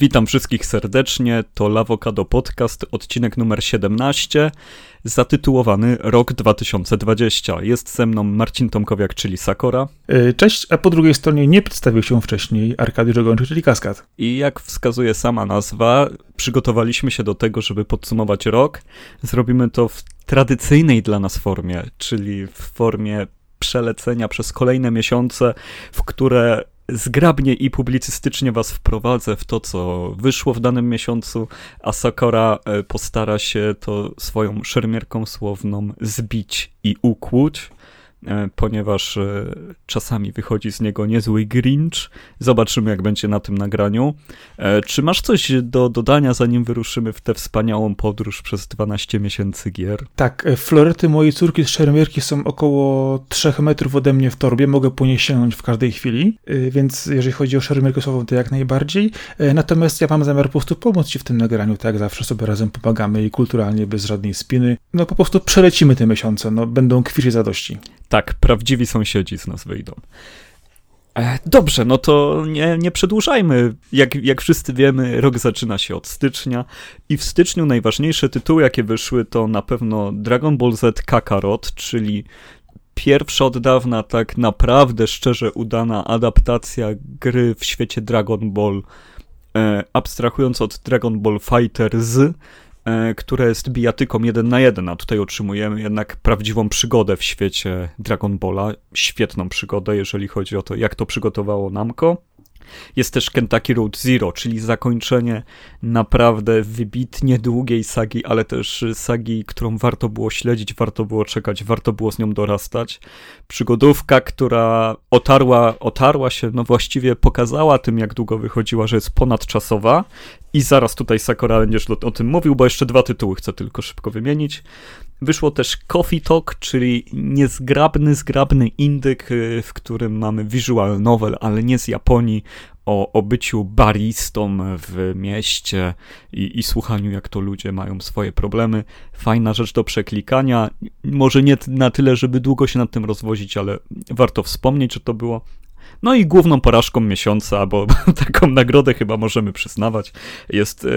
Witam wszystkich serdecznie. To Lawokado Podcast, odcinek numer 17, zatytułowany Rok 2020. Jest ze mną Marcin Tomkowiak, czyli Sakora. E, cześć, a po drugiej stronie nie przedstawił się wcześniej Arkadiusz Ogończyk, czyli Kaskad. I jak wskazuje sama nazwa, przygotowaliśmy się do tego, żeby podsumować rok. Zrobimy to w tradycyjnej dla nas formie, czyli w formie przelecenia przez kolejne miesiące, w które zgrabnie i publicystycznie was wprowadzę w to, co wyszło w danym miesiącu, a Sakura e, postara się to swoją szermierką słowną zbić i ukłuć. E, ponieważ e, czasami wychodzi z niego niezły Grinch. Zobaczymy, jak będzie na tym nagraniu. E, czy masz coś do dodania, zanim wyruszymy w tę wspaniałą podróż przez 12 miesięcy gier? Tak, florety mojej córki z szermierki są około 3 metrów ode mnie w torbie. Mogę po niej sięgnąć w każdej chwili, więc jeżeli chodzi o szermierkę słową, to jak najbardziej. Natomiast ja mam zamiar po prostu pomóc ci w tym nagraniu, tak jak zawsze sobie razem pomagamy i kulturalnie, bez żadnej spiny. No po prostu przelecimy te miesiące, no będą kwirzy zadości. Tak, prawdziwi sąsiedzi z nas wyjdą. E, dobrze, no to nie, nie przedłużajmy. Jak, jak wszyscy wiemy, rok zaczyna się od stycznia i w styczniu najważniejsze tytuły, jakie wyszły, to na pewno Dragon Ball Z Kakarot, czyli pierwsza od dawna tak naprawdę szczerze udana adaptacja gry w świecie Dragon Ball, e, abstrahując od Dragon Ball Fighter z które jest bijatyką jeden na jeden, a tutaj otrzymujemy jednak prawdziwą przygodę w świecie Dragon Balla, świetną przygodę, jeżeli chodzi o to, jak to przygotowało Namco. Jest też Kentucky Road Zero, czyli zakończenie naprawdę wybitnie długiej sagi, ale też sagi, którą warto było śledzić, warto było czekać, warto było z nią dorastać. Przygodówka, która otarła, otarła się, no właściwie pokazała tym, jak długo wychodziła, że jest ponadczasowa. I zaraz tutaj Sakura będziesz o tym mówił, bo jeszcze dwa tytuły chcę tylko szybko wymienić. Wyszło też Coffee Talk, czyli niezgrabny, zgrabny indyk, y, w którym mamy visual novel, ale nie z Japonii, o, o byciu baristą w mieście i, i słuchaniu, jak to ludzie mają swoje problemy. Fajna rzecz do przeklikania. Może nie na tyle, żeby długo się nad tym rozwozić, ale warto wspomnieć, że to było no i główną porażką miesiąca, bo taką nagrodę chyba możemy przyznawać, jest e,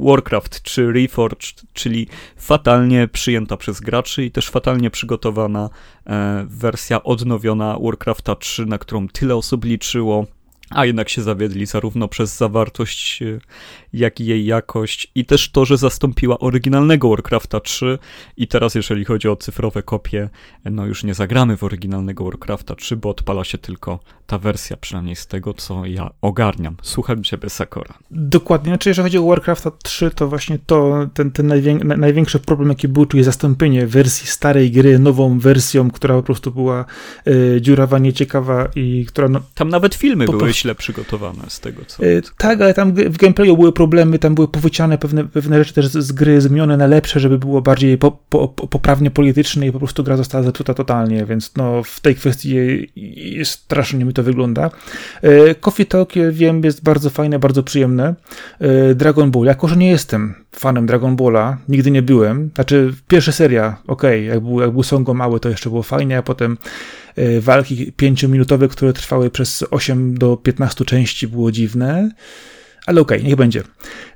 Warcraft 3 Reforged, czyli fatalnie przyjęta przez graczy i też fatalnie przygotowana e, wersja odnowiona Warcrafta 3, na którą tyle osób liczyło a jednak się zawiedli zarówno przez zawartość, e, jak i jej jakość i też to, że zastąpiła oryginalnego Warcrafta 3 i teraz jeżeli chodzi o cyfrowe kopie, no już nie zagramy w oryginalnego Warcrafta 3, bo odpala się tylko ta wersja, przynajmniej z tego, co ja ogarniam. Słucham ciebie, Sakora. Dokładnie, znaczy jeżeli chodzi o Warcrafta 3, to właśnie to, ten, ten najwię największy problem, jaki był, czyli zastąpienie wersji starej gry nową wersją, która po prostu była y, dziurawa, nieciekawa i która... No, Tam nawet filmy były źle przygotowane z tego, co... Y, tak, ale tam w gameplayu były problemy, tam były powyciane pewne, pewne rzeczy też z, gry, zmienione na lepsze, żeby było bardziej po, po, poprawnie polityczne i po prostu gra została zepsuta totalnie, więc no w tej kwestii jest strasznie mi to wygląda. E, Coffee Talk, wiem, jest bardzo fajne, bardzo przyjemne. E, Dragon Ball, jako że nie jestem fanem Dragon Balla, nigdy nie byłem, znaczy pierwsza seria, ok, jak był, jak był Songo mały, to jeszcze było fajnie, a potem walki pięciominutowe, które trwały przez 8 do 15 części, było dziwne ale okej, okay, niech będzie.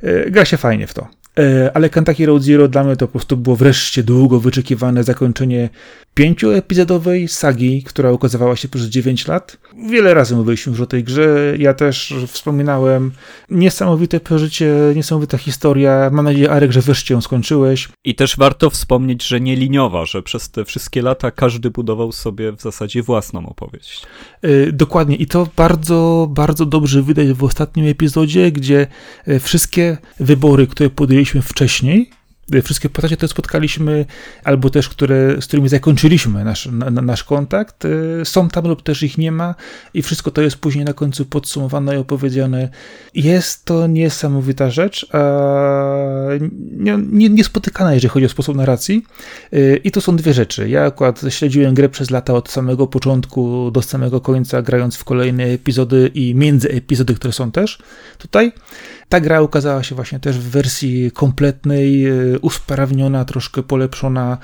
E, gra się fajnie w to. E, ale Kentucky Road Zero dla mnie to po prostu było wreszcie długo wyczekiwane zakończenie pięcioepizodowej sagi, która ukazywała się przez 9 lat. Wiele razy mówiliśmy już o tej grze, ja też wspominałem. Niesamowite przeżycie, niesamowita historia. Mam nadzieję, Arek, że wreszcie ją skończyłeś. I też warto wspomnieć, że nie liniowa, że przez te wszystkie lata każdy budował sobie w zasadzie własną opowieść. Yy, dokładnie. I to bardzo, bardzo dobrze widać w ostatnim epizodzie, gdzie e, wszystkie wybory, które podjęliśmy wcześniej, wszystkie postacie, które spotkaliśmy, albo też, które, z którymi zakończyliśmy nasz, na, nasz kontakt, y, są tam lub też ich nie ma i wszystko to jest później na końcu podsumowane i opowiedziane. Jest to niesamowita rzecz, nie, nie, niespotykana, jeżeli chodzi o sposób narracji. Y, I to są dwie rzeczy. Ja akurat śledziłem grę przez lata od samego początku do samego końca, grając w kolejne epizody i między epizody, które są też tutaj. Ta gra ukazała się właśnie też w wersji kompletnej, e, usprawniona, troszkę polepszona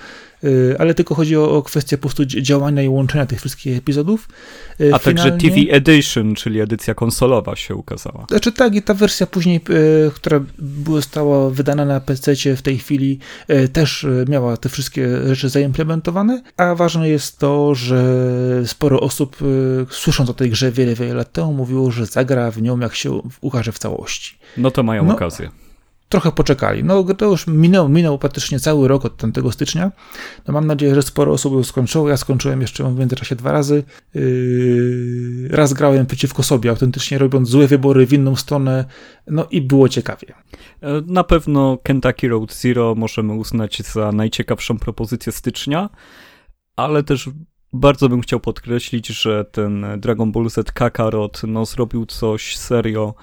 ale tylko chodzi o, o kwestię po prostu działania i łączenia tych wszystkich epizodów. Y, A Finalnie... także TV Edition, czyli edycja konsolowa się ukazała. Znaczy tak, i ta wersja później, y, która została wydana na PC w tej chwili, też miała te wszystkie rzeczy zaimplementowane, a ważne jest to, że sporo osób słysząc o tej grze wiele, wiele lat temu mówiło, że zagra w nią jak się ukaże w całości. No to mają no, okazję trochę poczekali. No to już minął, minął praktycznie cały rok od tamtego stycznia. No mam nadzieję, że sporo osób już skończyło. Ja skończyłem jeszcze w międzyczasie dwa razy. Yy, raz grałem przeciwko sobie, autentycznie robiąc złe wybory w inną stronę. No i było ciekawie. E, na pewno Kentucky Road Zero możemy uznać za najciekawszą propozycję stycznia, ale też bardzo bym chciał podkreślić, że ten Dragon Ball Z Kakarot no, zrobił coś serio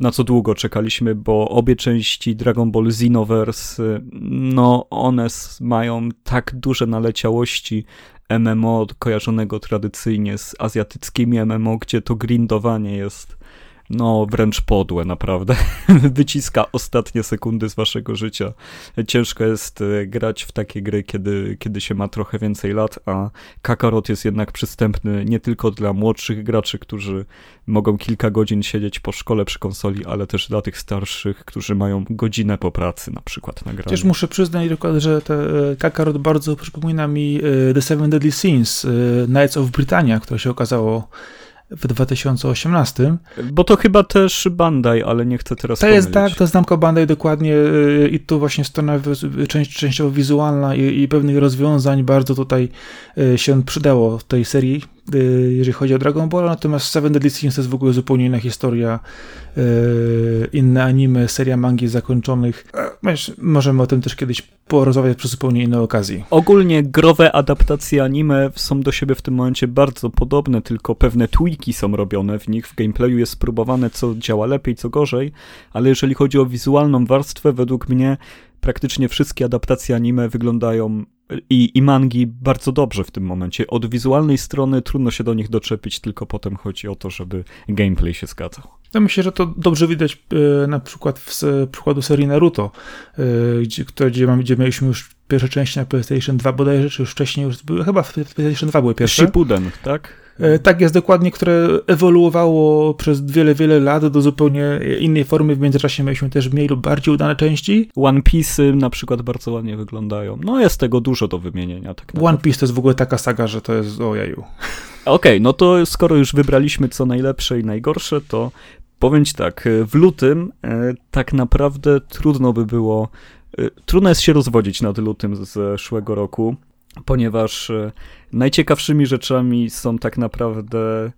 na co długo czekaliśmy, bo obie części Dragon Ball Xenoverse, no one mają tak duże naleciałości MMO kojarzonego tradycyjnie z azjatyckimi MMO, gdzie to grindowanie jest no wręcz podłe, naprawdę. Wyciska ostatnie sekundy z waszego życia. Ciężko jest e, grać w takie gry, kiedy, kiedy się ma trochę więcej lat, a Kakarot jest jednak przystępny nie tylko dla młodszych graczy, którzy mogą kilka godzin siedzieć po szkole przy konsoli, ale też dla tych starszych, którzy mają godzinę po pracy na przykład na graniu. Też muszę przyznać, że te e, Kakarot bardzo przypomina mi e, The Seven Deadly Sins, Knights of Britannia, które się okazało w 2018. Bo to chyba też Bandai, ale nie chcę teraz To pomylić. jest tak, to znamko Bandai dokładnie y, i tu właśnie strona część, częściowo wizualna i, i pewnych rozwiązań bardzo tutaj y, się przydało w tej serii jeżeli chodzi o Dragon Ball, natomiast Seven Deadly Sins to jest w ogóle zupełnie inna historia, y, inne anime, seria mangi zakończonych. Możemy o tym też kiedyś porozmawiać przy zupełnie innej okazji. Ogólnie growe adaptacje anime są do siebie w tym momencie bardzo podobne, tylko pewne tweaki są robione w nich. W gameplayu jest spróbowane, co działa lepiej, co gorzej, ale jeżeli chodzi o wizualną warstwę, według mnie praktycznie wszystkie adaptacje anime wyglądają i, i mangi bardzo dobrze w tym momencie. Od wizualnej strony trudno się do nich doczepić, tylko potem chodzi o to, żeby gameplay się zgadzał. Ja myślę, że to dobrze widać e, na przykład w przykładu serii Naruto, e, gdzie, gdzie, gdzie mieliśmy już pierwsze części na PlayStation 2 bodajże, czy już wcześniej już były, chyba w PlayStation 2 były pierwsze. Shippuden, tak? E, tak jest dokładnie, które ewoluowało przez wiele, wiele lat do zupełnie innej formy. W międzyczasie mieliśmy też mniej lub bardziej udane części. One Piece'y na przykład bardzo ładnie wyglądają. No jest tego dużo do wymienienia. Tak One Piece to jest w ogóle taka saga, że to jest ojeju. Okej, okay, no to skoro już wybraliśmy co najlepsze i najgorsze, to powiem ci tak, w lutym e, tak naprawdę trudno by było, e, trudno jest się rozwodzić nad lutym z zeszłego roku ponieważ e, najciekawszymi rzeczami są tak naprawdę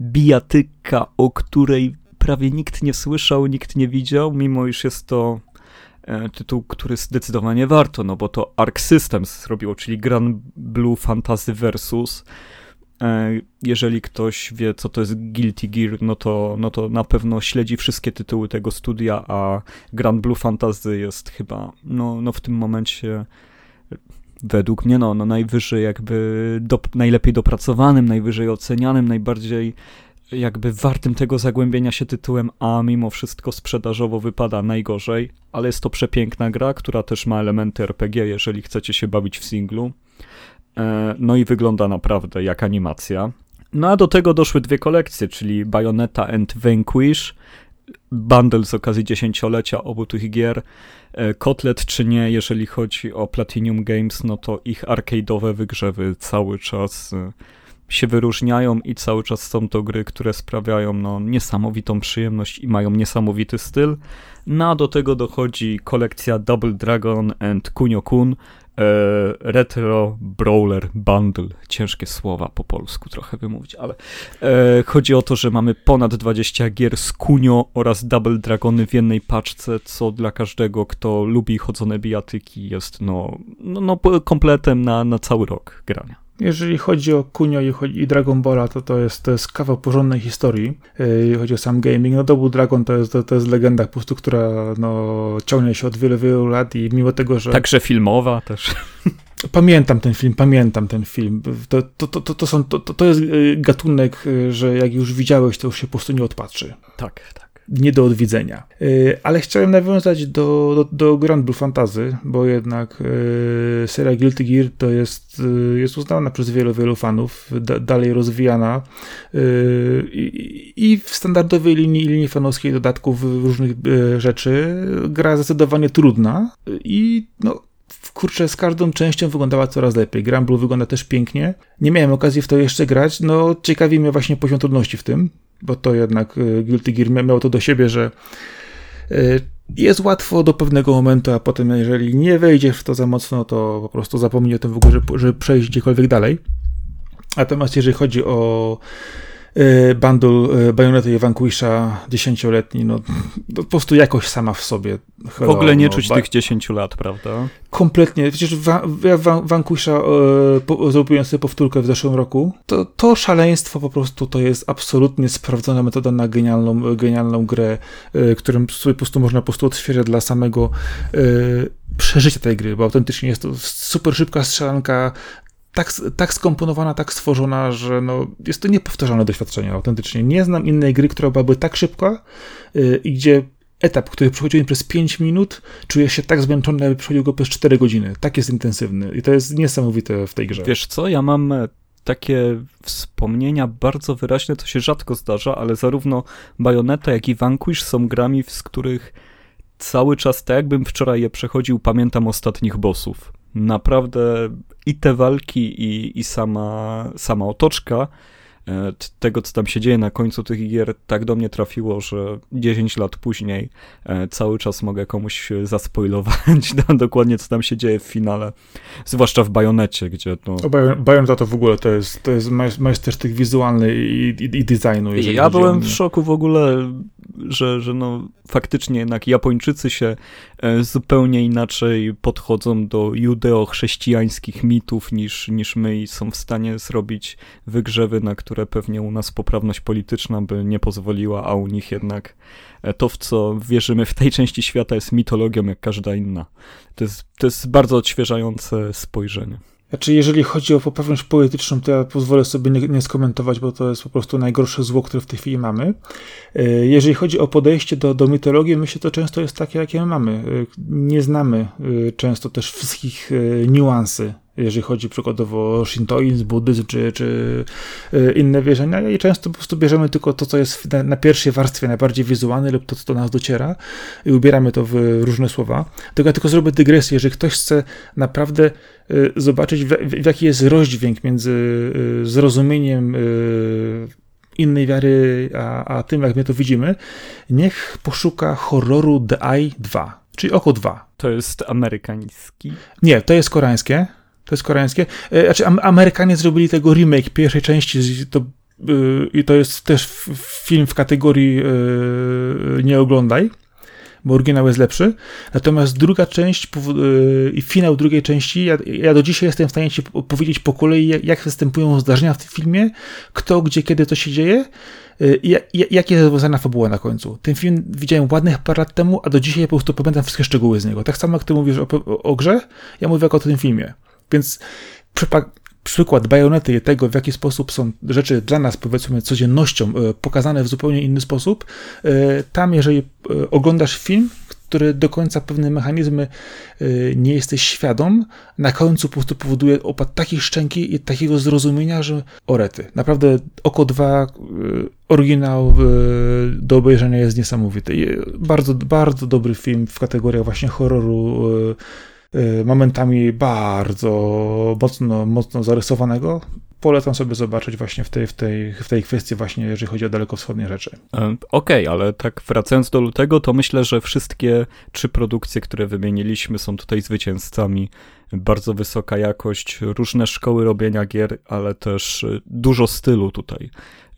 bijatyka, o której prawie nikt nie słyszał, nikt nie widział, mimo iż jest to e, tytuł, który zdecydowanie warto, no bo to Arc Systems zrobiło, czyli Grand Blue Fantasy Versus. E, jeżeli ktoś wie, co to jest Guilty Gear, no to, no to na pewno śledzi wszystkie tytuły tego studia, a Grand Blue Fantasy jest chyba no, no w tym momencie według mnie no, no najwyżej jakby do, najlepiej dopracowanym, najwyżej ocenianym, najbardziej jakby wartym tego zagłębienia się tytułem, a mimo wszystko sprzedażowo wypada najgorzej, ale jest to przepiękna gra, która też ma elementy RPG, jeżeli chcecie się bawić w singlu. E, no i wygląda naprawdę jak animacja. No a do tego doszły dwie kolekcje, czyli Bayonetta and Vanquish, bundle z okazji dziesięciolecia obu tych gier. E, kotlet czy nie, jeżeli chodzi o Platinum Games, no to ich arcade'owe wygrzewy cały czas e, się wyróżniają i cały czas są to gry, które sprawiają no, niesamowitą przyjemność i mają niesamowity styl. No a do tego dochodzi kolekcja Double Dragon and Kunio-kun, e, Retro Brawler Bundle. Ciężkie słowa po polsku trochę wymówić, ale e, chodzi o to, że mamy ponad 20 gier z Kunio oraz Double Dragony w jednej paczce, co dla każdego, kto lubi chodzone bijatyki jest no, no, no kompletem na, na cały rok grania. Jeżeli chodzi o Kunio i Dragon Balla, to to jest, to jest kawał porządnej historii. E, jeżeli chodzi o sam gaming, no Double Dragon to jest, to, to jest legenda po prostu, która no, ciągnie się od wielu, wielu lat i mimo tego, że... Także filmowa też. Pamiętam ten film, pamiętam ten film. To, to, to, to, są, to, to jest e, gatunek, e, że jak już widziałeś, to już się po prostu nie odpatrzy. Tak, tak. Nie do odwiedzenia. Yy, ale chciałem nawiązać do, do, do Grand Blue Fantasy, bo jednak yy, seria Guilty Gear to jest, yy, jest uznana przez wielu, wielu fanów, da, dalej rozwijana i w standardowej linii, linii fanowskiej dodatków różnych rzeczy gra zdecydowanie trudna i no kurczę, z każdą częścią wyglądała coraz lepiej. Granblue wygląda też pięknie. Nie miałem okazji w to jeszcze grać, no ciekawi mnie właśnie poziom trudności w tym, bo to jednak y, Guilty Gear miało to do siebie, że y, jest łatwo do pewnego momentu, a potem jeżeli nie wejdziesz w to za mocno, to po prostu zapomnij o tym w ogóle, że, że przejść gdziekolwiek dalej. Natomiast jeżeli chodzi o bundle y, Bajonety i Vanquisha dziesięcioletni, no po prostu jakoś sama w sobie. Hello, w ogóle nie no, czuć tych 10 lat, prawda? Kompletnie. Przecież ja Vanquisha e, zrobiłem sobie powtórkę w zeszłym roku. To, to szaleństwo po prostu to jest absolutnie sprawdzona metoda na genialną, genialną grę, e, którą sobie po prostu można po prostu odświeżać dla samego e, przeżycia tej gry, bo autentycznie jest to super szybka strzelanka, tak, tak skomponowana, tak stworzona, że no, jest to niepowtarzalne doświadczenie autentycznie. Nie znam innej gry, która byłaby tak szybka yy, i gdzie etap, który przechodziłem przez 5 minut, czuję się tak zmęczony, jakby przechodził go przez 4 godziny. Tak jest intensywny i to jest niesamowite w tej grze. Wiesz co, ja mam e, takie wspomnienia bardzo wyraźne, to się rzadko zdarza, ale zarówno Bayonetta, jak i Vanquish są grami, z których cały czas, tak jakbym wczoraj je przechodził, pamiętam ostatnich bossów naprawdę i te walki, i, i sama, sama otoczka tego, co tam się dzieje na końcu tych gier, tak do mnie trafiło, że 10 lat później e, cały czas mogę komuś zaspoilować dokładnie, co tam się dzieje w finale. Zwłaszcza w Bajonecie, gdzie no... Bajoneta to w ogóle to jest, to jest majstersztyk wizualny i, i, i designu. Ja byłem w szoku w ogóle, że, że no, faktycznie jednak Japończycy się e, zupełnie inaczej podchodzą do judeo-chrześcijańskich mitów niż, niż my i są w stanie zrobić wygrzewy, na które pewnie u nas poprawność polityczna by nie pozwoliła, a u nich jednak e, to, w co wierzymy w tej części świata jest mitologią jak każda inna. To jest, to jest bardzo odświeżające spojrzenie. Znaczy, jeżeli chodzi o poprawność polityczną, to ja pozwolę sobie nie, nie, skomentować, bo to jest po prostu najgorsze zło, które w tej chwili mamy. E, jeżeli chodzi o podejście do, do mitologii, myślę, to często jest takie, jakie mamy. E, nie znamy często też wszystkich niuansy jeżeli chodzi przykładowo o shintoizm, buddyzm czy, czy inne wierzenia i często po prostu bierzemy tylko to, co jest na, na, pierwszej warstwie najbardziej wizualne lub to, co do nas dociera i ubieramy to w różne słowa. Tylko ja tylko zrobię dygresję, jeżeli ktoś chce naprawdę Y, zobaczyć, w, w jaki jest rozdźwięk między y, zrozumieniem innej wiary, a, a tym, jak my to widzimy, niech poszuka horroru The Eye 2, czyli Oko 2. To jest amerykański? Nie, to jest koreańskie. To jest koreańskie. Znaczy, Amerykanie zrobili tego remake pierwszej części, to, i to jest też film w kategorii nie oglądaj bo oryginał jest lepszy. Natomiast druga część y, i finał drugiej części, ja, ja, do dzisiaj jestem w stanie ci powiedzieć po kolei, jak występują zdarzenia w tym filmie, kto, gdzie, kiedy to się dzieje y, i jak jest rozwiązana fabuła na końcu. Ten film widziałem ładnych parę lat temu, a do dzisiaj po prostu pamiętam wszystkie szczegóły z niego. Tak samo jak ty mówisz o, o, o grze, ja mówię o tym filmie. Więc przykład bajonety i tego, w jaki sposób są rzeczy dla nas, powiedzmy, codziennością e, pokazane w zupełnie inny sposób, e, tam jeżeli e, oglądasz film, który do końca pewne mechanizmy nie jesteś świadom, na końcu po prostu powoduje opad takiej szczęki i takiego zrozumienia, że orety. Naprawdę Oko 2, oryginał do obejrzenia jest niesamowity. Bardzo, bardzo dobry film w kategoriach właśnie horroru, momentami bardzo mocno, mocno zarysowanego. Polecam sobie zobaczyć właśnie w tej, w tej, w tej kwestii właśnie, jeżeli chodzi o dalekowschodnie rzeczy. Okej, okay, ale tak wracając do lutego, to myślę, że wszystkie trzy produkcje, które wymieniliśmy są tutaj zwycięzcami. Bardzo wysoka jakość, różne szkoły robienia gier, ale też dużo stylu tutaj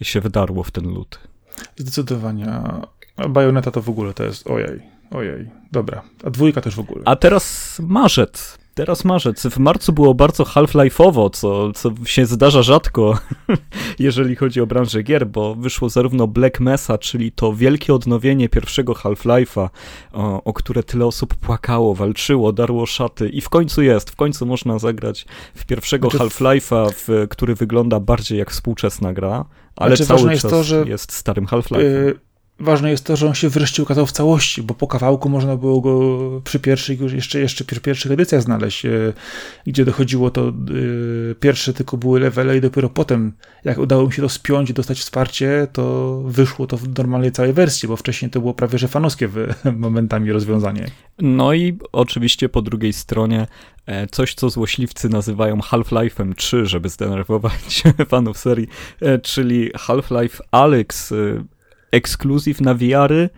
się wydarło w ten lut. Zdecydowanie. A Bajoneta to w ogóle to jest ojej Ojej, dobra. A dwójka też w ogóle. A teraz marzec. Teraz marzec. W marcu było bardzo Half-Life'owo, co, co się zdarza rzadko, jeżeli chodzi o branżę gier, bo wyszło zarówno Black Mesa, czyli to wielkie odnowienie pierwszego Half-Life'a, o, o, które tyle osób płakało, walczyło, darło szaty i w końcu jest, w końcu można zagrać w pierwszego znaczy, Half-Life'a, który wygląda bardziej jak współczesna gra, ale znaczy, cały czas jest, to, że, jest starym Half-Life'em. Yy ważne jest to, że on się wreszcie ukazał w całości, bo po kawałku można było go przy pierwszych, już jeszcze, jeszcze przy pierwszych edycjach znaleźć, e, gdzie dochodziło to, e, pierwsze tylko były levele i dopiero potem, jak udało mi się to spiąć i dostać wsparcie, to wyszło to w normalnej całej wersji, bo wcześniej to było prawie że fanowskie momentami rozwiązanie. No i oczywiście po drugiej stronie e, coś, co złośliwcy nazywają Half-Life'em 3, żeby zdenerwować fanów serii, czyli Half-Life Alyx, ekskluzyw na VR-y.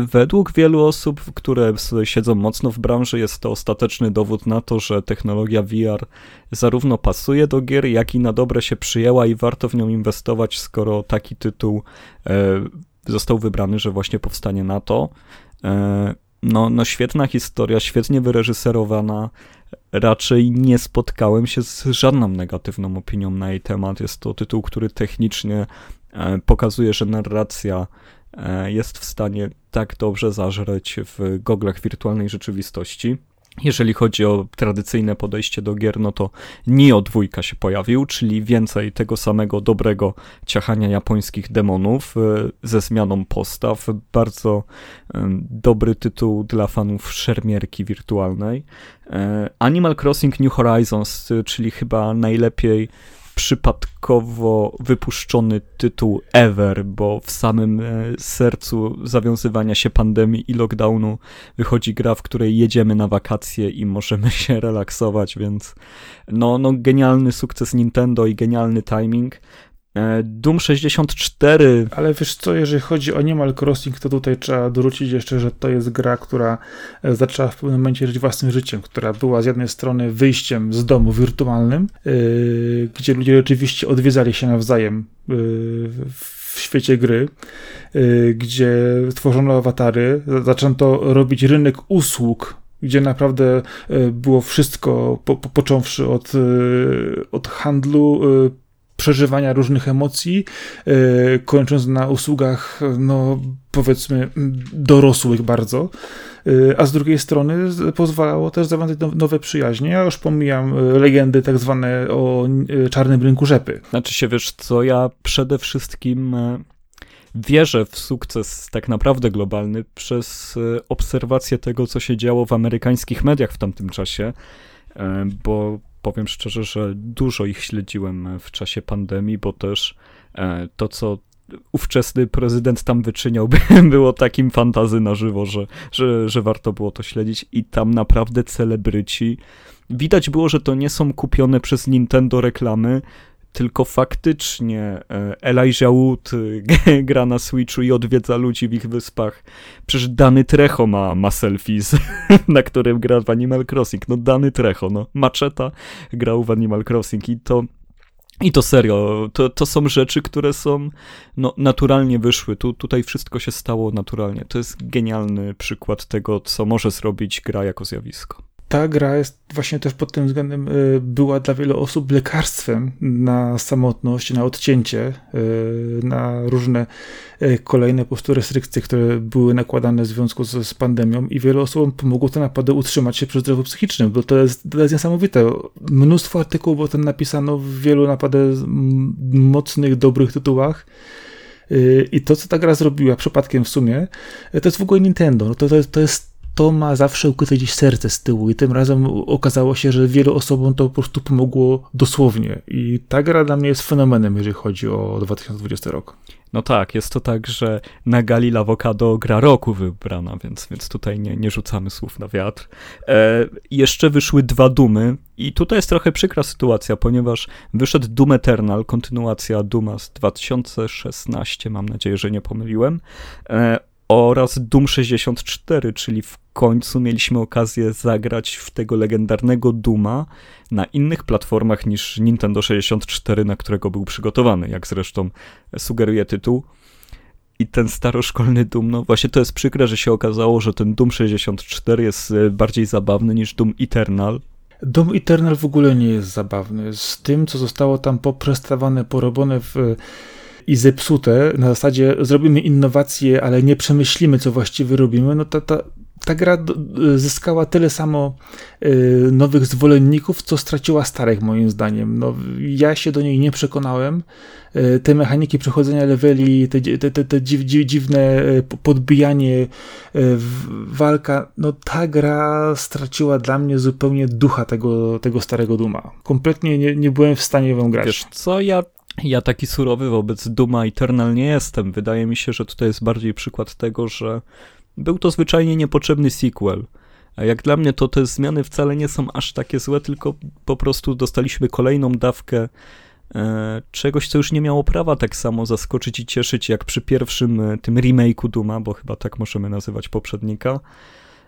Według wielu osób, które siedzą mocno w branży, jest to ostateczny dowód na to, że technologia VR zarówno pasuje do gier, jak i na dobre się przyjęła i warto w nią inwestować, skoro taki tytuł e, został wybrany, że właśnie powstanie na to. E, no, no świetna historia, świetnie wyreżyserowana. Raczej nie spotkałem się z żadną negatywną opinią na jej temat. Jest to tytuł, który technicznie E, pokazuje, że narracja e, jest w stanie tak dobrze zażreć w goglach wirtualnej rzeczywistości. Jeżeli chodzi o tradycyjne podejście do gier, no to Nio dwójka się pojawił, czyli więcej tego samego dobrego ciachania japońskich demonów e, ze zmianą postaw. Bardzo dobry tytuł dla fanów szermierki wirtualnej. Animal Crossing New Horizons, czyli chyba najlepiej przypadkowo wypuszczony tytuł ever, bo w samym e, sercu zawiązywania się pandemii i lockdownu wychodzi gra, w której jedziemy na wakacje i możemy się relaksować, więc no, no genialny sukces Nintendo i genialny timing. E, Doom 64. Ale wiesz co, jeżeli chodzi o Animal Crossing, to tutaj trzeba dorzucić jeszcze, że to jest gra, która e, zaczęła w pewnym momencie żyć własnym życiem, która była z jednej strony wyjściem z domu wirtualnym, yy, gdzie ludzie rzeczywiście odwiedzali się nawzajem yy, w świecie gry, yy, gdzie tworzono awatary, zaczęto robić rynek usług gdzie naprawdę było wszystko, po, po, począwszy od, od handlu przeżywania różnych emocji, yy, kończąc na usługach, no powiedzmy, dorosłych bardzo. Yy, a z drugiej strony pozwalało też zawiązać nowe przyjaźnie. Ja już pomijam e, legendy tak zwane o czarnym rynku rzepy. Znaczy się, wiesz co, ja przede wszystkim wierzę w sukces tak naprawdę globalny przez obserwację tego, co się działo w amerykańskich mediach w tamtym czasie, bo powiem szczerze, że dużo ich śledziłem w czasie pandemii, bo też e, to, co ówczesny prezydent tam wyczyniał, było takim fantazy na żywo, że, że, że warto było to śledzić i tam naprawdę celebryci. Widać było, że to nie są kupione przez Nintendo reklamy, tylko faktycznie e, Elijah Wood e, gra na Switchu i odwiedza ludzi w ich wyspach. Przecież Dany Trecho ma, ma selfie, z, na którym gra w Animal Crossing. No Dany Trecho, no. Maczeta grał w Animal Crossing i to i to serio, to, to są rzeczy, które są no, naturalnie wyszły. Tu, tutaj wszystko się stało naturalnie. To jest genialny przykład tego, co może zrobić gra jako zjawisko ta gra jest właśnie też pod tym względem y, była dla wielu osób lekarstwem na samotność, na odcięcie, y, na różne y, kolejne po prostu restrykcje, które były nakładane w związku z, z pandemią i wielu osobom pomogło te napady utrzymać się przy zdrowiu psychicznym, bo to jest, to jest niesamowite. Mnóstwo artykułów o tym napisano w wielu naprawdę mocnych, dobrych tytułach. I to, co ta gra zrobiła przypadkiem w sumie, to jest w ogóle Nintendo. No to, to, jest, to jest to ma zawsze ukryte gdzieś serce z tyłu i tym razem okazało się, że wielu osobom to po prostu pomogło dosłownie i ta gra dla mnie jest fenomenem, jeżeli chodzi o 2020 rok. No tak, jest to tak, że na gali Lawokado gra roku wybrana, więc, więc tutaj nie, nie rzucamy słów na wiatr. E, jeszcze wyszły dwa Dumy i tutaj jest trochę przykra sytuacja, ponieważ wyszedł Doom Eternal, kontynuacja Duma z 2016, mam nadzieję, że nie pomyliłem, e, oraz Doom 64, czyli w końcu mieliśmy okazję zagrać w tego legendarnego Duma na innych platformach niż Nintendo 64, na którego był przygotowany, jak zresztą sugeruje tytuł. I ten staroszkolny Doom, no właśnie to jest przykre, że się okazało, że ten Doom 64 jest e, bardziej zabawny niż Doom Eternal. Doom Eternal w ogóle nie jest zabawny. Z tym, co zostało tam poprzestawane, porobione w i zepsute, na zasadzie zrobimy innowacje, ale nie przemyślimy, co właściwie robimy, no ta, ta, ta gra zyskała tyle samo y, nowych zwolenników, co straciła starych, moim zdaniem. No, ja się do niej nie przekonałem. Y, te mechaniki przechodzenia leveli, te, te, te, te dziw, dziw, dziwne y, podbijanie, walka, no ta gra straciła dla mnie zupełnie ducha tego, tego starego Duma. Kompletnie nie, nie byłem w stanie ją grać. Wiesz co, ja ja taki surowy wobec Duma Eternal nie jestem. Wydaje mi się, że tutaj jest bardziej przykład tego, że był to zwyczajnie niepotrzebny sequel. A jak dla mnie to te zmiany wcale nie są aż takie złe, tylko po prostu dostaliśmy kolejną dawkę e, czegoś, co już nie miało prawa tak samo zaskoczyć i cieszyć, jak przy pierwszym e, tym remake'u Duma, bo chyba tak możemy nazywać poprzednika.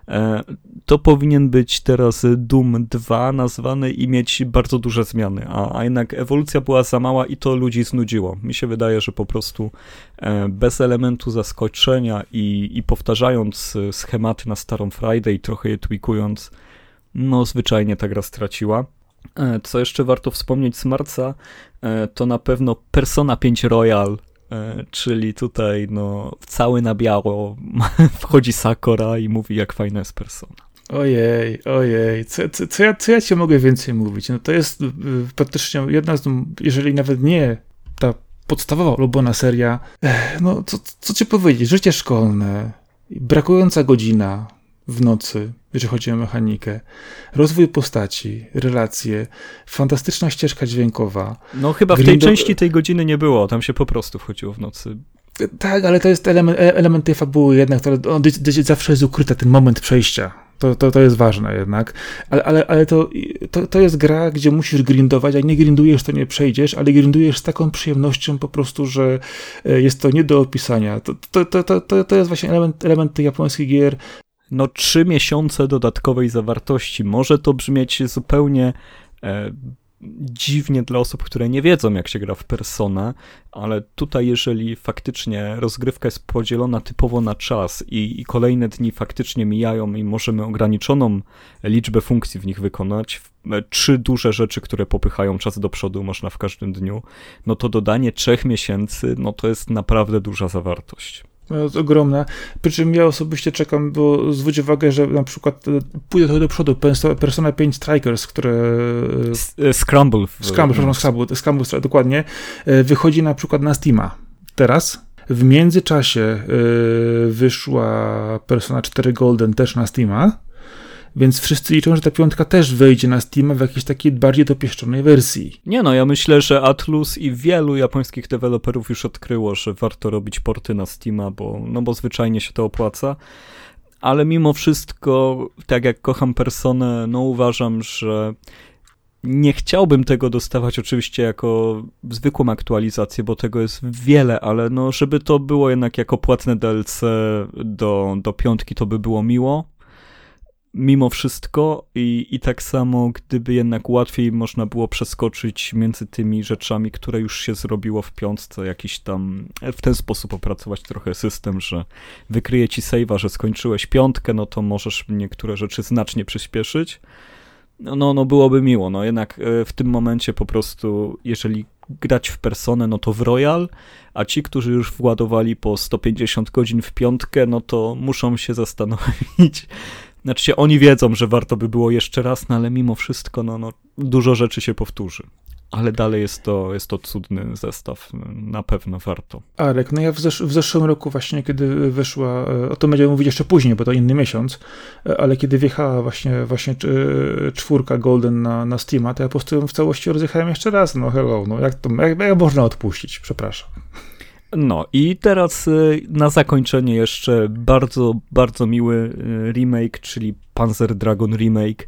E, to powinien być teraz Doom 2 nazwany i mieć bardzo duże zmiany, a, a jednak ewolucja była za mała i to ludzi znudziło. Mi się wydaje, że po prostu e, bez elementu zaskoczenia i, i powtarzając e, schematy na starą Friday trochę je tweakując, no zwyczajnie ta gra straciła. Co jeszcze warto wspomnieć z marca, to na pewno Persona 5 Royal czyli tutaj no, cały na biało wchodzi Sakura i mówi, jak fajna jest persona. Ojej, ojej, co, co, co, ja, co ja ci mogę więcej mówić? No to jest y, praktycznie jedna z, jeżeli nawet nie ta podstawowa ulubiona seria, no co, co ci powiedzieć, życie szkolne, brakująca godzina, w nocy, jeżeli chodzi o mechanikę, rozwój postaci, relacje, fantastyczna ścieżka dźwiękowa. No chyba w tej części tej godziny nie było, tam się po prostu wchodziło w nocy. Tak, ale to jest element, e, element tej fabuły jednak, to zawsze jest ukryta, ten moment przejścia. To, to, to jest ważne jednak. Ale, ale, ale to, to, to jest gra, gdzie musisz grindować, a nie grindujesz, to nie przejdziesz, ale grindujesz z taką przyjemnością po prostu, że e, jest to nie do opisania. To, to, to, to, to jest właśnie element, element tych japońskich gier, no trzy miesiące dodatkowej zawartości. Może to brzmieć zupełnie e, dziwnie dla osób, które nie wiedzą, jak się gra w Persona, ale tutaj, jeżeli faktycznie rozgrywka jest podzielona typowo na czas i, i kolejne dni faktycznie mijają i możemy ograniczoną liczbę funkcji w nich wykonać, e, trzy duże rzeczy, które popychają czas do przodu można w każdym dniu, no to dodanie trzech miesięcy, no to jest naprawdę duża zawartość jest ogromna. Przy czym ja osobiście czekam, bo zwróć uwagę, że na przykład e, pójdę trochę do przodu, Persona 5 Strikers, które... E, Scramble. Scramble, przepraszam, Scramble, Scramble, dokładnie, e, wychodzi na przykład na Steama. Teraz. W międzyczasie wyszła Persona 4 Golden też na Steama więc wszyscy liczą, że ta piątka też wejdzie na Steam w jakiejś takiej bardziej dopieszczonej wersji. Nie no, ja myślę, że Atlus i wielu japońskich deweloperów już odkryło, że warto robić porty na Steama, bo, no bo zwyczajnie się to opłaca. Ale mimo wszystko, tak jak kocham personę, no uważam, że nie chciałbym tego dostawać oczywiście jako zwykłą aktualizację, bo tego jest wiele, ale no, żeby to było jednak jako płatne DLC do, do piątki, to by było miło mimo wszystko i, i tak samo, gdyby jednak łatwiej można było przeskoczyć między tymi rzeczami, które już się zrobiło w piątce, jakiś tam, w ten sposób opracować trochę system, że wykryje ci save'a, że skończyłeś piątkę, no to możesz niektóre rzeczy znacznie przyspieszyć. No, no, no byłoby miło, no jednak e, w tym momencie po prostu, jeżeli grać w personę, no to w Royal, a ci, którzy już władowali po 150 godzin w piątkę, no to muszą się zastanowić, znaczy się, oni wiedzą, że warto by było jeszcze raz, no ale mimo wszystko, no, no dużo rzeczy się powtórzy. Ale dalej jest to, jest to cudny zestaw, na pewno warto. Arek, no ja w, zesz w zeszłym roku właśnie, kiedy wyszła, e, o tym będziemy mówić jeszcze później, bo to inny miesiąc, e, ale kiedy wjechała właśnie, właśnie czwórka Golden na, na Steama, to ja po prostu ją w całości rozjechałem jeszcze raz, no hello, no jak to, jak, jak można odpuścić, przepraszam. No i teraz y, na zakończenie jeszcze bardzo, bardzo miły y, remake, czyli Panzer Dragon Remake.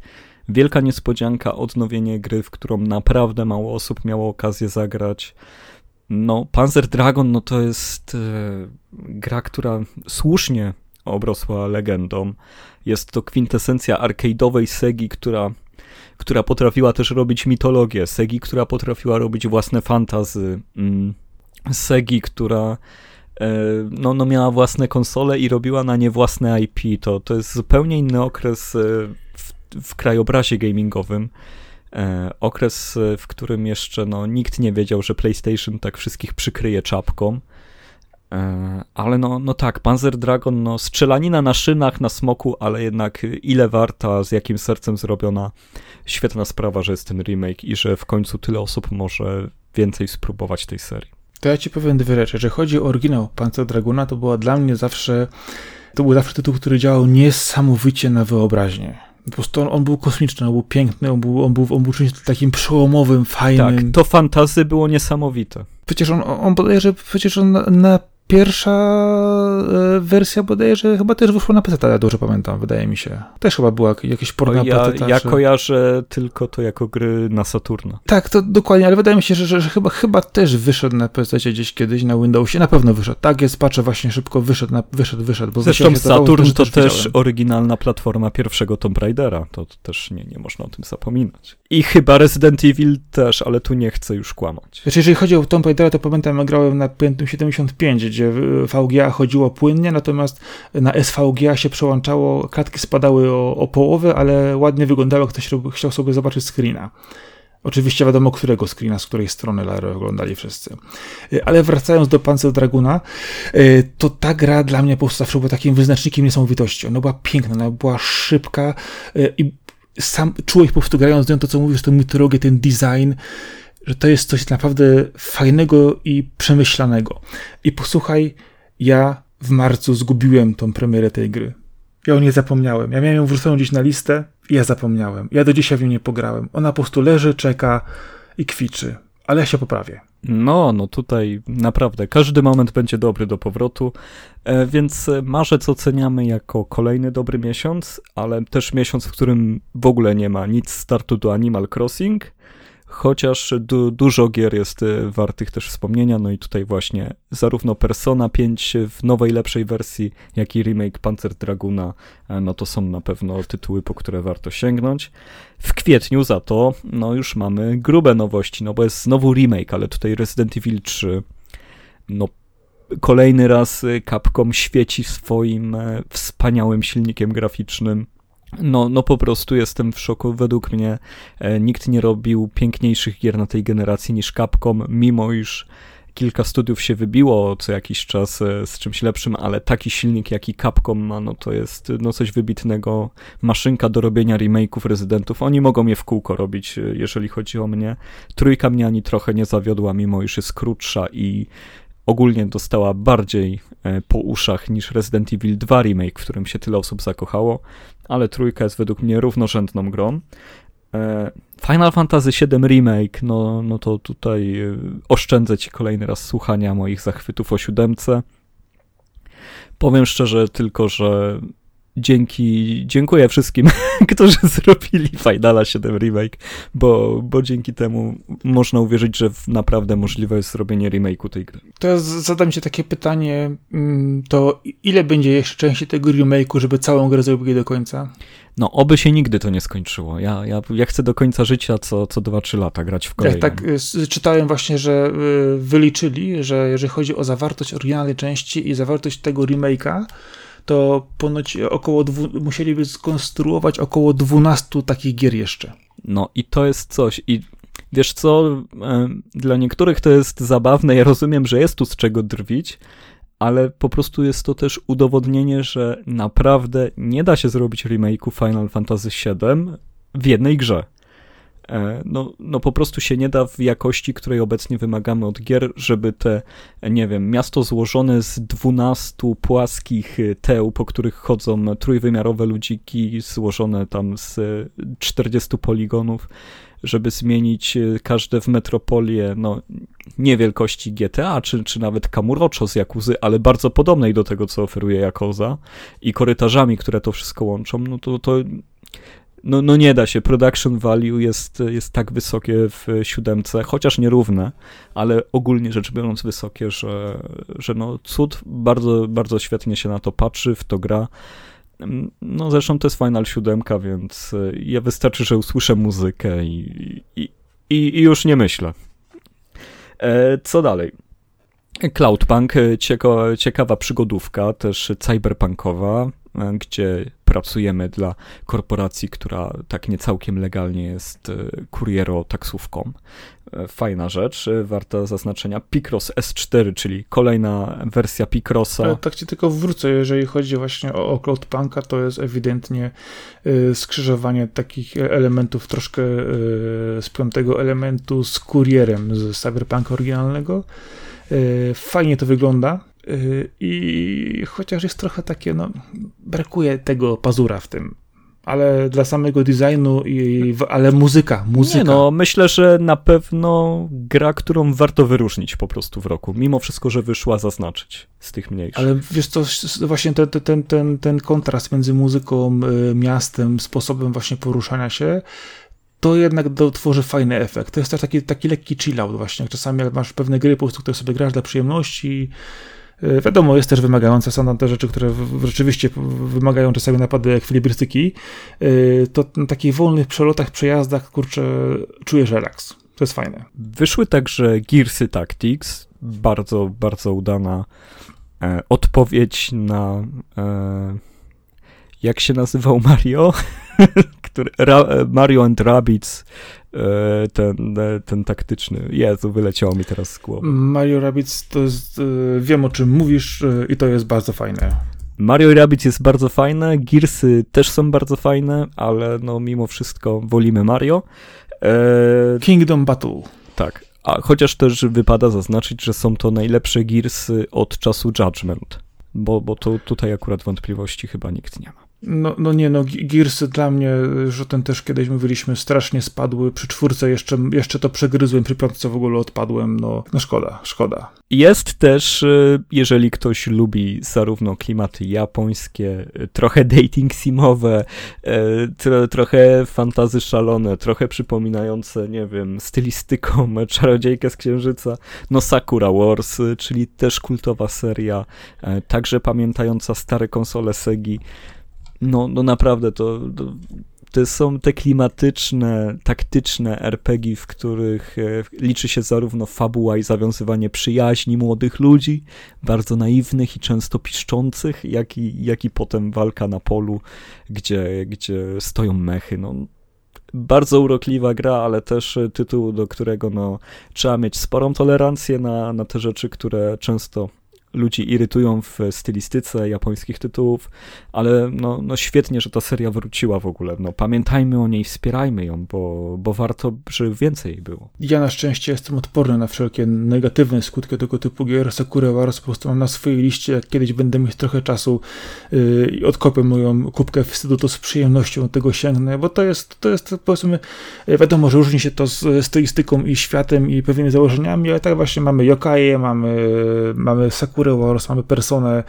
Wielka niespodzianka, odnowienie gry, w którą naprawdę mało osób miało okazję zagrać. No, Panzer Dragon no to jest y, gra, która słusznie obrosła legendą. Jest to kwintesencja arcade'owej Segi, która, która potrafiła też robić mitologię. Segi, która potrafiła robić własne fantazy. Mm Segi, która e, no, no miała własne konsole i robiła na nie własne IP. To, to jest zupełnie inny okres e, w, w krajobrazie gamingowym. E, okres, w którym jeszcze no, nikt nie wiedział, że PlayStation tak wszystkich przykryje czapką. Ale no, no tak, Panzer Dragon, no strzelanina na szynach, na smoku, ale jednak ile warta, z jakim sercem zrobiona. Świetna sprawa, że jest ten remake i że w końcu tyle osób może więcej spróbować tej serii. To ja ci powiem dwie rzeczy. Że chodzi o oryginał Panzer Dragona, to była dla mnie zawsze, to był zawsze tytuł, który działał niesamowicie na wyobraźnię. Po prostu on, on, był kosmiczny, on był piękny, on był, on był, on był czymś takim przełomowym, fajnym. Tak, to fantazy było niesamowite. Przecież on, on bodajże, przecież on na, na Pierwsza e, wersja bodajże chyba też wyszła na PC, ja dobrze pamiętam, wydaje mi się. Też chyba była jakieś port na ja, PC. Ja kojarzę tylko to jako gry na Saturna. Tak, to dokładnie, ale wydaje mi się, że, że, że, chyba, chyba też wyszedł na PC gdzieś kiedyś na Windowsie. Na pewno wyszedł. Tak jest, patrzę właśnie szybko, wyszedł, na, wyszedł, wyszedł. Bo Zresztą Saturn to, to też, też oryginalna platforma pierwszego Tomb Raidera. To, to też nie, nie można o tym zapominać. I chyba Resident Evil też, ale tu nie chcę już kłamać. Znaczy, jeżeli chodzi o Tomb Raidera, to pamiętam, ja grałem na Pentium 75, gdzie VGA chodziło płynnie, natomiast na SVGA się przełączało, klatki spadały o, o połowę, ale ładnie wyglądało, ktoś chciał sobie zobaczyć screena. Oczywiście wiadomo, którego screena, z której strony Lary oglądali wszyscy. Ale wracając do Panzer Draguna, to ta gra dla mnie po prostu zawsze była takim wyznacznikiem niesamowitości. Ona była piękna, ona była szybka i sam czułeś po prostu grając z nią to, co mówisz, tę mitologię, ten design, że to jest coś naprawdę fajnego i przemyślanego. I posłuchaj, ja w marcu zgubiłem tą premierę tej gry. Ja o niej zapomniałem. Ja miałem ją wrzuconą gdzieś na listę i ja zapomniałem. Ja do dzisiaj w nią nie pograłem. Ona po prostu leży, czeka i kwiczy. Ale ja się poprawię. No, no tutaj naprawdę każdy moment będzie dobry do powrotu, e, więc marzec oceniamy jako kolejny dobry miesiąc, ale też miesiąc, w którym w ogóle nie ma nic startu do Animal Crossing, chociaż du dużo gier jest e, wartych też wspomnienia, no i tutaj właśnie zarówno Persona 5 w nowej, lepszej wersji, jak i remake Panzer Draguna, e, no to są na pewno tytuły, po które warto sięgnąć. W kwietniu za to, no już mamy grube nowości, no bo jest znowu remake, ale tutaj Resident Evil 3, no kolejny raz Capcom świeci swoim e, wspaniałym silnikiem graficznym, no, no po prostu jestem w szoku. Według mnie e, nikt nie robił piękniejszych gier na tej generacji niż Capcom, mimo iż kilka studiów się wybiło co jakiś czas e, z czymś lepszym, ale taki silnik jaki Capcom ma, no to jest no coś wybitnego. Maszynka do robienia remake'ów Rezydentów. Oni mogą je w kółko robić, e, jeżeli chodzi o mnie. Trójka mnie ani trochę nie zawiodła, mimo iż jest krótsza i ogólnie dostała bardziej e, po uszach niż Resident Evil 2 remake, w którym się tyle osób zakochało, ale trójka jest według mnie równorzędną grą. E, Final Fantasy VII Remake, no, no to tutaj e, oszczędzę ci kolejny raz słuchania moich zachwytów o siódemce. Powiem szczerze tylko, że dzięki, dziękuję wszystkim, którzy zrobili Finala 7 Remake, bo, bo dzięki temu można uwierzyć, że naprawdę możliwe jest zrobienie remake'u tej gry. To ja zadam ci takie pytanie, mm, to ile będzie jeszcze części tego remake'u, żeby całą grę zrobili do końca? No, oby się nigdy to nie skończyło. Ja, ja, ja chcę do końca życia co, co 2-3 lata grać w kolejnym. Tak, tak, czytałem właśnie, że y, wyliczyli, że jeżeli chodzi o zawartość oryginalnej części i zawartość tego remake'a, to ponoć około dwu, musieliby skonstruować około 12 takich gier jeszcze. No i to jest coś. I wiesz co, dla niektórych to jest zabawne. Ja rozumiem, że jest tu z czego drwić, ale po prostu jest to też udowodnienie, że naprawdę nie da się zrobić remake'u Final Fantasy VII w jednej grze. E, no, no po prostu się nie da w jakości, której obecnie wymagamy od gier, żeby te, nie wiem, miasto złożone z 12 płaskich teł, po których chodzą trójwymiarowe ludziki, złożone tam z 40 poligonów, żeby zmienić każde w metropolię, no nie wielkości GTA, czy, czy nawet Kamurocho z Jakuzy, ale bardzo podobnej do tego, co oferuje Jakoza i korytarzami, które to wszystko łączą, no to, to no, no nie da się. Production value jest, jest tak wysokie w siódemce, chociaż nierówne, ale ogólnie rzecz biorąc wysokie, że, że no cud bardzo, bardzo świetnie się na to patrzy, w to gra. No zresztą to jest Final 7, więc ja wystarczy, że usłyszę muzykę i, i, i, i już nie myślę. E, co dalej? Cloudpunk, ciekawa, ciekawa przygodówka, też cyberpunkowa, gdzie pracujemy dla korporacji, która tak nie całkiem legalnie jest e, kuriero-taksówką. E, fajna rzecz, e, warta zaznaczenia. Picross S4, czyli kolejna wersja Picrossa. Ale tak ci tylko wrócę, jeżeli chodzi właśnie o, o Cloudpunka, to jest ewidentnie skrzyżowanie takich elementów troszkę z piątego elementu z kurierem z Cyberpunka oryginalnego. Fajnie to wygląda. I chociaż jest trochę takie, no, brakuje tego pazura w tym ale dla samego designu i ale muzyka, muzyka. Nie no, myślę, że na pewno gra, którą warto wyróżnić po prostu w roku, mimo wszystko, że wyszła zaznaczyć z tych mniejszych. Ale wiesz co, właśnie ten, ten, ten, ten kontrast między muzyką, y, miastem, sposobem właśnie poruszania się, to jednak tworzy fajny efekt. To jest też taki, taki lekki chillout właśnie. Czasami jak masz pewne gry, po prostu, które sobie grasz dla przyjemności, wiadomo, jest też wymagające, są tam te rzeczy, które rzeczywiście wymagają czasami napady ekwilibrystyki. E, to na takich wolnych przelotach, przejazdach, kurczę, czujesz relaks. To jest fajne. Wyszły także Gearsy Tactics, bardzo, bardzo udana e, odpowiedź na e, jak się nazywał Mario? Który, Ra, Mario and Rabbids E, ten, e, ten taktyczny. Jezu, wyleciało mi teraz z głowy. Mario Rabbids to jest, e, wiem o czym mówisz i to jest bardzo fajne. Mario Rabbids jest bardzo fajne, Gearsy też są bardzo fajne, ale no mimo wszystko wolimy Mario. Kingdom Battle. Tak, a chociaż też wypada zaznaczyć, że są to najlepsze Gearsy od czasu Judgment, bo, bo to tutaj akurat wątpliwości chyba nikt nie ma. No, no nie, no Gearsy dla mnie, że ten też kiedyś mówiliśmy, strasznie spadły. Przy czwórce jeszcze, jeszcze to przegryzłem, przy piątce w ogóle odpadłem. No, no szkoda, szkoda. Jest też, y, jeżeli ktoś lubi zarówno klimaty japońskie, y, trochę dating simowe, y, tro, trochę fantazy szalone, trochę przypominające, nie wiem, stylistyką Czarodziejkę z Księżyca, no Sakura Wars, czyli też kultowa seria, także pamiętająca stare konsole Segi, no, no naprawdę, to, to, to, są te klimatyczne, taktyczne RPG, w których e, liczy się zarówno fabuła i zawiązywanie przyjaźni młodych ludzi, bardzo naiwnych i często piszczących, jak i, jak i potem walka na polu, gdzie, gdzie stoją mechy. No, bardzo urokliwa gra, ale też tytuł, do którego no, trzeba mieć sporą tolerancję na, na te rzeczy, które często ludzi irytują w stylistyce japońskich tytułów, ale no, no świetnie, że ta seria wróciła w ogóle. No, pamiętajmy o niej, wspierajmy ją, bo, bo warto, żeby więcej jej było. Ja na szczęście jestem odporny na wszelkie negatywne skutki tego typu gier. Sakura Wars po prostu mam na swojej liście, jak kiedyś będę mieć trochę czasu yy, i odkopię moją kubkę wstydu, to z przyjemnością tego sięgnę, bo to jest, to jest powiedzmy, wiadomo, że różni się to z stylistyką i światem i pewnymi założeniami, ale tak właśnie mamy yokaje, mamy, mamy Sakura Sakura Wars, mamy Personę,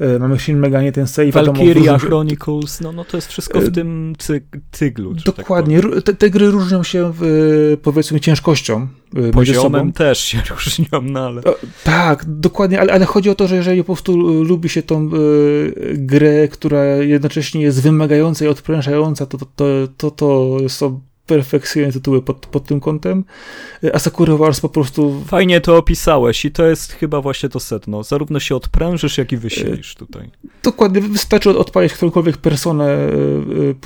e, mamy Shin Megami Tensei. Valkyria Chronicles, no, no to jest wszystko w e, tym cy cyglu. Tak Dokładnie. Tak te, te, gry różnią się w, powiedzmy ciężkością e, Poziomem też się różnią, no ale... tak, dokładnie, ale, ale chodzi o to, że jeżeli po prostu lubi się tą y, grę, która jednocześnie jest wymagająca i odprężająca, to to, to, to, to są perfekcyjne tytuły pod, pod tym kątem. A Sakura Wars po prostu... Fajnie to opisałeś i to jest chyba właśnie to sedno. Zarówno się odprężysz, jak i wysilisz tutaj. Dokładnie, wystarczy odpalić którąkolwiek personę, e,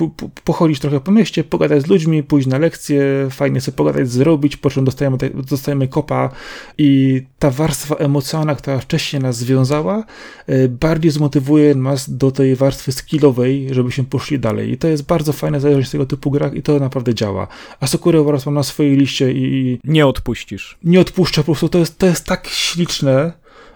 e, pochodzić trochę po mieście, pogadać z ludźmi, pójść na lekcję, fajnie sobie pogadać, zrobić, po czym dostajemy, dostajemy kopa i ta warstwa emocjonalna, która wcześniej nas związała, e, bardziej zmotywuje nas do tej warstwy skillowej, żebyśmy poszli dalej. I to jest bardzo fajne zależność tego typu grach i to naprawdę działa działa. A Sakura Wars mam na swojej liście i... Nie odpuścisz. Nie odpuszczę, po prostu to jest, to jest tak śliczne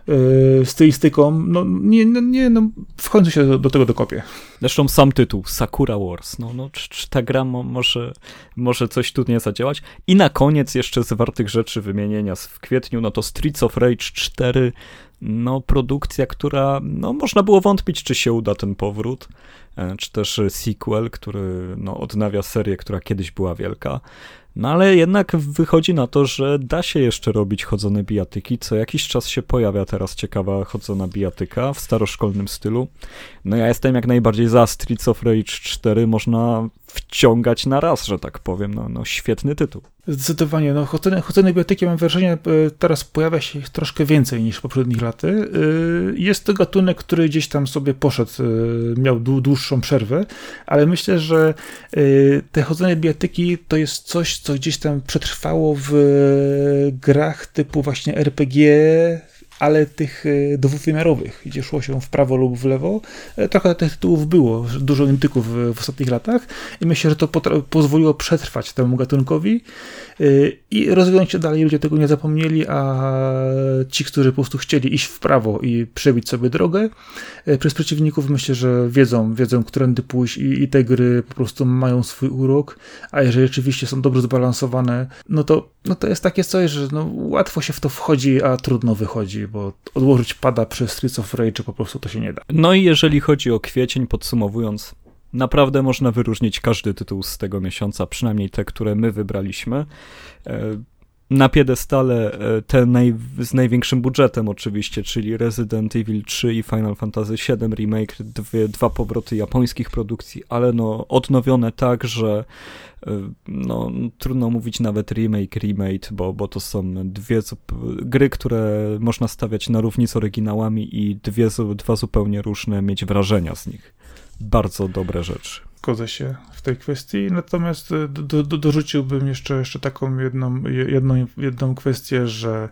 yy, stylistyką, no nie, no, nie, no w końcu się do, do, tego dokopię. Zresztą sam tytuł, Sakura Wars, no, no czy, czy ta gra mo, może, może coś tu nie zadziałać? I na koniec jeszcze z wartych rzeczy wymienienia w kwietniu, no to Streets of Rage 4, no produkcja, która, no można było wątpić, czy się uda ten powrót, E, czy też sequel, który no, odnawia serię, która kiedyś była wielka. No ale jednak wychodzi na to, że da się jeszcze robić chodzone bijatyki. Co jakiś czas się pojawia teraz ciekawa chodzona bijatyka w staroszkolnym stylu. No ja jestem jak najbardziej za Streets of Rage 4. Można wciągać na raz, że tak powiem. No, no świetny tytuł. Zdecydowanie. No, chodzenie, chodzenie biblioteki mam wrażenie, e, teraz pojawia się ich troszkę więcej niż w poprzednich laty. E, jest to gatunek, który gdzieś tam sobie poszedł, e, miał dłuższą przerwę, ale myślę, że te chodzenie biblioteki to jest coś, co gdzieś tam przetrwało w grach typu właśnie RPG, ale tych e, dwuwymiarowych, gdzie szło się w prawo lub w lewo, e, trochę tych tytułów było, dużo intyków w, ostatnich latach i myślę, że to pozwoliło przetrwać temu gatunkowi e, i rozwijać się dalej. Ludzie tego nie zapomnieli, a ci, którzy po prostu chcieli iść w prawo i przebić sobie drogę, przez przeciwników myślę, że wiedzą, wiedzą, którędy pójść i, i te gry po prostu mają swój urok, a jeżeli rzeczywiście są dobrze zbalansowane, no to, no to jest takie coś, że no, łatwo się w to wchodzi, a trudno wychodzi bo odłożyć pada przez Streets of Rage po prostu to się nie da. No i jeżeli chodzi o kwiecień, podsumowując, naprawdę można wyróżnić każdy tytuł z tego miesiąca, przynajmniej te, które my wybraliśmy. E, na piedestale e, te naj, z największym budżetem oczywiście, czyli Resident Evil 3 i Final Fantasy VII Remake, dwie, dwa powroty japońskich produkcji, ale no odnowione tak, że no, trudno mówić nawet remake, remake, bo, bo to są dwie gry, które można stawiać na równi z oryginałami i dwie, dwa zupełnie różne mieć wrażenia z nich. Bardzo dobre rzeczy. Zgodzę się w tej kwestii, natomiast do, do, dorzuciłbym jeszcze, jeszcze taką jedną, jedną, jedną kwestię, że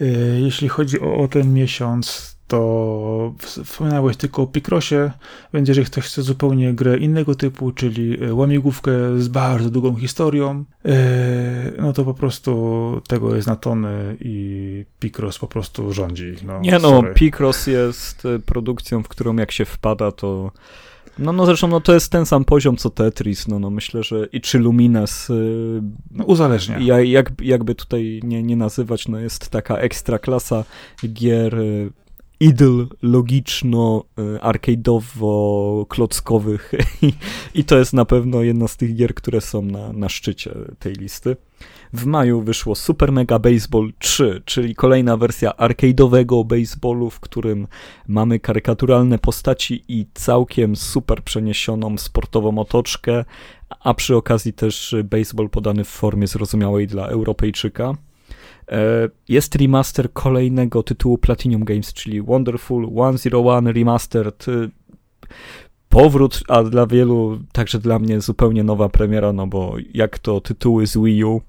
y, jeśli chodzi o, o ten miesiąc, to wspominałeś tylko o Picrossie, więc jeżeli ktoś chce zupełnie grę innego typu, czyli e, łamigłówkę z bardzo długą historią, no to po prostu tego jest na tony i Picross po prostu rządzi. No, Nie no, Picross jest produkcją, w którą jak się wpada, to no, no zresztą no, to jest ten sam poziom co Tetris, no, no myślę, że i czy Lumines yy, no, uzależnia. Ja, jak, jakby tutaj nie, nie nazywać, no jest taka ekstra klasa gier idl logiczno arcade'owo-klockowych I, i to jest na pewno jedna z tych gier, które są na, na szczycie tej listy. W maju wyszło Super Mega Baseball 3, czyli kolejna wersja arcade'owego baseballu, w którym mamy karykaturalne postaci i całkiem super przeniesioną sportową otoczkę, a przy okazji też baseball podany w formie zrozumiałej dla Europejczyka. E, jest remaster kolejnego tytułu Platinum Games, czyli Wonderful 101 Remastered. E, powrót, a dla wielu, także dla mnie zupełnie nowa premiera, no bo jak to tytuły z Wii U,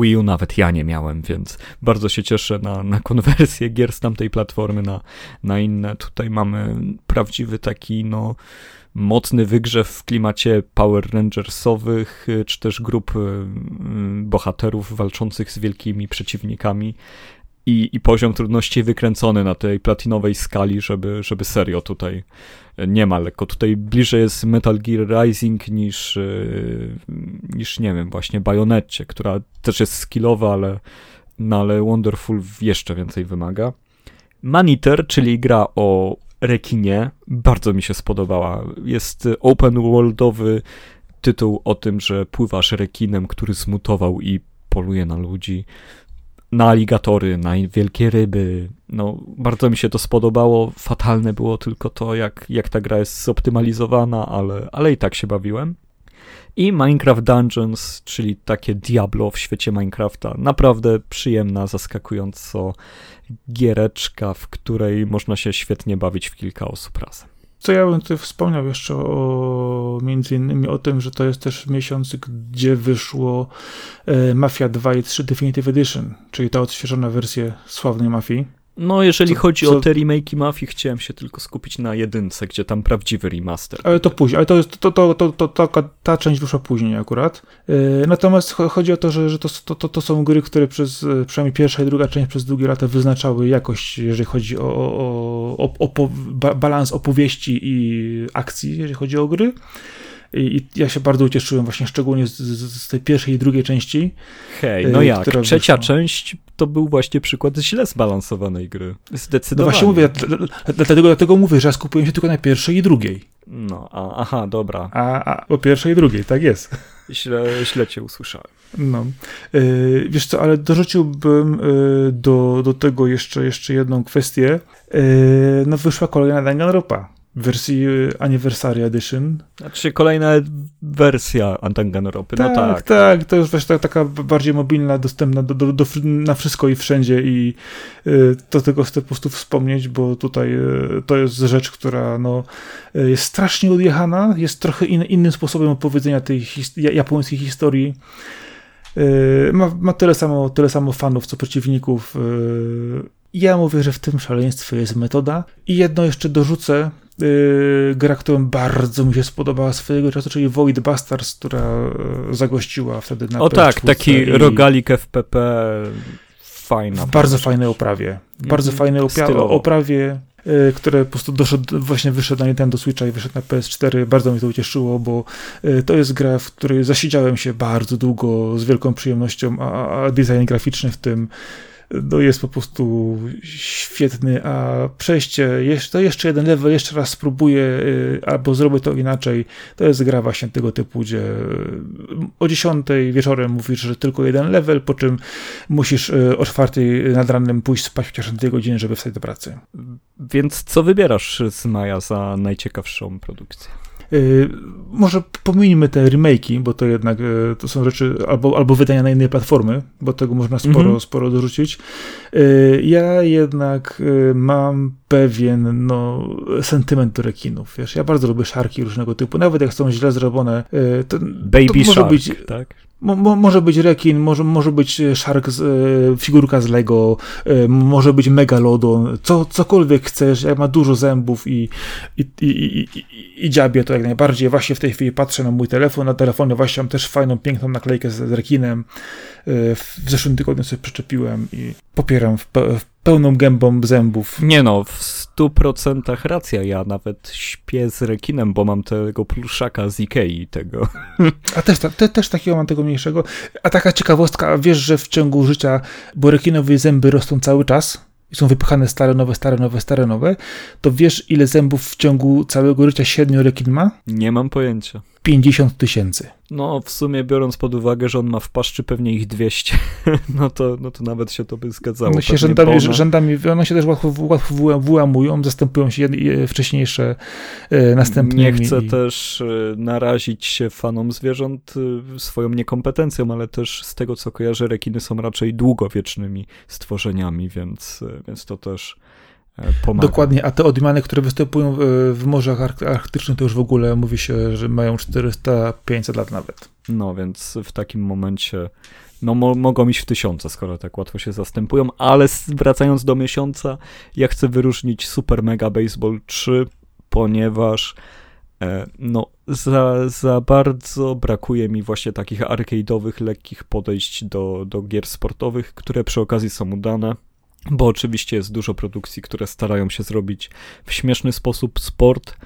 Wii U nawet ja nie miałem, więc bardzo się cieszę na, na konwersję gier z tamtej platformy na, na inne. Tutaj mamy prawdziwy taki, no, mocny wygrzew w klimacie Power Rangersowych, y, czy też grup y, y, bohaterów walczących z wielkimi przeciwnikami. I, i poziom trudności wykręcony na tej platinowej skali, żeby, żeby serio tutaj nie ma lekko. Tutaj bliżej jest Metal Gear Rising niż, niż nie wiem, właśnie Bajonecie, która też jest skillowa, ale, no ale Wonderful jeszcze więcej wymaga. Maniter, czyli gra o rekinie, bardzo mi się spodobała. Jest open worldowy tytuł o tym, że pływasz rekinem, który zmutował i poluje na ludzi, na aligatory, na wielkie ryby. No, bardzo mi się to spodobało. Fatalne było tylko to, jak, jak ta gra jest zoptymalizowana, ale, ale i tak się bawiłem. I Minecraft Dungeons, czyli takie Diablo w świecie Minecrafta. Naprawdę przyjemna, zaskakująco giereczka, w której można się świetnie bawić w kilka osób razem. Co ja bym tutaj wspomniał jeszcze o między innymi o tym, że to jest też miesiąc, gdzie wyszło e, Mafia 2 i 3 Definitive Edition, czyli ta odświeżona wersja sławnej Mafii. No, jeżeli co, chodzi co... o te remake'i Mafii, chciałem się tylko skupić na jedynce, gdzie tam prawdziwy remaster. Ale to później, ale to, jest, to, to, to, to, to, ta część wyszła później akurat. Yy, natomiast chodzi o to, że, że to, to, to są gry, które przez e, przynajmniej pierwsza i druga część przez długie lata wyznaczały jakość, jeżeli chodzi o, o, o, o balans opowieści i akcji, jeżeli chodzi o gry. I ja się bardzo ucieszyłem właśnie szczególnie z, z, z tej pierwszej i drugiej części. Hej, no jak? Trzecia wyszła. część to był właśnie przykład źle zbalansowanej gry. Zdecydowanie. No właśnie mówię, dlatego, dlatego mówię, że ja skupiłem się tylko na pierwszej i drugiej. No, a, aha, dobra. A, a po pierwszej i drugiej, tak jest. Źle, źle cię usłyszałem. No. Yy, wiesz co, ale dorzuciłbym yy, do, do tego jeszcze, jeszcze jedną kwestię. Yy, no wyszła kolejna Danganronpa wersji Anniversary Edition. Znaczy kolejna wersja Danganronpy, tak, no tak. Tak, to jest właśnie taka bardziej mobilna, dostępna do, do, do, na wszystko i wszędzie i y, to tego chcę po prostu wspomnieć, bo tutaj y, to jest rzecz, która no, y, jest strasznie odjechana, jest trochę in, innym sposobem opowiedzenia tej his japońskiej historii. Ma, ma tyle, samo, tyle samo fanów, co przeciwników. Ja mówię, że w tym szaleństwie jest metoda. I jedno jeszcze dorzucę, Yy, gra, którą bardzo mi się spodobała swojego czasu, czyli Void Bastards, która yy, zagościła wtedy na O tak, taki rogalik FPP, fajna. W bardzo fajnej oprawie. W bardzo mm, fajnej oprawie, yy, które po prostu doszedł, właśnie wyszedł na Nintendo Switcha i wyszedł na PS4. Bardzo mnie to ucieszyło, bo yy, to jest gra, w której zasiedziałem się bardzo długo z wielką przyjemnością, a, a design graficzny w tym no jest po prostu świetny, a przejście, to jeszcze jeden level, jeszcze raz spróbuję, y, albo zrobię to inaczej, to jest gra właśnie tego typu, gdzie y, o 10 wieczorem mówisz, że tylko jeden level, po czym musisz y, o 4 nad ranem pójść spać chociaż 2 godziny, żeby wstać do pracy. Więc co wybierasz z Maja za najciekawszą produkcję? Y, może pominijmy te remake'i, bo to jednak y, to są rzeczy, albo, albo wydania na innej platformy, bo tego można sporo, mm -hmm. sporo dorzucić. Y, ja jednak mam pewien no, sentyment do rekinów. Wiesz, ja bardzo lubię szarki różnego typu, nawet jak są źle zrobione. To, Baby to może shark, być, tak? Mo, mo, może być rekin, może, może być shark, z, e, figurka z Lego, e, może być megalodon, co, cokolwiek chcesz, jak ma dużo zębów i, i, i, i, i, dziabie to jak najbardziej. Właśnie w tej chwili patrzę na mój telefon, na telefonie właśnie mam też fajną, piękną naklejkę z, z rekinem. E, w zeszłym tygodniu sobie przyczepiłem i popieram w, w pełną gębą zębów. Nie no, w stu procentach racja. Ja nawet śpię z rekinem, bo mam tego pluszaka z Ikei tego. A też, te, też takiego mam tego mniejszego. A taka ciekawostka, wiesz, że w ciągu życia, bo rekinowe zęby rosną cały czas, i są wypychane stare, nowe, stare, nowe, stare, nowe, to wiesz, ile zębów w ciągu całego życia średnio rekin ma? Nie mam pojęcia. 50 tysięcy. No, w sumie biorąc pod uwagę, że on ma w paszczy pewnie ich 200, no to, no to nawet się to by zgadzało. No się rzędami, rzędami, one się też łatwo, łatwo wyłamują, zastępują się wcześniejsze e, następnymi. Nie chcę i... też e, narazić się fanom zwierząt e, swoją niekompetencją, ale też z tego, co kojarzę, rekiny są raczej długowiecznymi stworzeniami, więc, więc to też Pomaga. Dokładnie, a te odmiany, które występują w morzach arktycznych, to już w ogóle mówi się, że mają 400-500 lat nawet. No więc w takim momencie no mo mogą iść w tysiące, skoro tak łatwo się zastępują, ale wracając do miesiąca, ja chcę wyróżnić Super Mega Baseball 3, ponieważ e, no za, za bardzo brakuje mi właśnie takich arcade'owych, lekkich podejść do, do gier sportowych, które przy okazji są udane bo oczywiście jest dużo produkcji, które starają się zrobić w śmieszny sposób sport,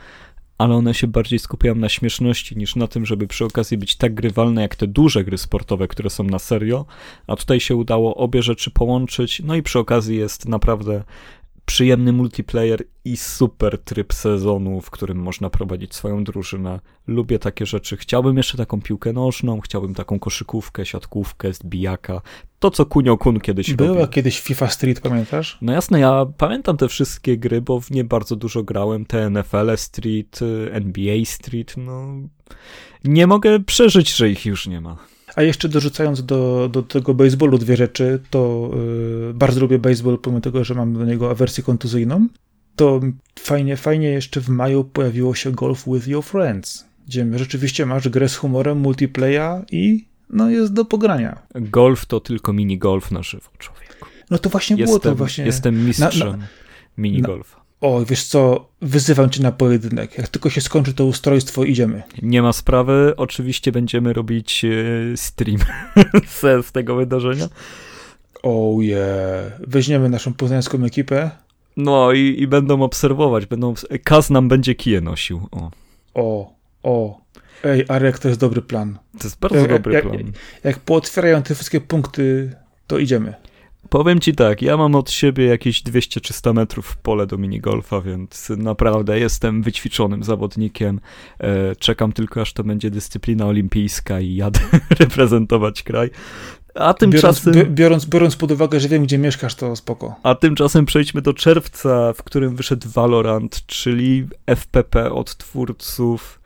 ale one się bardziej skupiają na śmieszności niż na tym, żeby przy okazji być tak grywalne jak te duże gry sportowe, które są na serio. A tutaj się udało obie rzeczy połączyć, no i przy okazji jest naprawdę przyjemny multiplayer i super tryb sezonu, w którym można prowadzić swoją drużynę. Lubię takie rzeczy. Chciałbym jeszcze taką piłkę nożną, chciałbym taką koszykówkę, siatkówkę, zbijaka. To, co Kunio Kun kiedyś Była robił. kiedyś FIFA Street, pamiętasz? No jasne, ja pamiętam te wszystkie gry, bo w nie bardzo dużo grałem. Te NFL Street, NBA Street, no... Nie mogę przeżyć, że ich już nie ma. A jeszcze dorzucając do, do tego baseballu dwie rzeczy, to yy, bardzo lubię baseball, pomimo tego, że mam do niego awersję kontuzyjną. To fajnie, fajnie jeszcze w maju pojawiło się Golf with Your Friends, gdzie rzeczywiście masz grę z humorem, multiplayer i no jest do pogrania. Golf to tylko mini golf na żywo, człowieku. No to właśnie jestem, było to właśnie. Jestem mistrzem na, na, mini golfa. O, wiesz co, wyzywam cię na pojedynek. Jak tylko się skończy to ustrojstwo, idziemy. Nie ma sprawy. Oczywiście będziemy robić e, stream z tego wydarzenia. Oh yeah. Weźmiemy naszą poznańską ekipę. No i, i będą obserwować. Będą, Kaz nam będzie kije nosił. O. O, o. Ej, Arek, to jest dobry plan. To jest bardzo jak, dobry jak, plan. Jak, jak pootwierają te wszystkie punkty, to idziemy. Powiem ci tak, ja mam od siebie jakieś 200-300 metrów pole do minigolfa, więc naprawdę jestem wyćwiczonym zawodnikiem. E, czekam tylko, aż to będzie dyscyplina olimpijska i jadę reprezentować kraj. A tymczasem... Biorąc, biorąc, biorąc pod uwagę, że wiem, gdzie mieszkasz, to spoko. A tymczasem przejdźmy do czerwca, w którym wyszedł Valorant, czyli FPP od twórców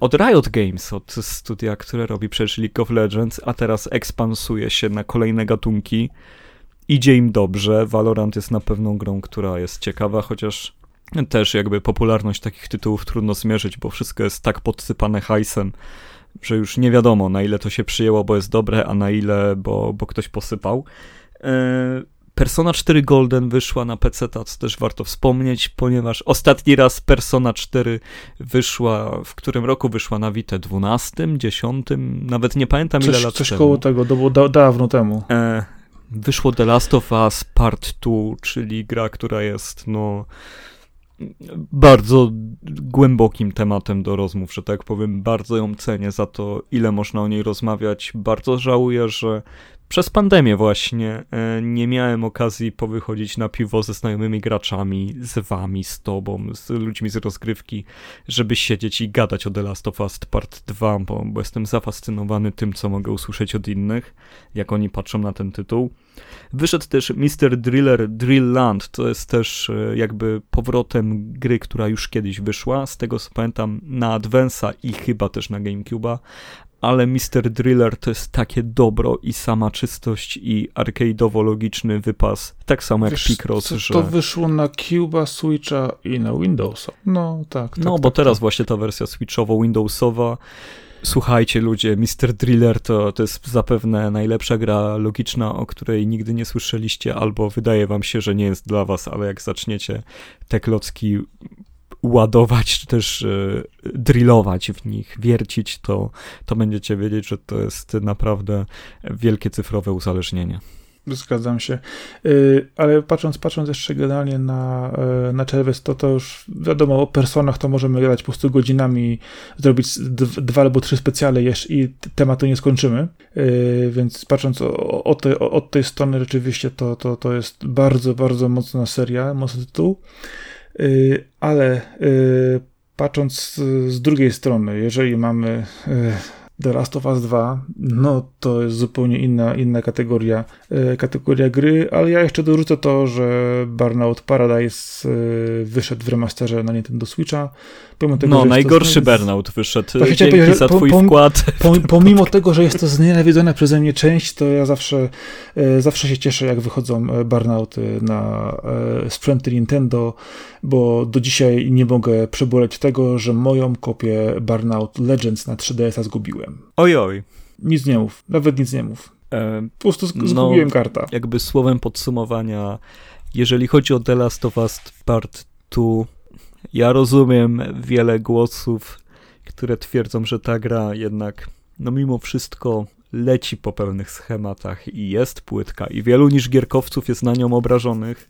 od Riot Games, od studia, które robi przecież League of Legends, a teraz ekspansuje się na kolejne gatunki. Idzie im dobrze. Valorant jest na pewno grą, która jest ciekawa, chociaż też jakby popularność takich tytułów trudno zmierzyć, bo wszystko jest tak podsypane hajsem, że już nie wiadomo na ile to się przyjęło, bo jest dobre, a na ile, bo, bo ktoś posypał. E, Persona 4 Golden wyszła na PC, co też warto wspomnieć, ponieważ ostatni raz Persona 4 wyszła, w którym roku wyszła na Vita 12, 10, nawet nie pamiętam coś, ile lat coś temu. koło tego, to było da, dawno temu. E, wyszło The Last of Us Part 2, czyli gra, która jest no bardzo głębokim tematem do rozmów, że tak powiem. Bardzo ją cenię za to, ile można o niej rozmawiać. Bardzo żałuję, że przez pandemię właśnie e, nie miałem okazji powychodzić na piwo ze znajomymi graczami, z wami, z tobą, z ludźmi z rozgrywki, żeby siedzieć i gadać o The Last of Us Part 2, bo, bo jestem zafascynowany tym, co mogę usłyszeć od innych, jak oni patrzą na ten tytuł. Wyszedł też Mr. Driller Drill Land, to jest też e, jakby powrotem gry, która już kiedyś wyszła, z tego co pamiętam na Advance'a i chyba też na GameCube'a, ale Mr. Driller to jest takie dobro i sama czystość i arcade'owo-logiczny wypas, tak samo jak Wiesz, Picross, że... To wyszło na Cuba, Switcha i na Windowsa. No tak. tak no, tak, bo tak, teraz właśnie ta wersja Switchowo-Windowsowa Słuchajcie ludzie, Mr. Driller to, to jest zapewne najlepsza gra logiczna, o której nigdy nie słyszeliście, albo wydaje wam się, że nie jest dla was, ale jak zaczniecie te klocki ładować, czy też e, drillować w nich, wiercić, to, to będziecie wiedzieć, że to jest naprawdę wielkie cyfrowe uzależnienie. Zgadzam się. Yy, ale patrząc, patrząc jeszcze generalnie na, yy, na czerwiec, to to już wiadomo, o personach to możemy gadać po prostu godzinami, zrobić dwa albo trzy specjale jeszcze i tematu nie skończymy. Więc patrząc o te, o, od tej strony rzeczywiście to, to, to jest bardzo, bardzo mocna seria, mocny tytuł. Yy, ale yy, patrząc z, drugiej strony, jeżeli mamy yy, The Last of Us 2, no to jest zupełnie inna, inna kategoria, e, kategoria gry, ale ja jeszcze dorzucę to, że Burnout Paradise e, wyszedł w remasterze na Nintendo Switcha. Pomimo tego, no, najgorszy to... Burnout wyszedł. Właśnie Dzięki za twój po, wkład. Po, pomimo tego, że jest to znienawidzona przeze mnie część, to ja zawsze, e, zawsze się cieszę, jak wychodzą Burnouty na sprzęty Nintendo, bo do dzisiaj nie mogę przeboleć tego, że moją kopię Burnout Legends na 3DS-a zgubiłem. Oj, oj. Nic nie mów, nawet nic nie mów. E, po prostu zgubiłem no, karta. Jakby słowem podsumowania, jeżeli chodzi o The Last of Us Part 2, ja rozumiem wiele głosów, które twierdzą, że ta gra jednak, no mimo wszystko leci po pełnych schematach i jest płytka i wielu niż gierkowców jest na nią obrażonych.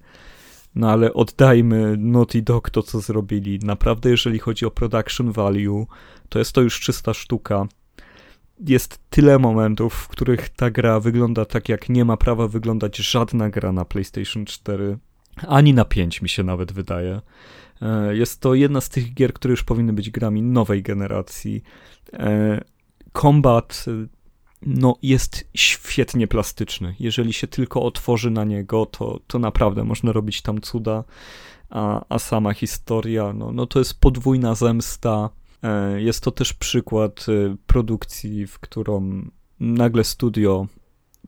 No ale oddajmy Naughty Dog to, co zrobili. Naprawdę, jeżeli chodzi o production value, to jest to już czysta sztuka. Jest tyle momentów, w których ta gra wygląda tak, jak nie ma prawa wyglądać żadna gra na PlayStation 4, ani na 5 mi się nawet wydaje. E, jest to jedna z tych gier, które już powinny być grami nowej generacji. Combat no, jest świetnie plastyczny. Jeżeli się tylko otworzy na niego, to, to naprawdę można robić tam cuda. A, a sama historia, no, no to jest podwójna zemsta. E, jest to też przykład e, produkcji, w którą nagle studio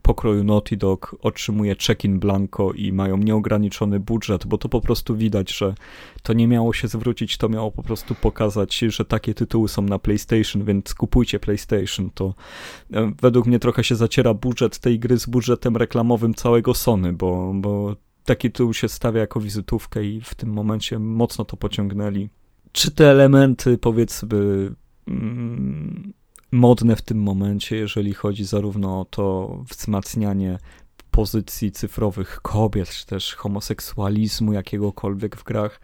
pokroju Naughty Dog otrzymuje check-in blanco i mają nieograniczony budżet, bo to po prostu widać, że to nie miało się zwrócić, to miało po prostu pokazać, że takie tytuły są na PlayStation, więc kupujcie PlayStation. To e, według mnie trochę się zaciera budżet tej gry z budżetem reklamowym całego Sony, bo, bo taki tytuł się stawia jako wizytówkę i w tym momencie mocno to pociągnęli. Czy te elementy, powiedzmy, mm, modne w tym momencie, jeżeli chodzi zarówno o to wzmacnianie pozycji cyfrowych kobiet, czy też homoseksualizmu jakiegokolwiek w grach.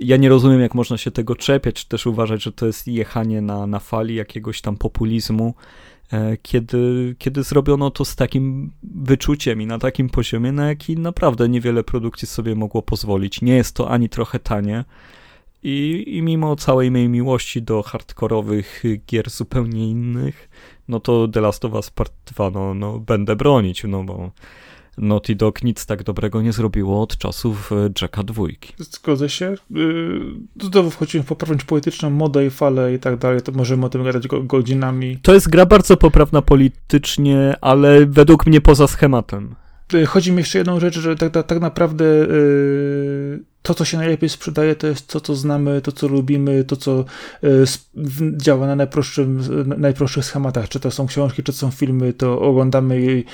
Ja nie rozumiem, jak można się tego czepiać, czy też uważać, że to jest jechanie na, na fali jakiegoś tam populizmu, e, kiedy, kiedy zrobiono to z takim wyczuciem i na takim poziomie, na jaki naprawdę niewiele produkcji sobie mogło pozwolić. Nie jest to ani trochę tanie, I, I mimo całej mojej miłości do hardkorowych gier zupełnie innych, no to The Last of Us Part 2, no, no będę bronić, no bo Naughty Dog nic tak dobrego nie zrobiło od czasów e, Jacka dwójki. Zgodzę się. Yy, znowu wchodzimy w poprawność polityczną, modę i falę i tak dalej, to możemy o tym gadać godzinami. To jest gra bardzo poprawna politycznie, ale według mnie poza schematem. Y, chodzi mi jeszcze jedną rzecz, że tak, tak, tak naprawdę yy, to, co się najlepiej sprzedaje, to jest to, co znamy, to, co lubimy, to, co yy, działa na najprostszym, najprostszych schematach. Czy to są książki, czy to są filmy, to oglądamy i,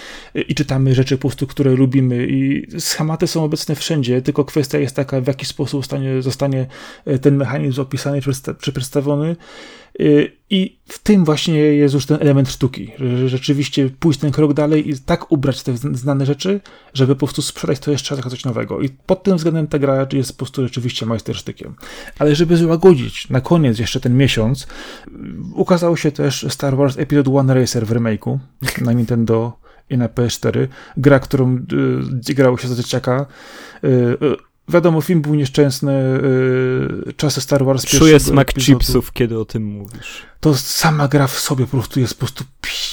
i, czytamy rzeczy po prostu, które lubimy. I schematy są obecne wszędzie, tylko kwestia jest taka, w jaki sposób stanie, zostanie y, ten mechanizm opisany czy przedstawiony. I w tym właśnie jest już ten element sztuki, że rzeczywiście pójść ten krok dalej i tak ubrać te znane rzeczy, żeby po prostu sprzedać to jeszcze raz coś nowego. I pod tym względem ta gra jest po prostu rzeczywiście majstersztykiem. Ale żeby złagodzić na koniec jeszcze ten miesiąc, ukazał się też Star Wars Episode 1 Racer w remake'u na Nintendo i na PS4. Gra, którą y, grało się za dzieciaka. Y, y, Wiadomo, film był nieszczęsny, yy, czasy Star Wars Czuję smak epizodu. chipsów, kiedy o tym mówisz. To sama gra w sobie po prostu jest po prostu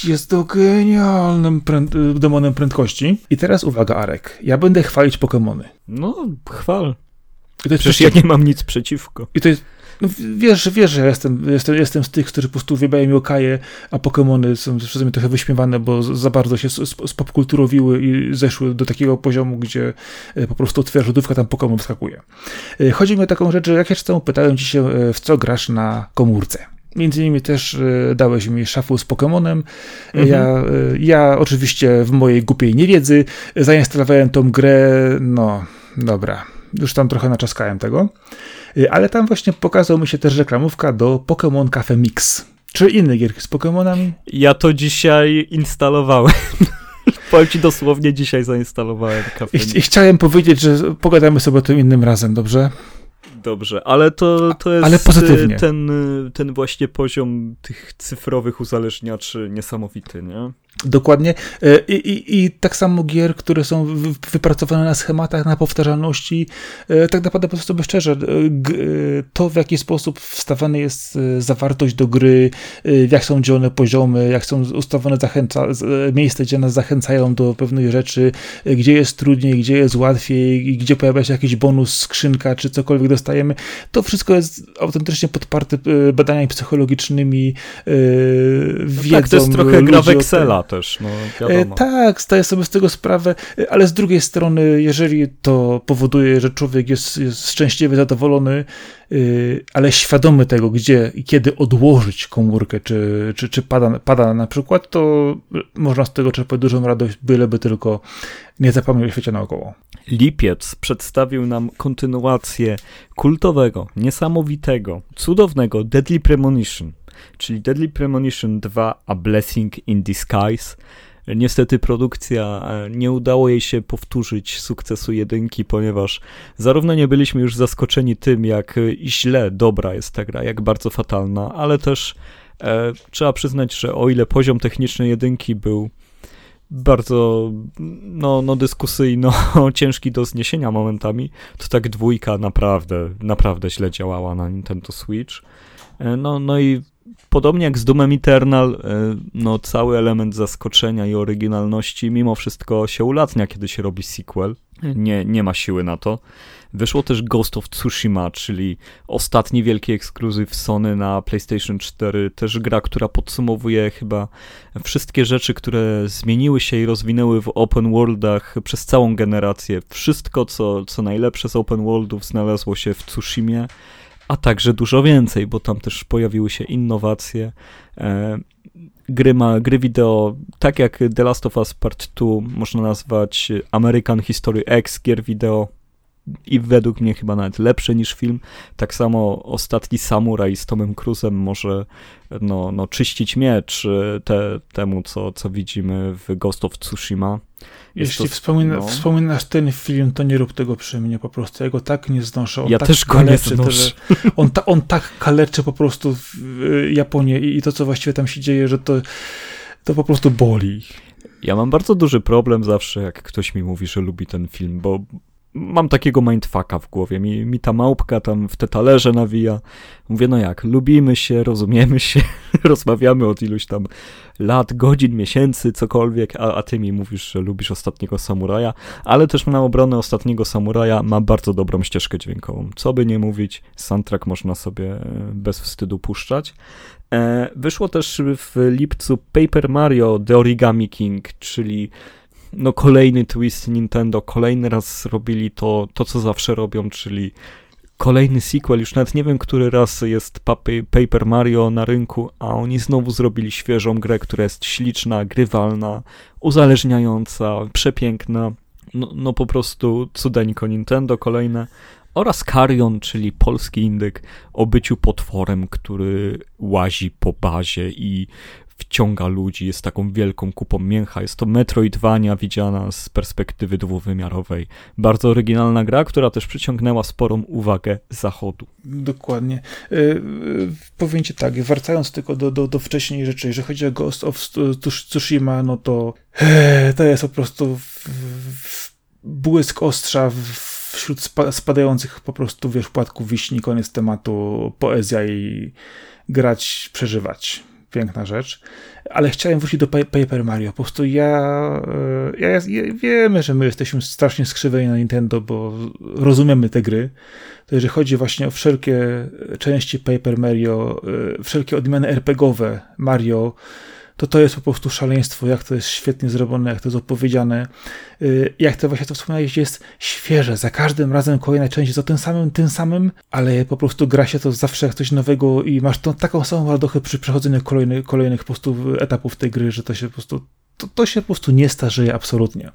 jest to genialnym pręd demonem prędkości. I teraz uwaga, Arek. Ja będę chwalić Pokémony. No, chwal. Przecież ja nie mam nic przeciwko. I to jest no, wiesz, wiesz, że ja jestem, jestem, jestem z tych, którzy po prostu uwielbiają Yokaje, a Pokémony są przeze mnie trochę wyśmiewane, bo za bardzo się spopkulturowiły i zeszły do takiego poziomu, gdzie e, po prostu otwiera lodówka, tam Pokémon wskakuje. E, chodzi mi o taką rzecz, że jak jeszcze temu pytałem ci się, e, w co grasz na komórce. Między innymi też dałeś mi szafu z Pokémonem. Mhm. Ja, ja oczywiście w mojej głupiej niewiedzy zainstalowałem tą grę, no dobra, już tam trochę naczaskałem tego. Y, ale tam właśnie pokazał mi się też reklamówka do Pokémon Cafe Mix. Czy inne gierki z Pokémonami? Ja to dzisiaj instalowałem. Powiem ci dosłownie, dzisiaj zainstalowałem Cafe I, I chciałem powiedzieć, że pogadamy sobie o tym innym razem, dobrze? Dobrze, ale to, to jest ale pozytywnie. Ten, ten właśnie poziom tych cyfrowych uzależniaczy niesamowity, nie? Dokładnie. E, I, i, I tak samo gier, które są wypracowane na schematach, na powtarzalności. E, tak naprawdę, po prostu szczerze, e, to w jaki sposób wstawiana jest zawartość do gry, jak są dzielone poziomy, jak są ustawione zachęca, miejsca, gdzie nas zachęcają do pewnych rzeczy, gdzie jest trudniej, gdzie jest łatwiej, gdzie pojawia się jakiś bonus, skrzynka, czy cokolwiek dostajemy. To wszystko jest autentycznie podparte badaniami psychologicznymi, wiedzą. No tak, to jest trochę gra w Excela też, no wiadomo. E, tak, zdaję sobie z tego sprawę, e, ale z drugiej strony, jeżeli to powoduje, że człowiek jest, jest szczęśliwy, zadowolony, ale świadomy tego, gdzie i kiedy odłożyć komórkę, czy, czy, czy pada, pada na przykład, to można z tego czerpać dużą radość, byleby tylko nie zapomnieć o świecie naokoło. Lipiec przedstawił nam kontynuację kultowego, niesamowitego, cudownego Deadly Premonition czyli Deadly Premonition 2 A Blessing in Disguise. Niestety produkcja e, nie udało jej się powtórzyć sukcesu jedynki, ponieważ zarówno nie byliśmy już zaskoczeni tym, jak źle dobra jest ta gra, jak bardzo fatalna, ale też e, trzeba przyznać, że o ile poziom techniczny jedynki był bardzo no, no dyskusyjno ciężki do zniesienia momentami, to tak dwójka naprawdę, naprawdę źle działała na Nintendo Switch. E, no, no i podobnie jak z Doomem Eternal, e, no cały element zaskoczenia i oryginalności mimo wszystko się ulatnia, kiedy się robi sequel. Nie, nie ma siły na to. Wyszło też Ghost of Tsushima, czyli ostatni wielki ekskluzyw Sony na PlayStation 4. Też gra, która podsumowuje chyba wszystkie rzeczy, które zmieniły się i rozwinęły w open worldach przez całą generację. Wszystko, co, co najlepsze z open worldów znalazło się w Tsushimie a także dużo więcej, bo tam też pojawiły się innowacje. E, gry, ma, gry wideo, tak jak The Last of Us Part 2, można nazwać American History X gier wideo i według mnie chyba nawet lepsze niż film. Tak samo Ostatni Samuraj z Tomem Cruzem może no, no, czyścić miecz e, te, temu, co, co widzimy w Ghost of Tsushima. Jeśli to, wspomina, no. wspominasz ten film, to nie rób tego przy mnie po prostu. Ja go tak nie znoszę. On ja tak też go nie znoszę. on, ta, on tak kaleczy po prostu Japonię i, i to, co właściwie tam się dzieje, że to, to po prostu boli. Ja mam bardzo duży problem zawsze, jak ktoś mi mówi, że lubi ten film, bo mam takiego mindfucka w głowie. Mi, mi ta małpka tam w te talerze nawija. Mówię, no jak, lubimy się, rozumiemy się, rozmawiamy od iluś tam lat, godzin, miesięcy, cokolwiek, a, a ty mi mówisz, że lubisz Ostatniego Samuraja, ale też na obronę Ostatniego Samuraja ma bardzo dobrą ścieżkę dźwiękową. Co by nie mówić, soundtrack można sobie e, bez wstydu puszczać. E, wyszło też w lipcu Paper Mario The Origami King, czyli no kolejny twist Nintendo, kolejny raz zrobili to, to co zawsze robią, czyli kolejny sequel, już nawet nie wiem, który raz jest Paper Mario na rynku, a oni znowu zrobili świeżą grę, która jest śliczna, grywalna, uzależniająca, przepiękna. No, no po prostu cudeńko Nintendo kolejne. Oraz Karion, czyli polski indyk o byciu potworem, który łazi po bazie i wciąga ludzi, jest taką wielką kupą mięcha. Jest to Metroidvania widziana z perspektywy dwuwymiarowej. Bardzo oryginalna gra, która też przyciągnęła sporą uwagę zachodu. Dokładnie. Yy, powiem ci tak, wracając tylko do, do, do wcześniej rzeczy, jeżeli chodzi o Ghost of Tsushima, no to yy, to jest po prostu w, w błysk ostrza w, wśród spadających po prostu, wiesz, płatków wiśni, koniec tematu, poezja i grać, przeżywać piękna rzecz, ale chciałem wrócić do Paper Mario. Po prostu ja, e, ja, ja wiemy, że my jesteśmy strasznie skrzywieni na Nintendo, bo rozumiemy te gry. To jeżeli chodzi właśnie o wszelkie części Paper Mario, e, wszelkie odmiany RPGowe Mario, to to jest po prostu szaleństwo, jak to jest świetnie zrobione, jak to jest opowiedziane, y, jak to właśnie to wspomniałeś, jest świeże, za każdym razem kolejna część o tym samym, tym samym, ale po prostu gra się to zawsze jak coś nowego i masz tą taką samą radochę przy przechodzeniu kolejnych, kolejnych po prostu etapów tej gry, że to się po prostu to, to się po prostu nie starzeje absolutnie.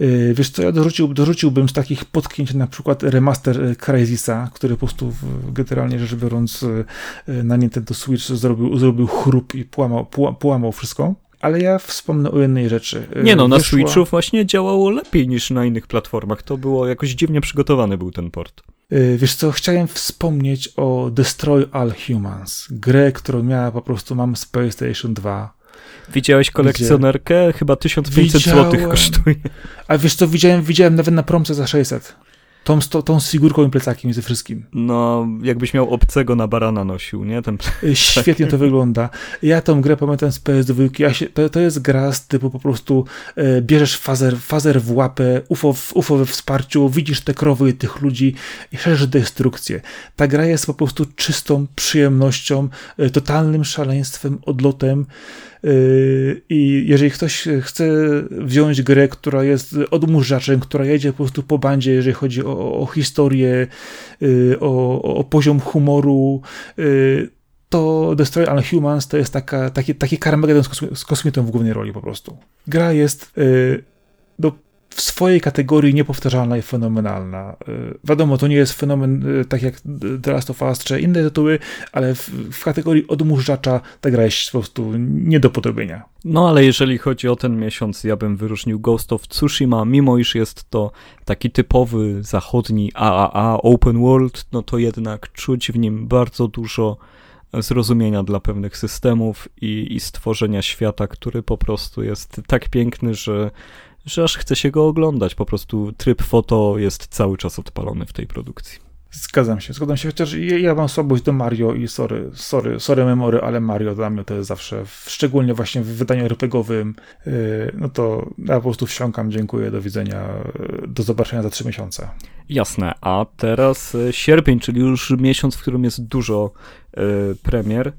Y, wiesz co, ja dorzucił, dorzuciłbym z takich potknięć na przykład remaster y, Crysisa, który po prostu generalnie rzecz biorąc y, na Nintendo Switch zrobił, zrobił chrup i połamał, połamał wszystko. Ale ja wspomnę o jednej rzeczy. Nie no, na Wyszła... Switchu właśnie działało lepiej niż na innych platformach. To było jakoś dziwnie przygotowany był ten port. Wiesz co, chciałem wspomnieć o Destroy All Humans. Grę, którą miała po prostu mam z PlayStation 2 Widziałeś kolekcjonerkę? Chyba 1500 zł kosztuje. A wiesz co, widziałem, widziałem nawet na promce za 600. Tą, tą, tą z figurką i plecakiem i ze wszystkim. No, jakbyś miał obcego na barana nosił, nie? Ten y, Świetnie to wygląda. Ja tą grę pamiętam z PS2. Ja się, to, to jest gra z typu po prostu e, bierzesz fazer, fazer w łapę, UFO, w, UFO we wsparciu, widzisz te krowy tych ludzi i szerzysz destrukcję. Ta gra jest po prostu czystą przyjemnością, e, totalnym szaleństwem, odlotem. Yy, I jeżeli ktoś chce wziąć grę, która jest odmurzaczem, która jedzie po prostu po bandzie, jeżeli chodzi o, o historię, yy, o, o, poziom humoru, yy, to Destroy All Humans to jest taka, taki, taki Carmageddon z, kosmitą w głównej roli po prostu. Gra jest do w swojej kategorii niepowtarzalna i fenomenalna. Y, wiadomo, to nie jest fenomen y, tak jak The Last of Us czy inne tytuły, ale w, w kategorii odmurzacza ta gra jest po prostu nie do podobienia. No ale jeżeli chodzi o ten miesiąc, ja bym wyróżnił Ghost of Tsushima, mimo iż jest to taki typowy zachodni AAA open world, no to jednak czuć w nim bardzo dużo zrozumienia dla pewnych systemów i, i stworzenia świata, który po prostu jest tak piękny, że że aż chce się go oglądać. Po prostu tryb foto jest cały czas odpalony w tej produkcji. Zgadzam się, zgadzam się, chociaż ja mam słabość do Mario i sorry, sorry, sorry memory, ale Mario dla mnie to jest zawsze, szczególnie właśnie w wydaniu RPGowym, yy, no to ja po prostu wsiąkam, dziękuję, do widzenia, yy, do zobaczenia za trzy miesiące. Jasne, a teraz yy, sierpień, czyli już miesiąc, w którym jest dużo premier.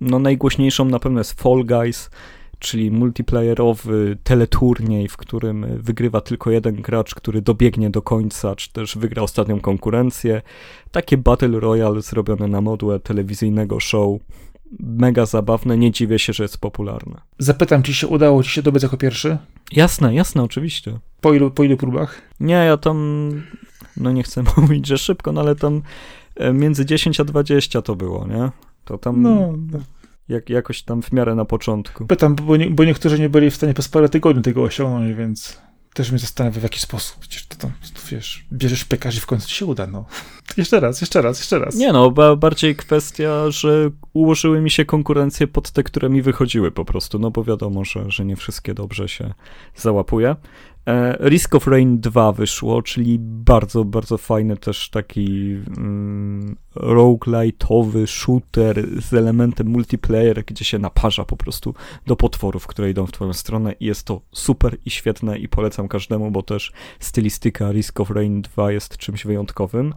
No najgłośniejszą na pewno jest Fall Guys, czyli multiplayerowy teleturniej, w którym wygrywa tylko jeden gracz, który dobiegnie do końca, czy też wygra ostatnią konkurencję. Takie Battle Royale zrobione na modłę telewizyjnego show. Mega zabawne, nie dziwię się, że jest popularne. Zapytam, czy się udało ci się dobiec jako pierwszy? Jasne, jasne, oczywiście. Po ilu, po ilu próbach? Nie, ja tam, no nie chcę mówić, że szybko, no ale tam e, między 10 a 20 to było, nie? To tam... No, no jak, jakoś tam w miarę na początku. Pytam, bo, nie, bo niektórzy nie byli w stanie przez parę tygodni tego osiągnąć, więc też mnie zastanawia w jaki sposób. Przecież to tam, wiesz, bierzesz piekarz i w końcu ci się uda, no. Jeszcze raz, jeszcze raz, jeszcze raz. Nie no, ba bardziej kwestia, że ułożyły mi się konkurencje pod te, które mi wychodziły po prostu, no bo wiadomo, że, że nie wszystkie dobrze się załapuje. E, Risk of Rain 2 wyszło, czyli bardzo, bardzo fajny też taki mm, roguelite'owy shooter z elementem multiplayer, gdzie się naparza po prostu do potworów, które idą w twoją stronę i jest to super i świetne i polecam każdemu, bo też stylistyka Risk of Rain 2 jest czymś wyjątkowym.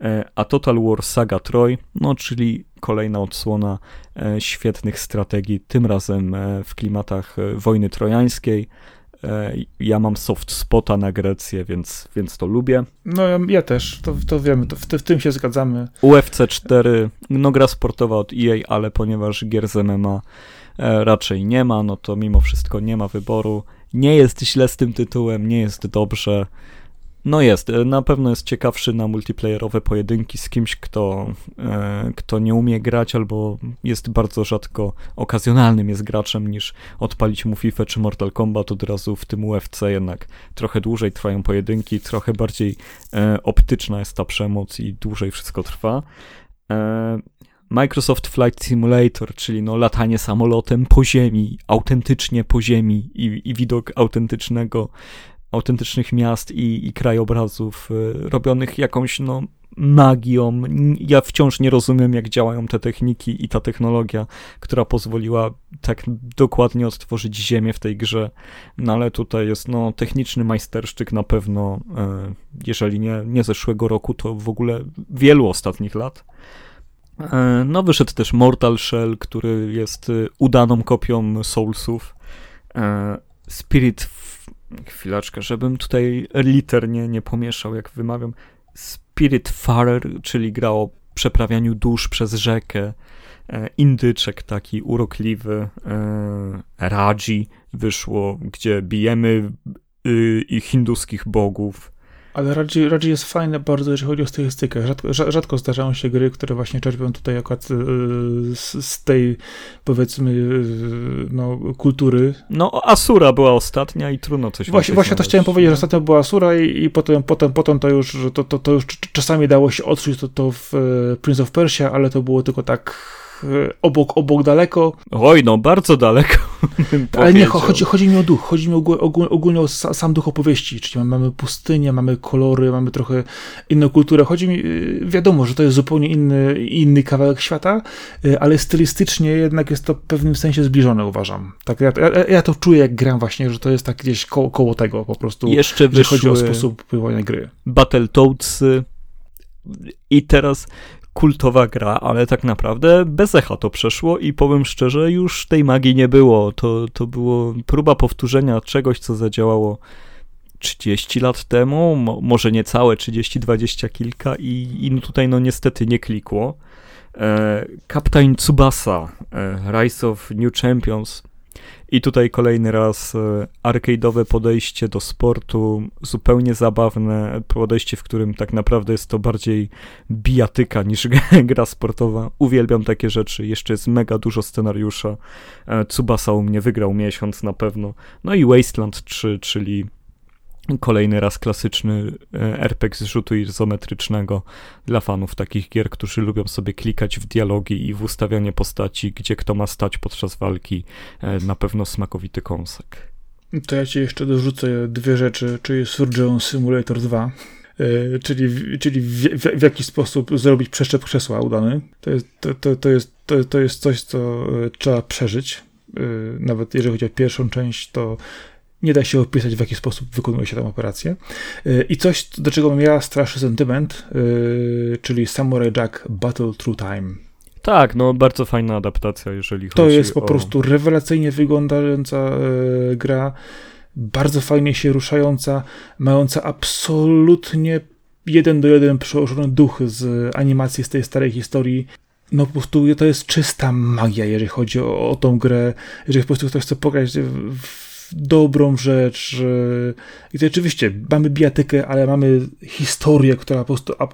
E, a Total War Saga Troy, no czyli kolejna odsłona e, świetnych strategii, tym razem w klimatach wojny trojańskiej. Ja mam soft spota na Grecję, więc, więc to lubię. No ja, też, to, to wiemy, to w, w, tym się zgadzamy. UFC 4, no gra sportowa od EA, ale ponieważ gier z MMA raczej nie ma, no to mimo wszystko nie ma wyboru. Nie jest źle z tym tytułem, nie jest dobrze. No jest, e, na pewno jest ciekawszy na multiplayerowe pojedynki z kimś, kto, e, kto nie umie grać albo jest bardzo rzadko okazjonalnym jest graczem niż odpalić mu FIFA czy Mortal Kombat od razu w tym UFC jednak trochę dłużej trwają pojedynki, trochę bardziej e, optyczna jest ta przemoc i dłużej wszystko trwa. E, Microsoft Flight Simulator, czyli no latanie samolotem po ziemi, autentycznie po ziemi i, i widok autentycznego autentycznych miast i, i krajobrazów y, robionych jakąś no, magią. Ja wciąż nie rozumiem, jak działają te techniki i ta technologia, która pozwoliła tak dokładnie odtworzyć Ziemię w tej grze. No ale tutaj jest no, techniczny majstersztyk na pewno, e, jeżeli nie, nie zeszłego roku, to w ogóle wielu ostatnich lat. E, no wyszedł też Mortal Shell, który jest y, udaną kopią Soulsów. Spirit chwileczkę, żebym tutaj liter nie, nie pomieszał, jak wymawiam. Spiritfarer, czyli gra o przeprawianiu dusz przez rzekę. E, indyczek taki urokliwy. E, Raji wyszło, gdzie bijemy y, i hinduskich bogów. Ale raczej, raczej jest fajne bardzo, jeżeli chodzi o stylistykę. Rzadko, rzadko zdarzają się gry, które właśnie czerpią tutaj akurat yy, z, z, tej, powiedzmy, yy, no, kultury. No, Asura była ostatnia i trudno coś Właśnie, właśnie to chciałem powiedzieć, że ostatnio była Asura i, i potem, potem, potem to już, to, to, to już czasami dało się odczuć to, to w e, Prince of Persia, ale to było tylko tak E, obok, obok daleko. Oj, no bardzo daleko. Ale nie, chodzi, chodzi mi o duch, chodzi mi ogólnie, ogólnie o sam duch opowieści, czyli mamy pustynię, mamy kolory, mamy trochę inną kulturę. Chodzi mi, y, wiadomo, że to jest zupełnie inny, inny kawałek świata, y, ale stylistycznie jednak jest to w pewnym sensie zbliżone, uważam. Tak, ja, ja, ja to czuję, jak gram właśnie, że to jest tak gdzieś koło, koło tego po prostu, Jeszcze jeżeli chodzi o sposób pływania gry. Battletoads i teraz kultowa gra, ale tak naprawdę bez echa to przeszło i powiem szczerze, już tej magii nie było. To, to było próba powtórzenia czegoś, co zadziałało 30 lat temu, mo, może nie całe 30, 20 kilka i, i tutaj no niestety nie klikło. E, Captain Tsubasa, e, Rise of New Champions, i tutaj kolejny raz e, arcade'owe podejście do sportu, zupełnie zabawne podejście, w którym tak naprawdę jest to bardziej bijatyka niż gra sportowa. Uwielbiam takie rzeczy, jeszcze jest mega dużo scenariusza. E, Tsubasa u mnie wygrał miesiąc na pewno. No i Wasteland 3, czyli Kolejny raz klasyczny e, RPG z rzutu izometrycznego dla fanów takich gier, którzy lubią sobie klikać w dialogi i w ustawianie postaci, gdzie kto ma stać podczas walki. E, na pewno smakowity kąsek. To ja ci jeszcze dorzucę dwie rzeczy, czyli Surgeon Simulator 2, e, czyli, czyli w, w, w, jaki sposób zrobić przeszczep krzesła udany. To jest, to, to, to, jest, to, to jest coś, co trzeba przeżyć. Nawet jeżeli chodzi o pierwszą część, to nie da się opisać, w jaki sposób wykonuje się tę operację. Y, I coś, do czego mam ja straszny sentyment, yy, czyli Samurai Jack Battle Through Time. Tak, no bardzo fajna adaptacja, jeżeli to chodzi To jest po o... prostu rewelacyjnie wyglądająca yy, gra, bardzo fajnie się ruszająca, mająca absolutnie jeden do jeden przełożony duch z animacji z tej starej historii. No po prostu to jest czysta magia, jeżeli chodzi o, o tą grę. Jeżeli po prostu ktoś chce pograć w dobrą rzecz. I to oczywiście mamy bijatykę, ale mamy historię, która po prostu e,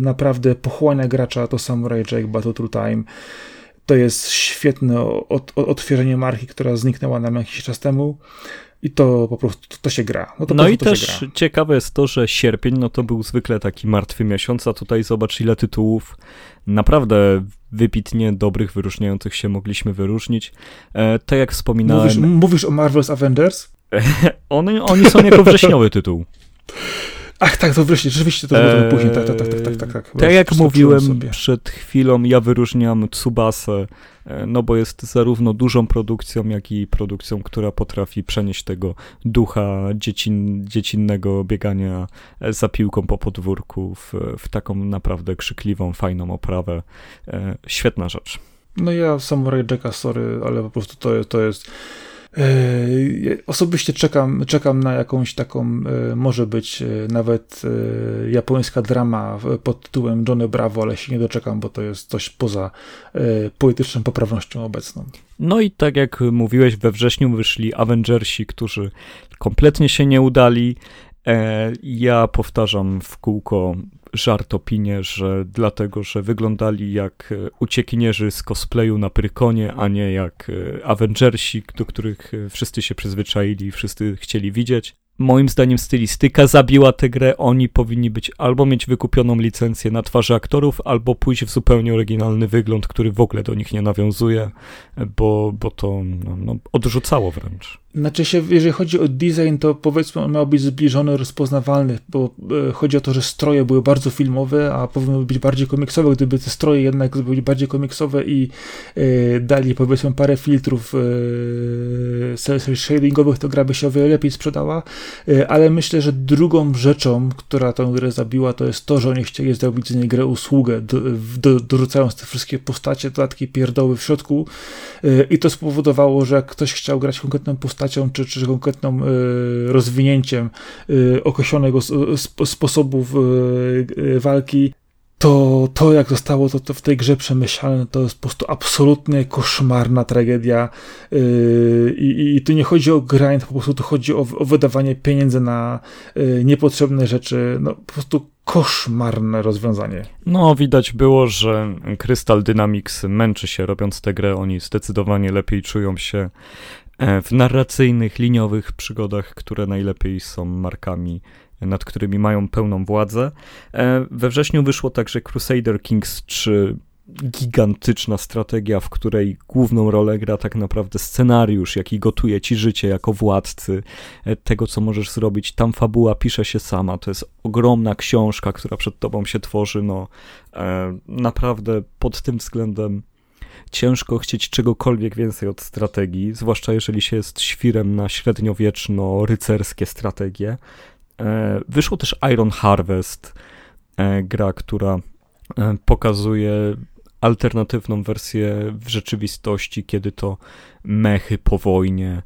naprawdę pochłania gracza, to Samurai Jack Battle Through Time. To jest świetne od, odtwierzenie marki, która zniknęła nam jakiś czas temu. I to po prostu to się gra. No, no i też ciekawe jest to, że sierpień no to był zwykle taki martwy miesiąc, a tutaj zobacz ile tytułów naprawdę wybitnie dobrych, wyróżniających się mogliśmy wyróżnić. E, tak jak wspominałem... Mówisz, mówisz o Marvel's Avengers? Oni, oni są jako wrześniowy tytuł. Ach, tak, to wreszcie, rzeczywiście to było eee, później, tak, tak, tak, tak, tak, tak. Tak, tak jak mówiłem sobie. przed chwilą, ja wyróżniam Tsubasę, e, no bo jest zarówno dużą produkcją, jak i produkcją, która potrafi przenieść tego ducha dziecin, dziecinnego biegania e, za piłką po podwórku w, w taką naprawdę krzykliwą, fajną oprawę. E, świetna rzecz. No ja Samurai Jacka, sorry, ale po prostu to, to jest osobiście czekam, czekam na jakąś taką, e, może być e, nawet japońska drama pod tytułem Johnny Bravo, ale się nie doczekam, bo to jest coś poza polityczną poprawnością obecną. No i tak jak mówiłeś, we wrześniu wyszli Avengersi, którzy kompletnie się nie udali. Ja powtarzam w kółko żart opinię, że dlatego, że wyglądali jak e, uciekinierzy z cosplayu na Prykonie, a nie jak e, Avengersi, do których e, wszyscy się przyzwyczaili i wszyscy chcieli widzieć. Moim zdaniem stylistyka zabiła tę grę. Oni powinni być albo mieć wykupioną licencję na twarzy aktorów, albo pójść w zupełnie oryginalny wygląd, który w ogóle do nich nie nawiązuje, bo, bo to no, no, odrzucało wręcz. Znaczy się, jeżeli chodzi o design, to powiedzmy on miał być zbliżony, rozpoznawalny, bo e, chodzi o to, że stroje były bardzo filmowe, a powinny być bardziej komiksowe, gdyby te stroje jednak były bardziej komiksowe i e, dali powiedzmy parę filtrów e, shadingowych, to gra by się o wiele lepiej sprzedała, ale myślę, że drugą rzeczą, która tę grę zabiła, to jest to, że oni chcieli zrobić z niej grę usługę, do, do, dorzucając te wszystkie postacie, dodatki pierdoły w środku. I to spowodowało, że jak ktoś chciał grać konkretną postacią, postacią czy, czy konkretnym y, rozwinięciem y, określonego sposobu y, walki, to, to jak zostało to, to w tej grze przemyślane, to jest po prostu absolutnie koszmarna tragedia. Yy, i, I tu nie chodzi o grind, po prostu tu chodzi o, o wydawanie pieniędzy na yy, niepotrzebne rzeczy. No po prostu koszmarne rozwiązanie. No, widać było, że Crystal Dynamics męczy się robiąc tę grę. Oni zdecydowanie lepiej czują się E, w narracyjnych, liniowych przygodach, które najlepiej są markami, nad którymi mają pełną władzę. E, we wrześniu wyszło także Crusader Kings 3, gigantyczna strategia, w której główną rolę gra tak naprawdę scenariusz, jaki gotuje ci życie jako władcy e, tego, co możesz zrobić. Tam fabuła pisze się sama. To jest ogromna książka, która przed tobą się tworzy. No, naprawdę pod tym względem ciężko chcieć czegokolwiek więcej od strategii, zwłaszcza jeżeli się jest świrem na średniowieczno-rycerskie strategie. E, wyszło też Iron Harvest, e, gra, która e, pokazuje alternatywną wersję w rzeczywistości, kiedy to mechy po wojnie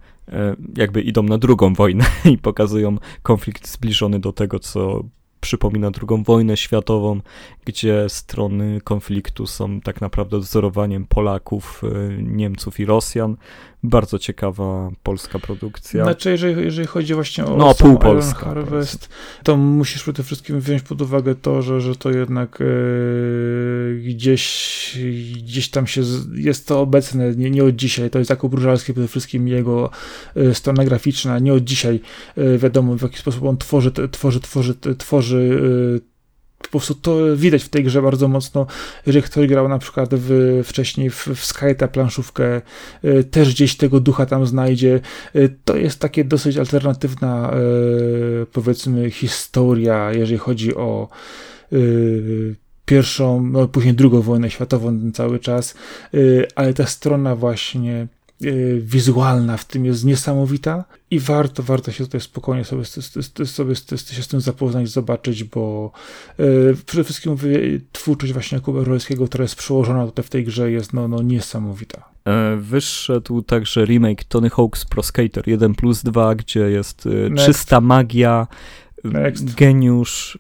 jakby idą na drugą wojnę i pokazują konflikt zbliżony do tego, co przypomina II wojnę światową, gdzie strony konfliktu są tak naprawdę wzorowaniem Polaków, y, Niemców i Rosjan. Bardzo ciekawa polska produkcja. Znaczy, jeżeli, jeżeli chodzi właśnie o no, pół Polska, Harvest, to musisz przede wszystkim wziąć pod uwagę to, że, że to jednak e, gdzieś, gdzieś tam się jest to obecne, nie, nie od dzisiaj. To jest jako Brużalski przede wszystkim jego e, strona graficzna, nie od dzisiaj e, wiadomo w jaki sposób on tworzy, tworzy, tworzy, tworzy po prostu to widać w tej grze bardzo mocno, jeżeli ktoś grał na przykład w, wcześniej w, w Skyta planszówkę, y, też gdzieś tego ducha tam znajdzie. Y, to jest takie dosyć alternatywna y, powiedzmy historia, jeżeli chodzi o pierwszą, no później drugą wojnę światową ten cały czas, ale ta strona właśnie wizualna w tym jest niesamowita i warto, warto się tutaj spokojnie sobie, sobie się z tym zapoznać, zobaczyć, bo e, przede wszystkim mówię, twórczość właśnie Jakuba Rolskiego, która jest przełożona tutaj w tej grze jest no, no niesamowita. E, wyszedł także remake Tony Hawk's Pro Skater 1 plus 2, gdzie jest Next. czysta magia, Next. geniusz,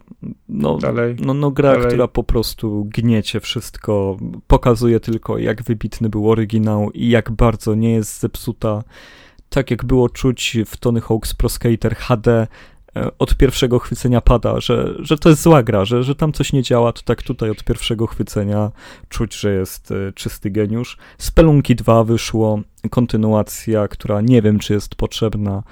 no, Dalej. no, no gra, Dalej. która po prostu gniecie wszystko, pokazuje tylko jak wybitny był oryginał i jak bardzo nie jest zepsuta. Tak jak było czuć w Tony Hawk's Pro Skater HD, e, od pierwszego chwycenia pada, że, że to jest zła gra, że, że tam coś nie działa, to tak tutaj od pierwszego chwycenia czuć, że jest e, czysty geniusz. Spelunki 2 wyszło, kontynuacja, która nie wiem, czy jest potrzebna.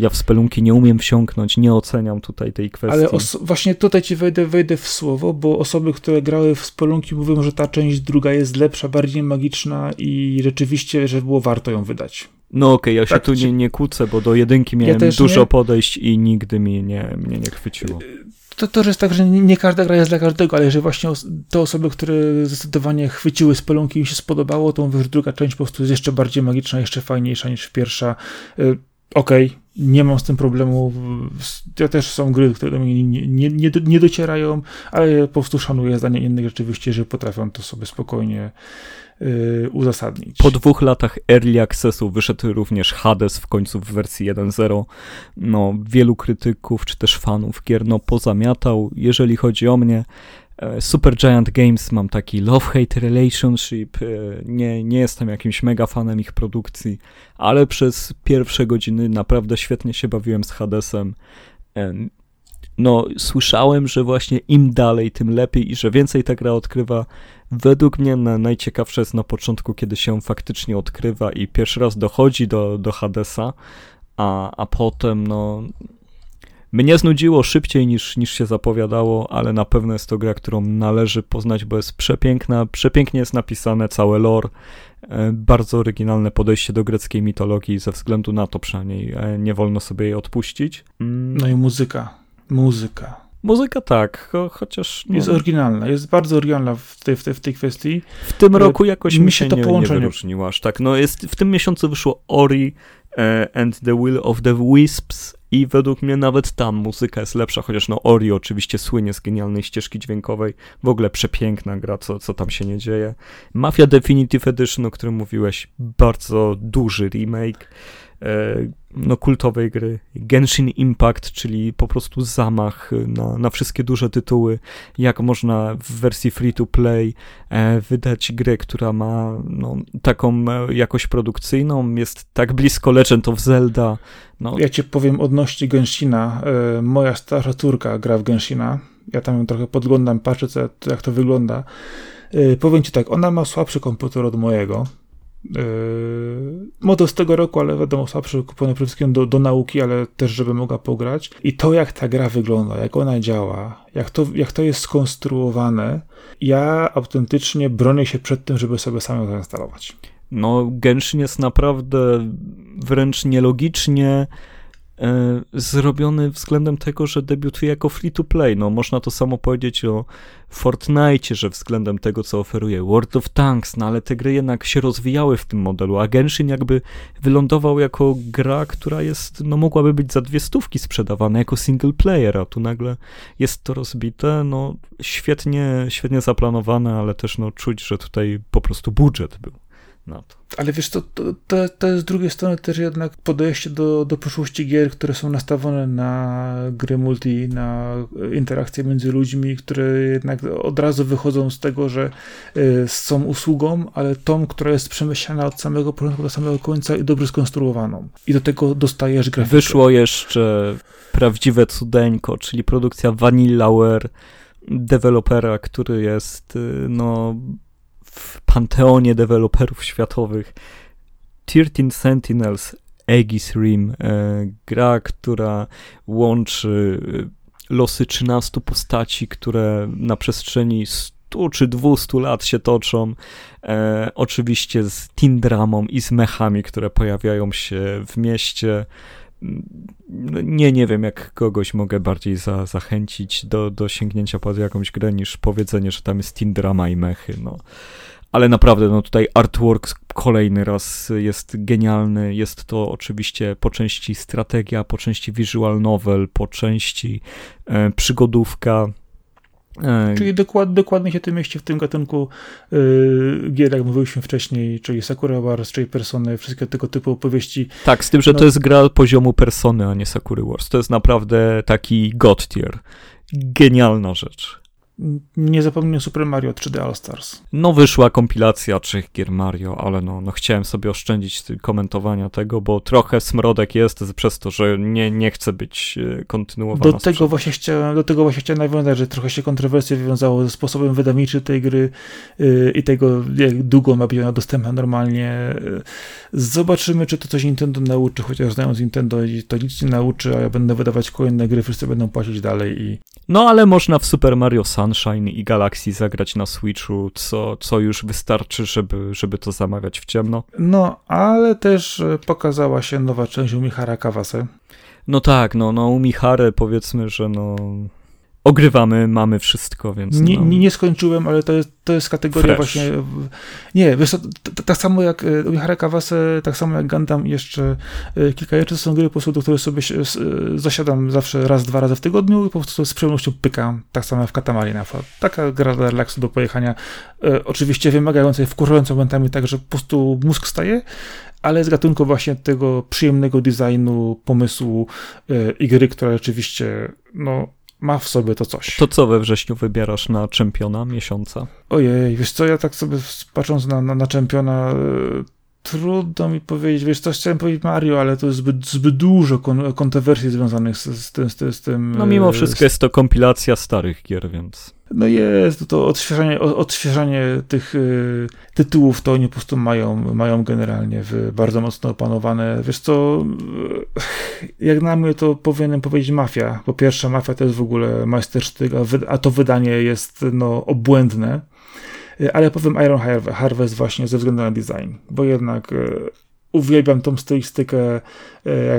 Ja w spelunki nie umiem wsiąknąć, nie oceniam tutaj tej kwestii. Ale właśnie tutaj ci wejdę, wejdę w słowo, bo osoby, które grały w spelunki mówią, że ta część druga jest lepsza, bardziej magiczna i rzeczywiście, że było warto ją wydać. No okej, okay, ja się tak, tu nie, nie kłócę, bo do jedynki miałem ja dużo nie. podejść i nigdy mnie nie, mnie nie chwyciło. To, to jest tak, że nie każda gra jest dla każdego, ale że właśnie te osoby, które zdecydowanie chwyciły spelunki i im się spodobało, to mówię, że druga część po prostu jest jeszcze bardziej magiczna, jeszcze fajniejsza niż pierwsza. Okej, okay, nie mam z tym problemu. Ja też są gry, które do mnie nie, nie, nie, nie docierają, ale po prostu szanuję zdanie innych rzeczywiście, że potrafią to sobie spokojnie yy, uzasadnić. Po dwóch latach early accessu wyszedł również Hades w końcu w wersji 1.0. No, wielu krytyków czy też fanów gier no, pozamiatał. Jeżeli chodzi o mnie, Super Giant Games mam taki love-hate relationship. E, nie, nie jestem jakimś mega fanem ich produkcji, ale przez pierwsze godziny naprawdę świetnie się bawiłem z Hadesem. E, no, słyszałem, że właśnie im dalej, tym lepiej i że więcej ta gra odkrywa. Według mnie na, najciekawsze jest na początku, kiedy się faktycznie odkrywa i pierwszy raz dochodzi do, do Hadesa, a, a potem, no. Mnie znudziło szybciej niż, niż się zapowiadało, ale na pewno jest to gra, którą należy poznać, bo jest przepiękna, przepięknie jest napisane całe lore, e, bardzo oryginalne podejście do greckiej mitologii, ze względu na to przynajmniej e, nie wolno sobie jej odpuścić. Mm. No i muzyka. Muzyka. Muzyka tak, cho chociaż... No, jest oryginalna, jest bardzo oryginalna w tej, w tej, w tej kwestii. W tym roku jakoś mi się to nie, połączenie... nie wyróżniło aż tak. No jest, w tym miesiącu wyszło Ori e, and the Will of the Wisps i według mnie nawet tam muzyka jest lepsza, chociaż no Ori oczywiście słynie z genialnej ścieżki dźwiękowej, w ogóle przepiękna gra, co, co tam się nie dzieje. Mafia Definitive Edition, o którym mówiłeś, bardzo duży remake. E, no, kultowej gry. Genshin Impact, czyli po prostu zamach na, na wszystkie duże tytuły. Jak można w wersji free to play e, wydać grę, która ma no, taką e, jakość produkcyjną, jest tak blisko Legend of Zelda. No. Ja ci powiem odnośnie Genshina. Moja starsza córka gra w Genshina. Ja tam trochę podglądam, patrzę, co, jak to wygląda. Powiem ci tak, ona ma słabszy komputer od mojego model z tego roku, ale wiadomo, słabszy, kupiony przede wszystkim do, do nauki, ale też, żeby mogła pograć. I to, jak ta gra wygląda, jak ona działa, jak to, jak to jest skonstruowane, ja autentycznie bronię się przed tym, żeby sobie sam ją zainstalować. No, Genshin jest naprawdę wręcz nielogicznie zrobiony względem tego, że debiutuje jako free to play. No, można to samo powiedzieć o Fortnite, że względem tego, co oferuje World of Tanks, no ale te gry jednak się rozwijały w tym modelu, a Genshin jakby wylądował jako gra, która jest, no mogłaby być za dwie stówki sprzedawana jako single player, a tu nagle jest to rozbite, no świetnie, świetnie zaplanowane, ale też no czuć, że tutaj po prostu budżet był to. Ale wiesz, to, to, to, to jest z drugiej strony też jednak podejście do, do przyszłości gier, które są nastawione na gry multi, na interakcje między ludźmi, które jednak od razu wychodzą z tego, że y, są usługą, ale tą, która jest przemyślana od samego początku do samego końca i dobrze skonstruowaną. I do tego dostajesz grafikę. Wyszło jeszcze prawdziwe cudeńko, czyli produkcja Vanillaware, dewelopera, który jest y, no w panteonie deweloperów światowych. 13 Sentinels Aegis Rim, e, gra, która łączy e, losy 13 postaci, które na przestrzeni 100 czy 200 lat się toczą. E, oczywiście z Tindramą i z mechami, które pojawiają się w mieście. Nie, nie wiem, jak kogoś mogę bardziej za, zachęcić do, do sięgnięcia pod jakąś grę niż powiedzenie, że tam jest Tindrama i mechy. No ale naprawdę, no tutaj artwork kolejny raz jest genialny. Jest to oczywiście po części strategia, po części visual novel, po części e, przygodówka. E, czyli dokład, dokładnie się tym mieści w tym gatunku yy, gier, jak mówiliśmy wcześniej, czyli Sakura Wars, czyli Persony, wszystkie tego typu opowieści. Tak, z tym, że no, to jest gra poziomu Persony, a nie Sakura Wars. To jest naprawdę taki god tier. Genialna rzecz nie zapomnę Super Mario 3D All Stars. No wyszła kompilacja trzech gier Mario, ale no, no chciałem sobie oszczędzić komentowania tego, bo trochę smrodek jest przez to, że nie, nie chce być e, kontynuowana. Do tego, właśnie chciałem, do tego właśnie chciałem nawiązać, że trochę się kontrowersje wywiązało ze sposobem wydawniczym tej gry yy, i tego, jak długo ma być ona dostępna normalnie. Yy, zobaczymy, czy to coś Nintendo nauczy, chociaż znając Nintendo to nic nie nauczy, a ja będę wydawać kolejne gry, wszyscy będą płacić dalej i... No ale można w Super Mario Sun Sunshine i Galaxy zagrać na Switchu, co, co już wystarczy, żeby, żeby to zamawiać w ciemno. No, ale też e, pokazała się nowa część Umihara Kawase. No tak, no, no u Mihary powiedzmy, że no ogrywamy, mamy wszystko, więc. Nie, no. nie, skończyłem, ale to jest, to jest kategoria Fresh. właśnie. Nie, wiesz, tak samo jak e, Umihara Kawase, tak samo jak Gundam, jeszcze e, kilka to są gry po prostu, do których sobie e, zasiadam zawsze raz, dwa razy w tygodniu i po prostu z przyjemnością pykam. Tak samo jak w Katamari na przykład. Taka gra dla relaksu, do pojechania. Oczywiście wymagająca i wkurzająca momentami tak, że po prostu mózg staje, ale z gatunku właśnie tego przyjemnego designu, pomysłu i gry, która rzeczywiście, no, ma w sobie to coś. To co we wrześniu wybierasz na czempiona miesiąca? Ojej, wiesz co, ja tak sobie patrząc na, na, na czempiona, e, trudno mi powiedzieć, wiesz co, chciałem powiedzieć Mario, ale to jest zbyt, zbyt dużo kon, kontrowersji związanych z, z, tym, z, tym- z tym. No mimo e, wszystko jest to kompilacja starych gier, więc. No jest, to odświeżanie, odświeżanie tych y, tytułów to oni po prostu mają, mają generalnie bardzo mocno opanowane. Wiesz co, y, jak na mnie to powinienem powiedzieć Mafia. Po pierwsze Mafia to jest w ogóle majstersztyk, a, to wydanie jest no obłędne. Y, Ale powiem Iron Har- Harvest właśnie ze względu na design, bo jednak uwielbiam tą stylistykę,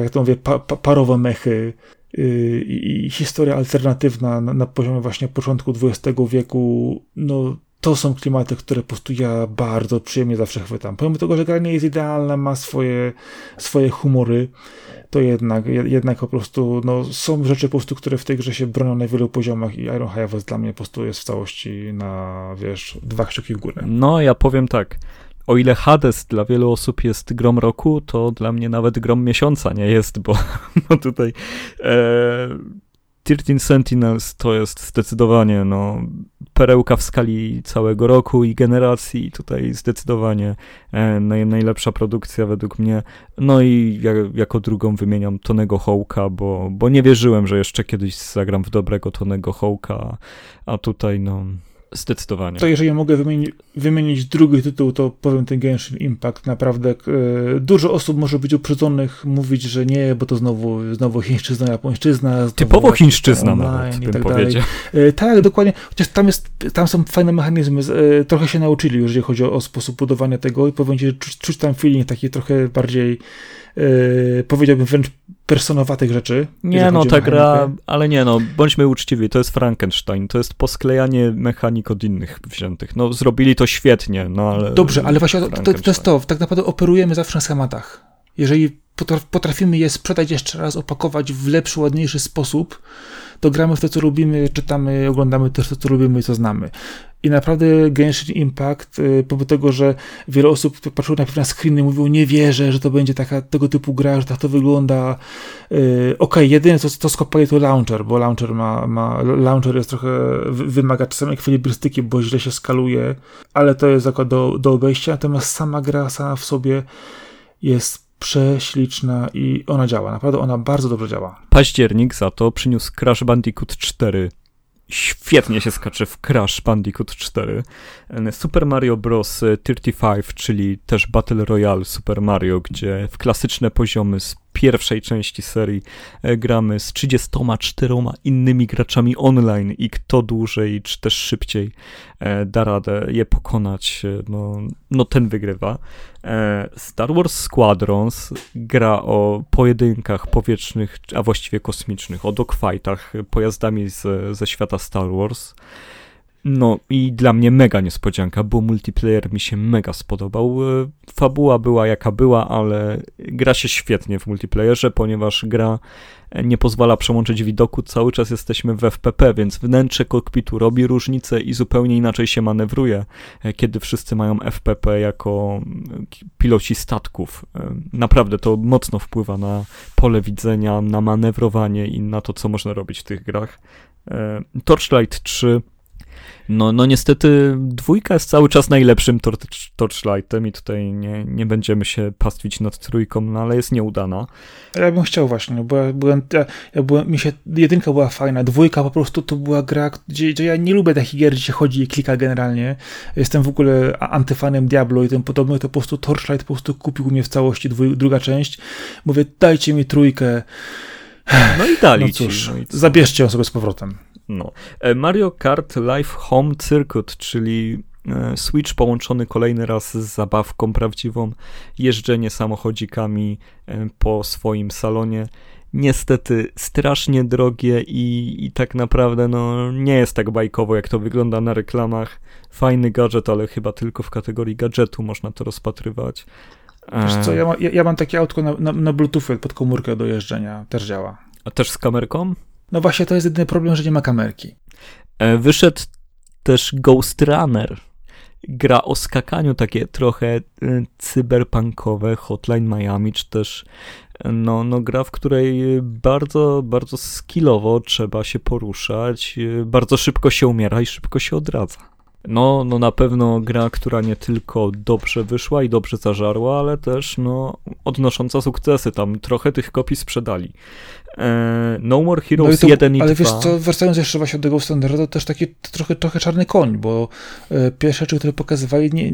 jak to mówię, pa, pa, parowe mechy, i, i historia alternatywna na, na poziomie właśnie początku XX wieku, no to są klimaty, które po prostu ja bardzo przyjemnie zawsze chwytam. Pomimo tego, że gra nie jest idealna, ma swoje, swoje humory, to jednak, je- jednak po prostu no, są rzeczy po prostu, które w tej grze się bronią na wielu poziomach i Iron Harvest dla mnie po prostu jest w całości na, wiesz, dwa kciuki w górę. No, ja powiem tak. O ile Hades dla wielu osób jest grom roku, to dla mnie nawet grom miesiąca nie jest, bo, bo tutaj e, 13 Sentinels to jest zdecydowanie no, perełka w skali całego roku i generacji. Tutaj zdecydowanie e, naj, najlepsza produkcja według mnie. No i ja, jako drugą wymieniam Tonego Hołka, bo, bo nie wierzyłem, że jeszcze kiedyś zagram w dobrego Tonego Hołka, a tutaj no zdecydowanie. To jeżeli mogę wymienić, wymienić drugi tytuł, to powiem ten Genshin Impact. Naprawdę e, dużo osób może być uprzedzonych, mówić, że nie, bo to znowu, znowu chińszczyzna, japońszczyzna. znowu Typowo chińszczyzna nawet, i bym tak dalej. powiedział. E, Tak, dokładnie. Chociaż tam, jest, tam są fajne mechanizmy. e, Trochę się nauczyli, jeżeli chodzi o, o sposób budowania tego i powiem ci, że czuć, czuć tam feeling taki trochę bardziej, powiedziałbym wręcz personowatych rzeczy. Nie no, ta gra, ale nie no, bądźmy uczciwi, to jest Frankenstein, to jest posklejanie mechanik od innych wziętych. No, zrobili to świetnie, no ale... Dobrze, ale właśnie to, to, to jest to. Tak naprawdę operujemy zawsze na schematach. Jeżeli potraf- potrafimy je sprzedać jeszcze raz, opakować w lepszy, ładniejszy sposób, to gramy w to, co lubimy, czytamy, oglądamy też to, co lubimy i co znamy. I naprawdę Genshin Impact, y, pomimo tego, że wiele osób patrzyło na screeny i mówiło, nie wierzę, że to będzie taka, tego typu gra, że tak to wygląda. Yy, Okej, jedyne co, co skopali to launcher, bo launcher ma, ma launcher jest trochę, wy- wymaga czasem ekwilibrystyki, bo źle się skaluje, ale to jest do, do obejścia, natomiast sama gra sama w sobie jest prześliczna i ona działa, naprawdę ona bardzo dobrze działa. Październik za to przyniósł Crash Bandicoot 4. Świetnie się skacze w Crash Bandicoot 4. Super Mario Bros. 35, czyli też Battle Royale Super Mario, gdzie w klasyczne poziomy z pierwszej części serii e, gramy z 34 innymi graczami online i kto dłużej czy też szybciej e, da radę je pokonać, e, no, no ten wygrywa. Star Wars Squadrons gra o pojedynkach powietrznych, a właściwie kosmicznych, o dogfightach pojazdami z, ze świata Star Wars. No i dla mnie mega niespodzianka, bo multiplayer mi się mega spodobał. E, Fabuła była jaka była, ale gra się świetnie w multiplayerze, ponieważ gra e, nie pozwala przełączyć widoku, cały czas jesteśmy w FPP, więc wnętrze kokpitu robi różnicę i zupełnie inaczej się manewruje, e, kiedy wszyscy mają FPP jako mm, piloci statków. Naprawdę to mocno wpływa na pole widzenia, na manewrowanie i na to, co można robić w tych grach. Torchlight 3 no, no niestety dwójka jest cały czas najlepszym torch, Torchlightem i tutaj nie, nie będziemy się pastwić nad trójką, no ale jest nieudana. Ja bym chciał właśnie, no bo ja byłem, ja, ja byłem, mi się, jedynka była fajna, dwójka po prostu to była gra, gdzie, gdzie ja nie lubię takich gier, gdzie się chodzi i klika generalnie. Jestem w ogóle antyfanem Diablo i tym podobne, to po prostu Torchlight po prostu kupił mnie w całości dwój, druga część. Mówię, dajcie mi trójkę, No i dali no ci. cóż, no i zabierzcie ją sobie z powrotem. No. E, Mario Kart Live Home Circuit, czyli e, Switch połączony kolejny raz z zabawką prawdziwą, jeżdżenie samochodzikami e, po swoim salonie. Niestety strasznie drogie i, i tak naprawdę no, nie jest tak bajkowo, jak to wygląda na reklamach. Fajny gadżet, ale chyba tylko w kategorii gadżetu można to rozpatrywać. Wiesz co, ja, ma, ja, ja mam takie autko na, na, na Bluetooth pod komórkę do jeżdżenia, też działa. A też z kamerką? No właśnie, to jest jedyny problem, że nie ma kamerki. E, wyszedł też Ghost Runner. Gra o skakaniu, takie trochę e, cyberpunkowe, Hotline Miami, czy też e, no, no gra, w której bardzo, bardzo skillowo trzeba się poruszać, bardzo szybko się umiera i szybko się odradza. No, no na pewno gra, która nie tylko dobrze wyszła i dobrze zażarła, ale też no, odnosząca sukcesy. Tam trochę tych kopii sprzedali. E, no More Heroes no to, 1 i ale 2. Ale wiesz co, wracając jeszcze właśnie do Ghost Standarda, to też taki trochę, trochę czarny koń, bo e, pierwsze rzeczy, które pokazywali, nie,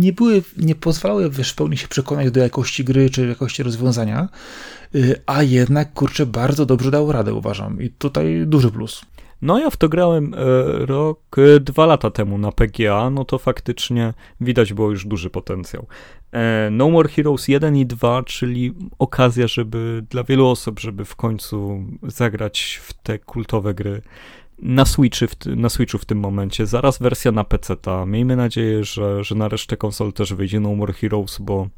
nie były, nie pozwalały wiesz, w pełni się przekonać do jakości gry czy jakości rozwiązania, e, a jednak, kurczę, bardzo dobrze dał radę, uważam. I tutaj duży plus. No ja w to grałem rok, dwa lata temu na PGA, no to faktycznie widać było już duży potencjał. E, no More Heroes 1 i 2, czyli okazja, żeby dla wielu osób, żeby w końcu zagrać w te kultowe gry na, Switchy na Switchu w tym momencie. Zaraz wersja na PC. -ta. Miejmy nadzieję, że, że na resztę konsol też wyjdzie No More Heroes, bo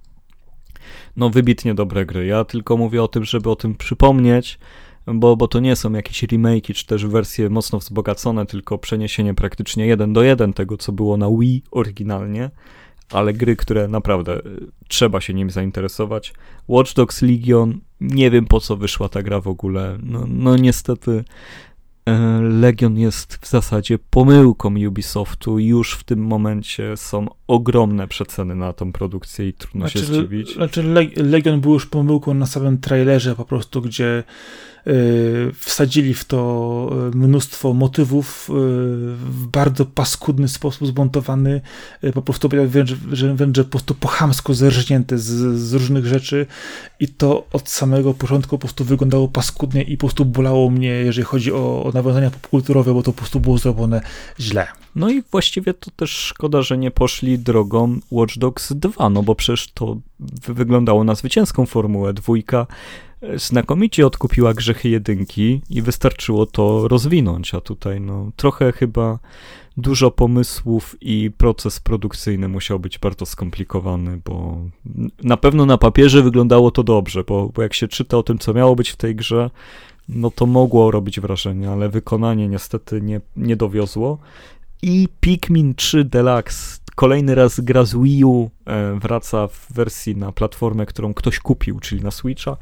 no wybitnie dobre gry. Ja tylko mówię o tym, żeby o tym przypomnieć, bo, bo to nie są jakieś remake'i czy też wersje mocno wzbogacone, tylko przeniesienie praktycznie jeden do jeden tego, co było na Wii oryginalnie ale gry, które naprawdę y, trzeba się nim zainteresować. Watch Dogs Legion, nie wiem po co wyszła ta gra w ogóle. No, no niestety e, Legion jest w zasadzie pomyłką Ubisoftu. Już w tym momencie są ogromne przeceny na tą produkcję i trudno znaczy, się zdziwić. Znaczy Legion był już pomyłką na samym trailerze po prostu, gdzie wsadzili w to y, mnóstwo motywów y, w bardzo paskudny sposób zmontowany, po prostu wręcz po prostu pochamsko zerżnięte z, z różnych rzeczy i to od samego początku po prostu wyglądało paskudnie i po prostu bolało mnie, jeżeli chodzi o, o nawiązania popkulturowe, bo to po prostu było zrobione źle. No i właściwie to też szkoda, że nie poszli drogą Watch Dogs 2, no bo przecież to wyglądało na zwycięską formułę. Dwójka znakomicie odkupiła grzechy jedynki i wystarczyło to rozwinąć, a tutaj no trochę chyba dużo pomysłów i proces produkcyjny musiał być bardzo skomplikowany, bo na pewno na papierze wyglądało to dobrze, bo, bo jak się czyta o tym, co miało być w tej grze, no to mogło robić wrażenie, ale wykonanie niestety nie, nie dowiozło. I Pikmin 3 Deluxe kolejny raz gra z Wii U e, wraca w wersji na platformę, którą ktoś kupił, czyli na Switcha.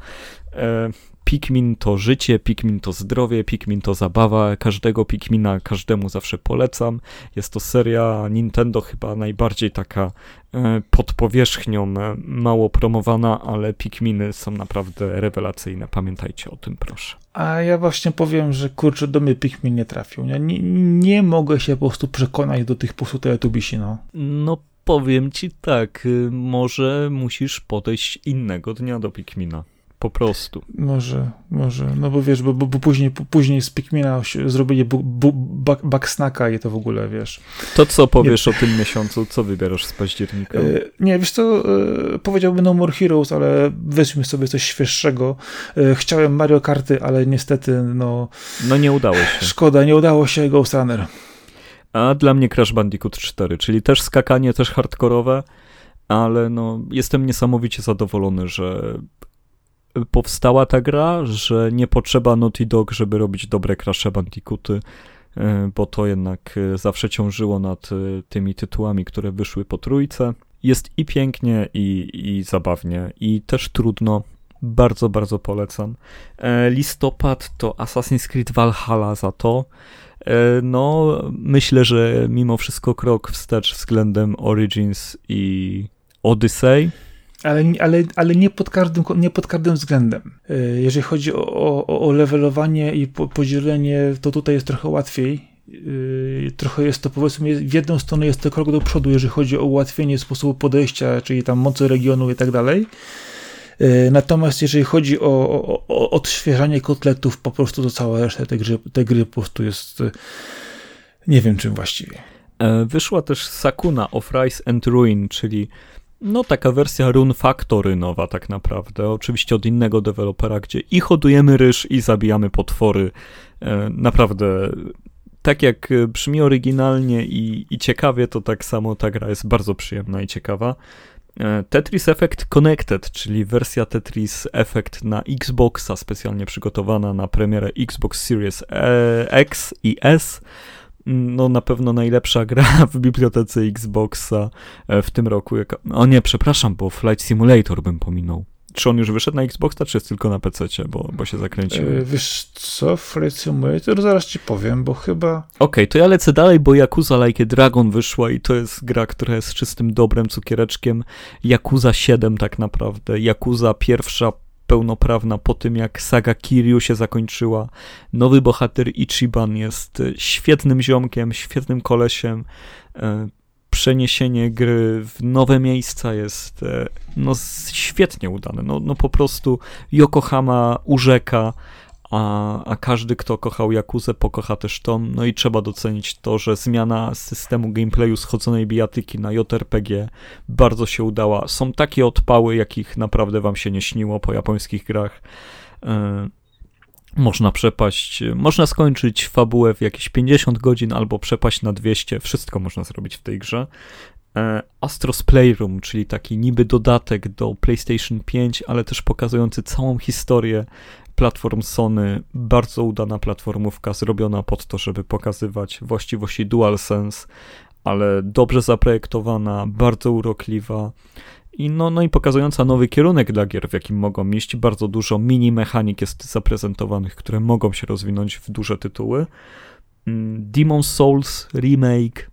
E, Pikmin to życie, Pikmin to zdrowie, Pikmin to zabawa. Każdego Pikmina każdemu zawsze polecam. Jest to seria Nintendo chyba najbardziej taka e, pod powierzchnią, mało promowana, ale Pikminy są naprawdę rewelacyjne. Pamiętajcie o tym, proszę. A ja właśnie powiem, że kurczę, do mnie Pikmin nie trafił. Nie, nie, nie mogę się po prostu przekonać do tych po prostu teletubisi, no. No powiem ci tak, y, może musisz podejść innego dnia do Pikmina. Po prostu. Może, może. No bo wiesz, bo, bo, bo później, później z Pikmina zrobili bu, bu, backsnacka i to w ogóle, wiesz. To co powiesz nie. o tym miesiącu? Co wybierasz z października? E, nie, wiesz co, e, powiedziałbym No More Heroes, ale weźmy sobie coś świeższego. E, chciałem Mario Karty, ale niestety, no... No nie udało się. Szkoda, nie udało się Ghost Runner. A dla mnie Crash Bandicoot 4, czyli też skakanie, też hardkorowe, ale no jestem niesamowicie zadowolony, że powstała ta gra, że nie potrzeba Naughty Dog, żeby robić dobre Crash Bandicooty, e, bo to jednak e, zawsze ciążyło nad e, tymi tytułami, które wyszły po trójce. Jest i pięknie, i, i zabawnie, i też trudno. Bardzo, bardzo polecam. Listopad to Assassin's Creed Valhalla za to. No, myślę, że mimo wszystko krok wstecz względem Origins i Odyssey ale, ale, ale nie, pod każdym, nie pod każdym względem. E, jeżeli chodzi o, o, o levelowanie i podzielenie, to tutaj jest trochę łatwiej. E, trochę jest to powiedzmy, w jedną stronę jest to krok do przodu, jeżeli chodzi o ułatwienie sposobu podejścia, czyli tam mocy regionu i tak dalej. Natomiast jeżeli chodzi o, o, o odświeżanie kotletów, po prostu to cała reszta tej gry, tej gry po prostu jest nie wiem czym właściwie. Wyszła też Sakuna of Rise and Ruin, czyli no taka wersja Rune Factory nowa tak naprawdę, oczywiście od innego dewelopera, gdzie i hodujemy ryż i zabijamy potwory. Naprawdę tak jak brzmi oryginalnie i, i ciekawie, to tak samo ta gra jest bardzo przyjemna i ciekawa. E, Tetris Effect Connected, czyli wersja Tetris Effect na Xboxa, specjalnie przygotowana na premierę Xbox Series e, X i S. No, na pewno najlepsza gra w bibliotece Xboxa e, w tym roku. Jaka... O nie, przepraszam, bo Flight Simulator bym pominął. Czy on już wyszedł na Xboxa, czy jest tylko na PC, bo, bo się zakręcił? Yy, wiesz co, Flight Simulator, zaraz ci powiem, bo chyba... Okej, okay, to ja lecę dalej, bo Yakuza Like a Dragon wyszła i to jest gra, która jest czystym dobrem, cukiereczkiem. Yakuza 7 tak naprawdę. Yakuza pierwsza pełnoprawna po tym, jak saga Kiryu się zakończyła. Nowy bohater Ichiban jest świetnym ziomkiem, świetnym kolesiem. E, przeniesienie gry w nowe miejsca jest e, no, świetnie udane. No, no po prostu Yokohama urzeka, a, a każdy, kto kochał Jakuzę, pokocha też to. No i trzeba docenić to, że zmiana systemu gameplayu schodzonej bijatyki na JRPG bardzo się udała. Są takie odpały, jakich naprawdę wam się nie śniło po japońskich grach. E, można przepaść, można skończyć fabułę w jakieś 50 godzin albo przepaść na 200. Wszystko można zrobić w tej grze. E, Astros Playroom, czyli taki niby dodatek do PlayStation 5, ale też pokazujący całą historię platform Sony. Bardzo udana platformówka, zrobiona pod to, żeby pokazywać właściwości DualSense, ale dobrze zaprojektowana, bardzo urokliwa. I no, no i pokazująca nowy kierunek dla gier, w jakim mogą iść. Bardzo dużo mini mechanik jest zaprezentowanych, które mogą się rozwinąć w duże tytuły. Mm, Demon Souls remake,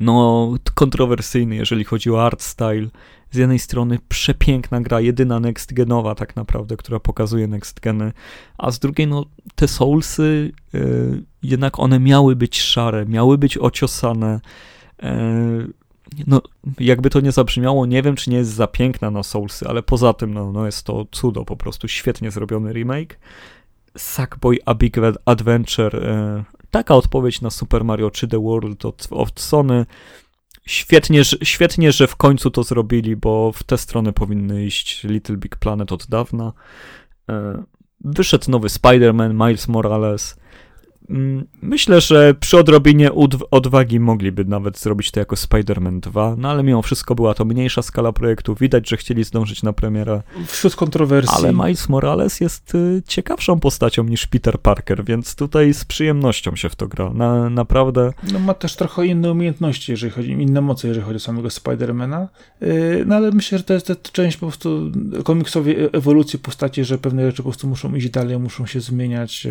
no kontrowersyjny, jeżeli chodzi o art style. Z jednej strony przepiękna gra, jedyna next genowa tak naprawdę, która pokazuje next geny, a z drugiej no te Soulsy yy, jednak one miały być szare, miały być ociosane. Yy, no, jakby to nie zabrzmiało, nie wiem, czy nie jest za piękna na Soulsy, ale poza tym, no, no jest to cudo, po prostu świetnie zrobiony remake. Sackboy A Big Adventure, e, taka odpowiedź na Super Mario 3D World od, od Sony. Świetnie, świetnie, że w końcu to zrobili, bo w tę stronę powinny iść Little Big Planet od dawna. E, wyszedł nowy Spider-Man, Miles Morales. Mm, myślę, że przy odrobinie odwagi mogliby nawet zrobić to jako Spider-Man 2, no ale mimo wszystko była to mniejsza skala projektu. Widać, że chcieli zdążyć na premierę. Wśród kontrowersji. Ale Miles Morales jest y, ciekawszą postacią niż Peter Parker, więc tutaj z przyjemnością się w to gra. Na, naprawdę. No ma też trochę inne umiejętności, jeżeli chodzi, inne moce, jeżeli chodzi o samego Spidermana. Yy, no ale myślę, że to jest, to część po prostu komiksowej e, ewolucji postaci, że pewne rzeczy po prostu muszą iść dalej, muszą się zmieniać,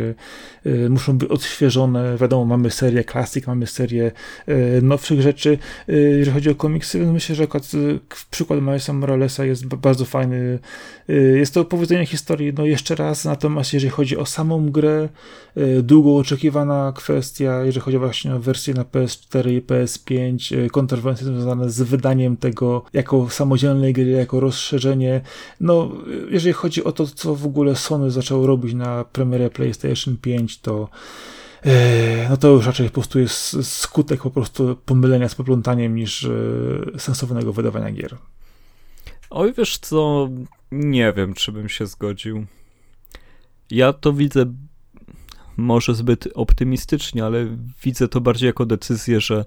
yy, muszą być odświeżone. Wiadomo, mamy serię klasik, mamy serię e, nowszych rzeczy. E, jeżeli chodzi o komiksy, myślę, że akurat e, przykład Milesa Moralesa jest bardzo fajny. Jest to opowiedzenie historii, no jeszcze raz, natomiast jeżeli chodzi o samą grę, długo oczekiwana kwestia, jeżeli chodzi właśnie o wersję na PS4 i PS5, kontrowersje związane z wydaniem tego jako samodzielnej gry, jako rozszerzenie. No, jeżeli chodzi o to, co w ogóle Sony zaczęło robić na premierę PlayStation 5, to no to już raczej po prostu jest skutek po prostu pomylenia z poplątaniem niż e, sensownego wydawania gier. Oj, wiesz co, nie wiem, czy bym się zgodził. Ja to widzę może zbyt optymistycznie, ale widzę to bardziej jako decyzję, że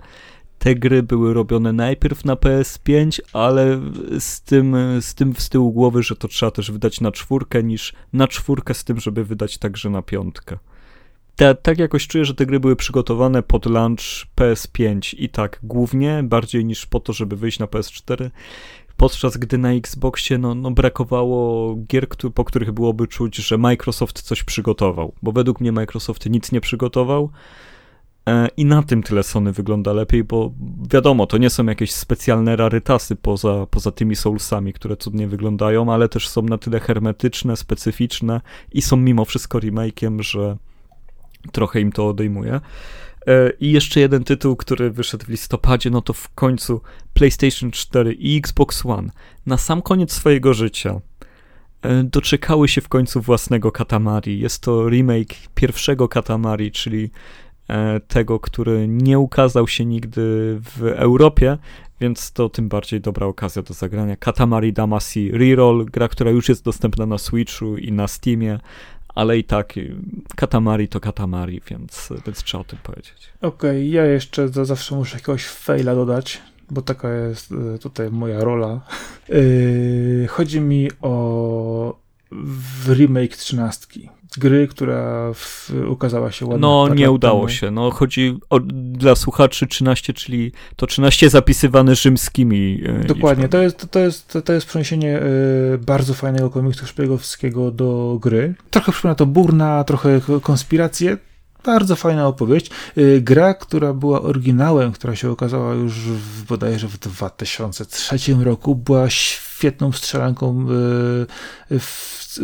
te gry były robione najpierw na PS5, ale z tym, z tym z tyłu głowy, że to trzeba też wydać na czwórkę, niż na czwórkę z tym, żeby wydać także na piątkę te, tak jakoś czuję, że te gry były przygotowane pod launch PS5 i tak głównie, bardziej niż po to, żeby wyjść na PS4, podczas gdy na Xboxie no, no brakowało gier, po których byłoby czuć, że Microsoft coś przygotował, bo według mnie Microsoft nic nie przygotował e, i na tym tyle Sony wygląda lepiej, bo wiadomo, to nie są jakieś specjalne rarytasy poza, poza tymi Soulsami, które cudnie wyglądają, ale też są na tyle hermetyczne, specyficzne i są mimo wszystko remake'iem, że trochę im to odejmuje. E, I jeszcze jeden tytuł, który wyszedł w listopadzie, no to w końcu PlayStation 4 i Xbox One na sam koniec swojego życia e, doczekały się w końcu własnego Katamari. Jest to remake pierwszego Katamari, czyli e, tego, który nie ukazał się nigdy w Europie, więc to tym bardziej dobra okazja do zagrania. Katamari Damacy Reroll, gra, która już jest dostępna na Switchu i na Steamie, ale i tak y, Katamari to Katamari, więc, więc trzeba o tym powiedzieć. Okej, okay, ja jeszcze za, zawsze muszę jakiegoś faila dodać, bo taka jest y, tutaj moja rola. Yy, chodzi mi o remake trzynastki gry, która w, ukazała się ładnie. No, nie udało temu. się. No, chodzi o, dla słuchaczy 13, czyli to 13 zapisywane rzymskimi. E, Dokładnie. To jest, to, jest, to jest przeniesienie y, bardzo fajnego komiksu szpiegowskiego do gry. Trochę przypomina to Burna, trochę konspirację. Bardzo fajna opowieść. Y, gra, która była oryginałem, która się okazała już w, bodajże w 2003 roku, była świetną strzelanką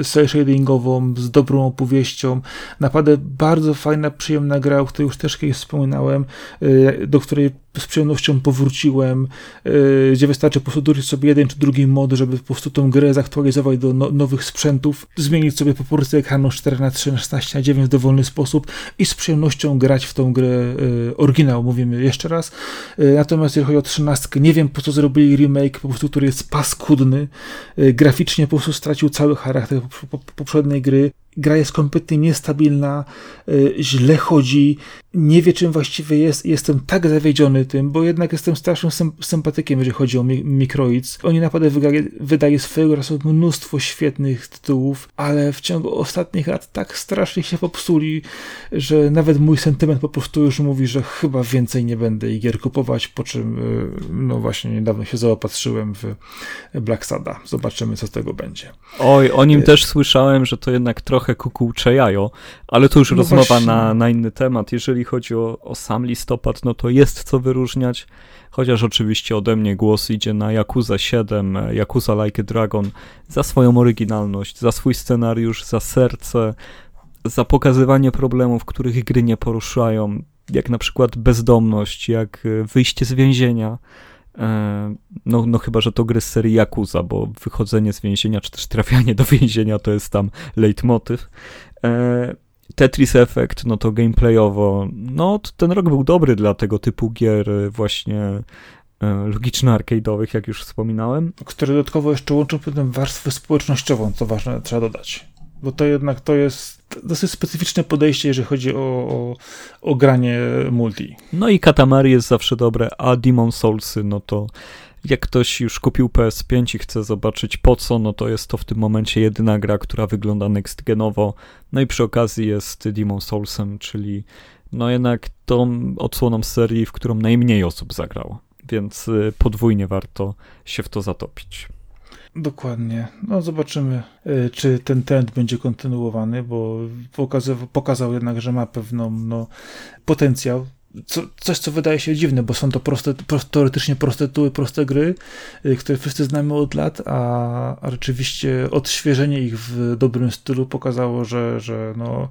cel shadingową, z dobrą opowieścią. Naprawdę bardzo fajna, przyjemna gra, o której już też kiedyś wspominałem, y, do której z przyjemnością powróciłem, y, gdzie wystarczy po prostu dodać sobie jeden czy drugi mod, żeby po prostu tą grę zaktualizować do no, nowych sprzętów, zmienić sobie proporcję ekranu 4 na 3 na 16 na 9 w dowolny sposób i z przyjemnością grać w tą grę y, oryginał, mówimy jeszcze raz. Natomiast jeżeli chodzi o 13, nie wiem po co zrobili remake, po prostu, który jest paskudny, graficznie po prostu stracił cały charakter poprzedniej gry. Gra jest kompletnie niestabilna, y, źle chodzi, nie wie czym właściwie jest. Jestem tak zawiedziony tym, bo jednak jestem strasznym sympatykiem, jeżeli chodzi o Microids. Oni naprawdę wydaje, wydaje swojego czasu mnóstwo świetnych tytułów, ale w ciągu ostatnich lat tak strasznie się popsuli, że nawet mój sentyment po prostu już mówi, że chyba więcej nie będę ich gier kupować, po czym y, no właśnie niedawno się zaopatrzyłem w Black Sada. Zobaczymy, co z tego będzie. Oj, o nim y też słyszałem, że to jednak trochę kukułcze jajo, ale to już no rozmowa na, na inny temat. Jeżeli chodzi o, o sam listopad, no to jest co wyróżniać, chociaż oczywiście ode mnie głos idzie na Yakuza 7, Yakuza Like a Dragon, za swoją oryginalność, za swój scenariusz, za serce, za pokazywanie problemów, których gry nie poruszają, jak na przykład bezdomność, jak e, wyjście z więzienia. E, no, no chyba, że to gry z serii Yakuza, bo wychodzenie z więzienia, czy też trafianie do więzienia to jest tam leitmotyw. E, Tetris Effect, no to gameplayowo, no ten rok był dobry dla tego typu gier właśnie e, logiczno-arcade'owych, jak już wspominałem. Które dodatkowo jeszcze łączą pewną warstwę społecznościową, co ważne, trzeba dodać. Bo to jednak to jest dosyć specyficzne podejście, jeżeli chodzi o, o, o granie multi. No i Katamari jest zawsze dobre, a Demon Soulsy, no to jak ktoś już kupił PS5 i chce zobaczyć po co, no to jest to w tym momencie jedyna gra, która wygląda next genowo. No i przy okazji jest Demon Soulsem, czyli no jednak tą odsłoną serii, w którą najmniej osób zagrało. Więc y, podwójnie warto się w to zatopić. Dokładnie. No zobaczymy, y, czy ten trend będzie kontynuowany, bo pokazał, pokazał jednak, że ma pewną no, potencjał co, coś, co wydaje się dziwne, bo są to proste, proste, teoretycznie proste tytuły, proste gry, y, które wszyscy znamy od lat, a, a rzeczywiście odświeżenie ich w dobrym stylu pokazało, że, że no,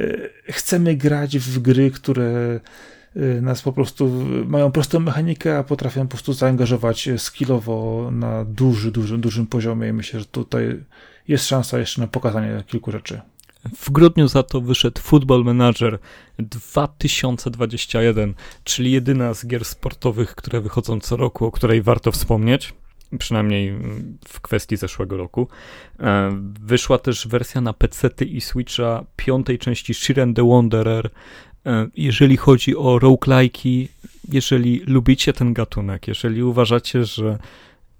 y, chcemy grać w gry, które nas po prostu mają prostą mechanikę, a potrafią po prostu zaangażować skillowo na duży, dużym, dużym poziomie i myślę, że tutaj jest szansa jeszcze na pokazanie kilku rzeczy. W grudniu za to wyszedł Football Manager 2021, czyli jedyna z gier sportowych, które wychodzą co roku, o której warto wspomnieć przynajmniej w kwestii zeszłego roku. E, wyszła też wersja na PC i Switcha piątej części Shiren the Wanderer. E, jeżeli chodzi o roguelike'i, jeżeli lubicie ten gatunek, jeżeli uważacie, że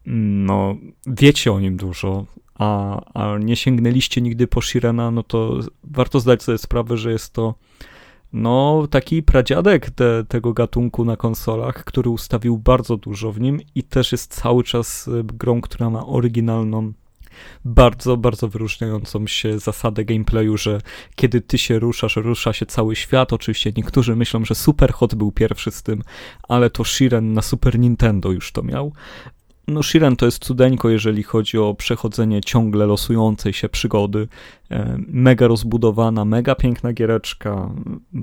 mm, no, wiecie o nim dużo, a, a nie sięgnęliście nigdy po Shirena, no to warto zdać sobie sprawę, że jest to no, taki pradziadek te, tego gatunku na konsolach, który ustawił bardzo dużo w nim i też jest cały czas e, grą, która ma oryginalną, bardzo, bardzo wyróżniającą się zasadę gameplayu, że kiedy ty się ruszasz, rusza się cały świat. Oczywiście niektórzy myślą, że Superhot był pierwszy z tym, ale to Shiren na Super Nintendo już to miał no Shiren to jest cudeńko, jeżeli chodzi o przechodzenie ciągle losującej się przygody. E, mega rozbudowana, mega piękna giereczka.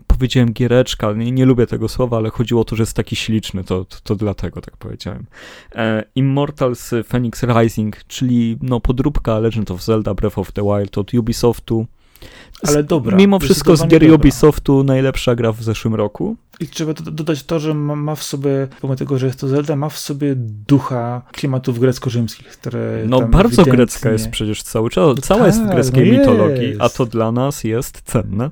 Powiedziałem giereczka, nie, nie lubię tego słowa, ale chodziło o to, że jest taki śliczny, to, to, to dlatego tak powiedziałem. E, Immortals Phoenix Rising, czyli no podróbka Legend of Zelda Breath of the Wild od Ubisoftu. Ale dobra. Mimo wszystko z gier. Ubisoftu najlepsza gra w zeszłym roku. I trzeba dodać to, że ma, w sobie, pomimo tego, że jest to Zelda, ma w sobie ducha klimatów grecko-rzymskich, które. No bardzo ewidentnie... grecka jest przecież cały czas. Cała tak, jest w greckiej no mitologii, jest. a to dla nas jest cenne.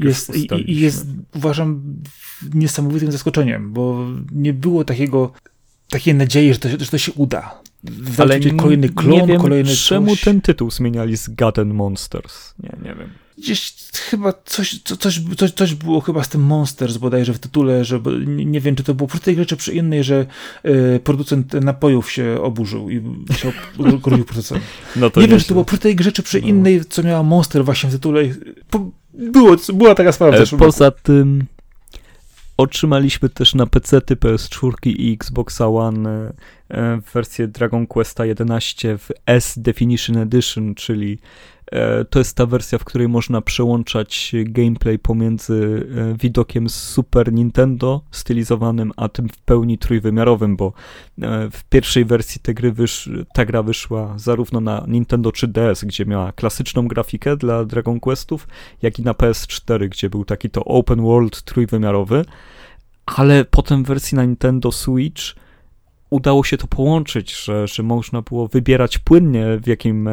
Jest, i, I jest, uważam, niesamowitym zaskoczeniem, bo nie było takiego takiej nadziei, że to, że to się uda. Ale kolejny klon, nie wiem, kolejny czemu coś. ten tytuł zmieniali z God Monsters. Nie, nie wiem. Gdzieś chyba coś, coś, coś, coś było chyba z tym Monsters bodajże w tytule, że nie wiem, czy to było przy tej grze, czy przy innej, że y, producent napojów się oburzył i chciał robił producent. No nie wiem, czy to było przy tej grze, czy przy no. innej, co miała Monster właśnie w tytule. Było, była taka sprawa. E, poza roku. tym Otrzymaliśmy też na PC PS4 i Xbox One e, wersję Dragon Questa 11 w S Definition Edition, czyli to jest ta wersja, w której można przełączać gameplay pomiędzy e, widokiem z Super Nintendo stylizowanym, a tym w pełni trójwymiarowym, bo e, w pierwszej wersji tej gry wysz, ta gra wyszła zarówno na Nintendo 3DS, gdzie miała klasyczną grafikę dla Dragon Questów, jak i na PS4, gdzie był taki to open world trójwymiarowy, ale potem w wersji na Nintendo Switch udało się to połączyć, że, że można było wybierać płynnie, w jakim,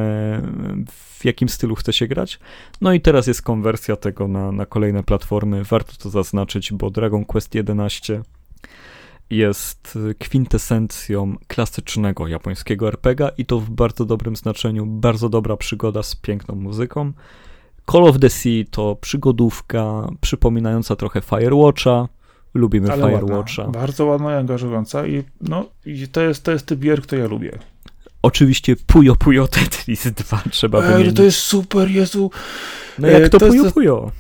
w jakim stylu chce się grać. No i teraz jest konwersja tego na, na kolejne platformy. Warto to zaznaczyć, bo Dragon Quest 11 jest kwintesencją klasycznego japońskiego RPGa i to w bardzo dobrym znaczeniu, bardzo dobra przygoda z piękną muzyką. Call of the Sea to przygodówka przypominająca trochę Firewatcha, lubimy Ale Firewatcha. Ładna, bardzo ładna i angażująca i no i to jest, to jest typ gier, który ja lubię. Oczywiście Puyo Puyo Tetris 2 trzeba Ej, wymienić. to jest super, Jezu. No jak to, to Puyo jest, Puyo?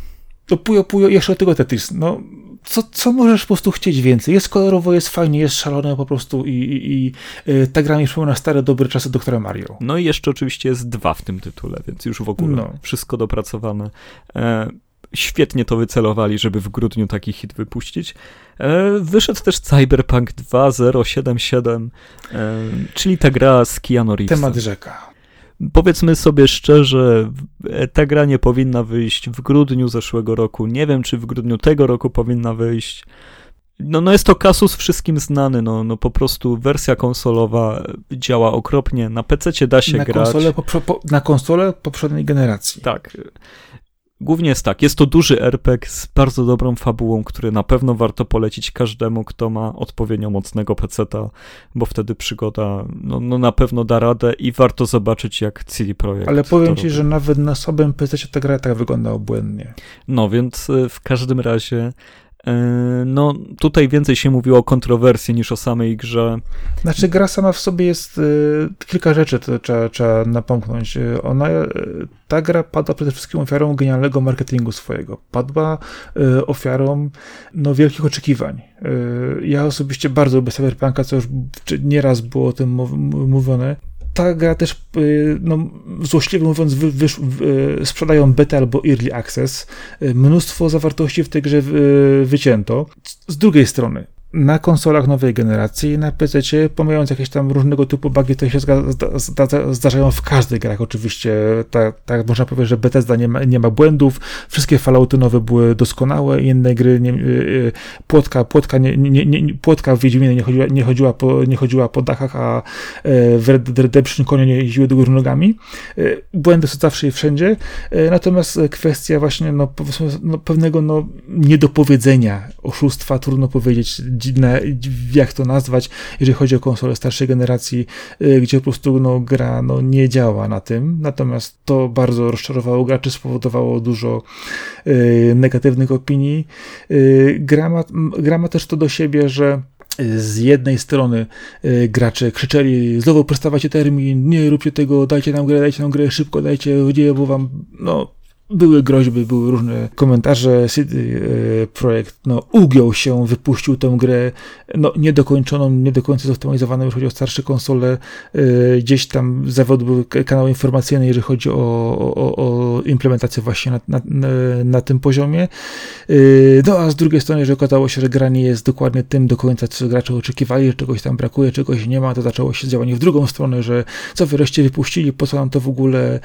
To Puyo Puyo, jeszcze tego Tetris. No, co, co możesz po prostu chcieć więcej? Jest kolorowo, jest fajnie, jest szalone po prostu i, i, i y, ta gra mi przypomina stare, dobre czasy doktora Mario. No i jeszcze oczywiście jest dwa w tym tytule, więc już w ogóle no. wszystko dopracowane. E, świetnie to wycelowali, żeby w grudniu taki hit wypuścić. E, wyszedł też Cyberpunk 2077, e, czyli ta gra z Keanu Reevesem. Temat rzeka. Powiedzmy sobie szczerze, ta gra nie powinna wyjść w grudniu zeszłego roku. Nie wiem, czy w grudniu tego roku powinna wyjść. No, no jest to kasus wszystkim znany, no, no po prostu wersja konsolowa działa okropnie, na PC da się na grać. Konsole po, na konsolę poprzedniej generacji. Tak. Głównie jest tak, jest to duży RPG z bardzo dobrą fabułą, który na pewno warto polecić każdemu, kto ma odpowiednio mocnego peceta, bo wtedy przygoda no, no na pewno da radę i warto zobaczyć jak CD Projekt Ale powiem ci, robi. że nawet na słabym pececie ta gra tak wygląda obłędnie. No więc y, w każdym razie no, tutaj więcej się mówiło o kontrowersji niż o samej grze. Znaczy, gra sama w sobie jest y, kilka rzeczy, trzeba, trzeba napomknąć. E, ona, ta gra padła przede wszystkim ofiarą genialnego marketingu swojego. Padła ofiarą no, wielkich oczekiwań. Ja osobiście bardzo lubię Cyberpunka, co już nieraz było o tym mówione ta gra też, y, no, złośliwie mówiąc, wy, wy, wy, sprzedają beta albo early access. Y, mnóstwo zawartości w tej grze wycięto. Z drugiej strony, na konsolach nowej generacji, na PC, pomijając jakieś tam różnego typu bugi, które się zdarzają w każdych grach oczywiście. Tak, tak można powiedzieć, że Bethesda nie ma, nie ma błędów, wszystkie Fallouty nowe były doskonałe, inne gry, nie, y, y, płotka, płotka, nie, nie, nie, płotka w Wiedźminie nie chodziła, nie, chodziła po, nie chodziła po dachach, a e, w Red Redemption konie nie jeździły do góry nogami. E, błędy są zawsze i wszędzie, e, natomiast kwestia właśnie no, no, pewnego no, niedopowiedzenia, oszustwa, trudno powiedzieć, dziwne, jak to nazwać, jeżeli chodzi o konsole starszej generacji, y, gdzie po prostu no, gra no, nie działa na tym. Natomiast to bardzo rozczarowało graczy, spowodowało dużo y, negatywnych opinii. Y, gra, ma, gra ma też to do siebie, że z jednej strony gracze krzyczeli, znowu przestawajcie termin, nie róbcie tego, dajcie nam grę, dajcie nam grę szybko, dajcie dzieje, bo wam, no, były groźby, były różne komentarze. CD Projekt no, ugiął się, wypuścił tę grę no, niedokończoną, nie do końca zoptymalizowaną, jeżeli chodzi o starsze konsole. Gdzieś tam zawiodły kanały informacyjne, jeżeli chodzi o, o, o implementację właśnie na, na, na, tym poziomie. No a z drugiej strony, że okazało się, że gra nie jest dokładnie tym do końca, co gracze oczekiwali, że czegoś tam brakuje, czegoś nie ma, to zaczęło się działanie w drugą stronę, że co wreszcie wypuścili, po co nam to w ogóle,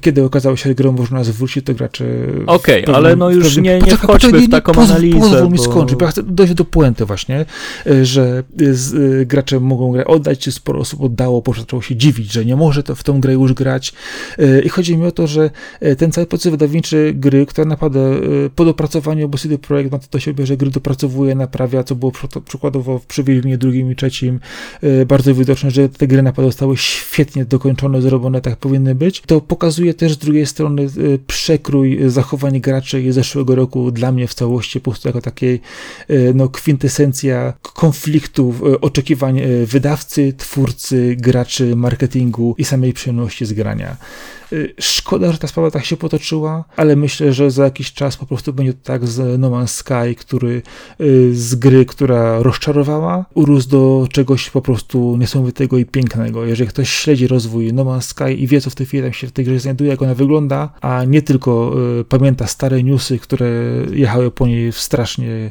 kiedy okazało się, że grą można zwrócić, to gracze... Okej, okay, ale no już pewnym, nie, nie wchodźmy poczekaj, w taką nie, analizę. Pozwól bo... mi skończyć, bo ja chcę dojść do puenty właśnie, y, że z, y, gracze mogą grę oddać, czy sporo osób oddało, bo zaczęło się dziwić, że nie może to w tą grę już grać yy, i chodzi mi o to, że ten cały proces wydawniczy gry, która naprawdę po dopracowaniu, bo CD Projekt ma to do siebie, że gry dopracowuje, naprawia, co było przykładowo przy Wiedźminie drugim i trzecim bardzo widoczne, że te gry naprawdę zostały świetnie dokończone, zrobione tak powinny być. To pokazuje też z drugiej strony y, przekrój zachowań graczy zeszłego roku dla mnie w całości, po prostu jako takiej y, no, kwintesencja konfliktu, y, oczekiwań wydawcy, twórcy, graczy, marketingu i samej przyjemności z grania. Szkoda, że ta sprawa tak się potoczyła, ale myślę, że za jakiś czas po prostu będzie to tak z No Man's Sky, który z gry, która rozczarowała, urósł do czegoś po prostu niesamowitego i pięknego. Jeżeli ktoś śledzi rozwój No Man's Sky i wie, co w tej chwili tam się w tej grze znajduje, jak ona wygląda, a nie tylko y, pamięta stare newsy, które jechały po niej strasznie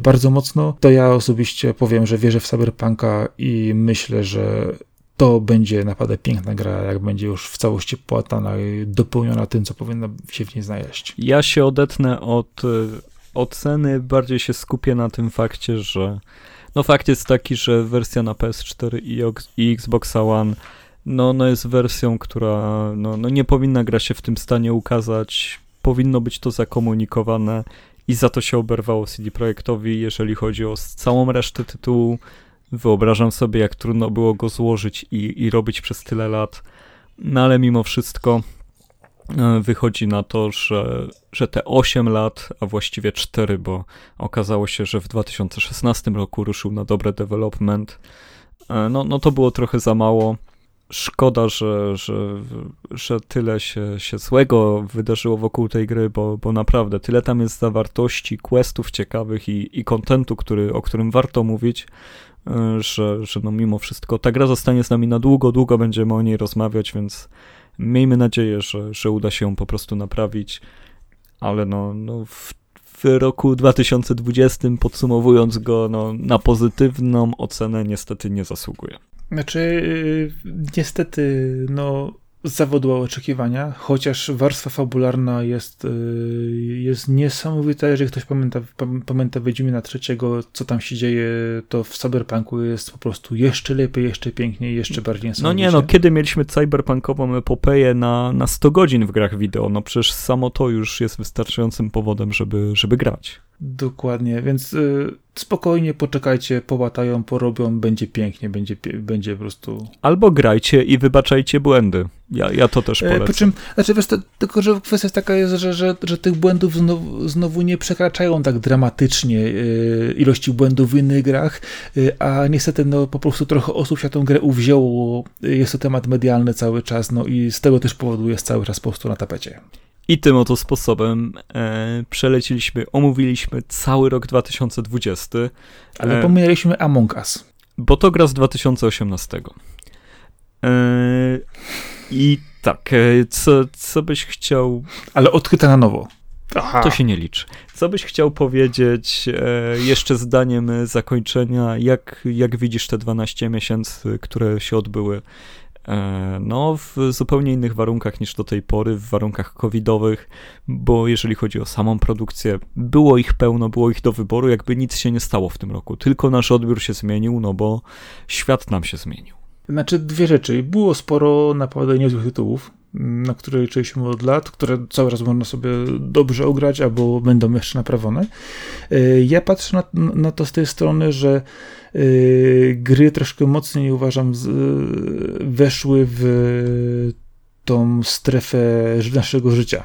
bardzo mocno, to ja osobiście powiem, że wierzę w Cyberpunka i myślę, że to będzie naprawdę piękna gra, jak będzie już w całości płatana i dopełniona tym, co powinno się w niej znaleźć. Ja się odetnę od e, oceny, bardziej się skupię na tym fakcie, że no fakt jest taki, że wersja na PS4 i, Xbox One no, no jest wersją, która no, no nie powinna gra się w tym stanie ukazać, powinno być to zakomunikowane i za to się oberwało CD Projektowi, jeżeli chodzi o całą resztę tytułu. Wyobrażam sobie, jak trudno było go złożyć i, i robić przez tyle lat. No ale mimo wszystko e, wychodzi na to, że, że te 8 lat, a właściwie 4, bo okazało się, że w 2016 roku ruszył na dobre development, e, no, no to było trochę za mało. Szkoda, że, że, że tyle się, się złego wydarzyło wokół tej gry, bo, bo naprawdę tyle tam jest zawartości, questów ciekawych i, i kontentu, który, o którym warto mówić, E, że, że no mimo wszystko ta gra zostanie z nami na długo, długo będziemy o niej rozmawiać, więc miejmy nadzieję, że, że uda się ją po prostu naprawić, ale no, no w, w roku 2020 podsumowując go no, na pozytywną ocenę niestety nie zasługuje. Znaczy, y, niestety, no, zawodu oczekiwania, chociaż warstwa fabularna jest, y, jest niesamowita. Jeżeli ktoś pamięta, pamięta Wiedźmina trzeciego, co tam się dzieje, to w Cyberpunku jest po prostu jeszcze lepiej, jeszcze piękniej, jeszcze bardziej niesamowicie. No nie, no kiedy mieliśmy cyberpunkową epopeję na, na 100 godzin w grach wideo, no przecież samo to już jest wystarczającym powodem, żeby, żeby grać. Dokładnie, więc y, spokojnie poczekajcie, połatają, porobią, będzie pięknie, będzie, będzie po prostu... Albo grajcie i wybaczajcie błędy. Ja, ja to też e, polecam. Po czym, znaczy wiesz, to, tylko że kwestia jest taka, jest, że, że, że tych błędów znowu, znowu nie przekraczają tak dramatycznie y, ilości błędów w innych grach, y, a niestety no, po prostu trochę osób się tę grę uwzięło, jest to temat medialny cały czas, no i z tego też powodu jest cały czas po prostu na tapecie. I tym oto sposobem e, przeleciliśmy, omówiliśmy cały rok 2020. Ale e, pomijaliśmy Among Us. Bo to gra z 2018. E, I tak, e, co, co byś chciał... Ale odkryta na nowo. Aha. To się nie liczy. Co byś chciał powiedzieć e, jeszcze zdaniem zakończenia, jak, jak widzisz te 12 miesięcy, które się odbyły no, w zupełnie innych warunkach niż do tej pory, w warunkach covidowych, bo jeżeli chodzi o samą produkcję, było ich pełno, było ich do wyboru, jakby nic się nie stało w tym roku. Tylko nasz odbiór się zmienił, no bo świat nam się zmienił. Znaczy dwie rzeczy. Było sporo naprawdę niezłych tytułów, na które liczyliśmy od lat, które cały raz można sobie dobrze ograć, albo będą jeszcze naprawione. E, ja patrzę na, na to z tej strony, że yy, gry troszkę mocniej uważam z, weszły w tą strefę naszego życia.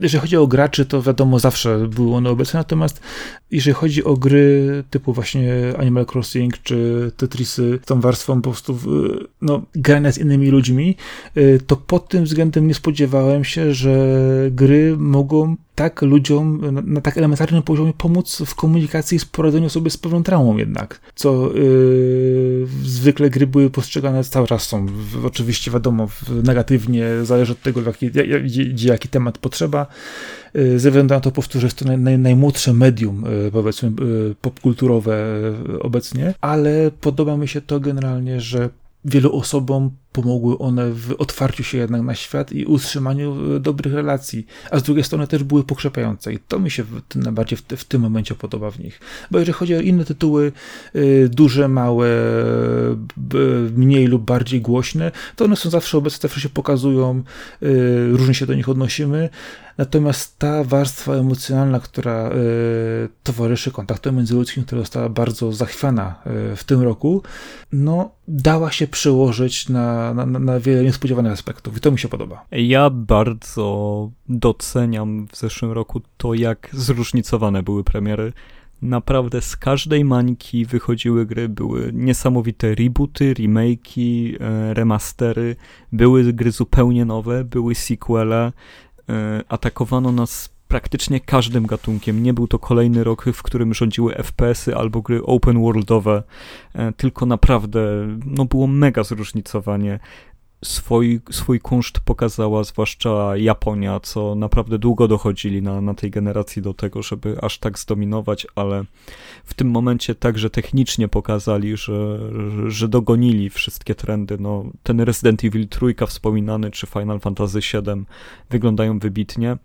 Jeżeli chodzi o graczy, to wiadomo, zawsze były one obecne, natomiast jeżeli chodzi o gry typu właśnie Animal Crossing czy Tetrisy, tą warstwą po prostu no, grania z innymi ludźmi, y, to pod tym względem nie spodziewałem się, że gry mogą tak ludziom na, tak elementarnym poziomie pomóc w komunikacji i poradzeniu sobie z pewną traumą jednak, co yy, zwykle gry były postrzegane cały czas są, w, oczywiście wiadomo, negatywnie, zależy od tego, jaki, jaki, jaki temat potrzeba, yy, ze względu na to, powtórzę, jest to naj, naj, najmłodsze medium, yy, powiedzmy, yy, popkulturowe obecnie, ale podoba mi się to generalnie, że wielu osobom pomogły one w otwarciu się jednak na świat i utrzymaniu e, dobrych relacji, a z drugiej strony też były pokrzepiające i to mi się najbardziej w, w, tym momencie podoba w nich. Bo jeżeli chodzi o inne tytuły, y, duże, małe, mniej lub bardziej głośne, to one są zawsze obecne, zawsze się pokazują, y, różnie się do nich odnosimy, Natomiast ta warstwa emocjonalna, która towarzyszy kontaktom międzyludzkim, która została bardzo zachwiana w tym roku, no, dała się przełożyć na, na, na wiele niespodziewanych aspektów i to mi się podoba. Ja bardzo doceniam w zeszłym roku to, jak zróżnicowane były premiery naprawdę z każdej mańki wychodziły gry, były niesamowite rebooty, remake'i, e, remastery, były gry zupełnie nowe, były sequele, E, atakowano nas praktycznie każdym gatunkiem. Nie był to kolejny rok, w którym rządziły FPS-y albo gry open worldowe, e, tylko naprawdę no, było mega zróżnicowanie. Swój, swój kunszt pokazała zwłaszcza Japonia, co naprawdę długo dochodzili na, na tej generacji do tego, żeby aż tak zdominować, ale w tym momencie także technicznie pokazali, że, że dogonili wszystkie trendy. No, ten Resident Evil 3 wspominany, czy Final Fantasy VII wyglądają wybitnie.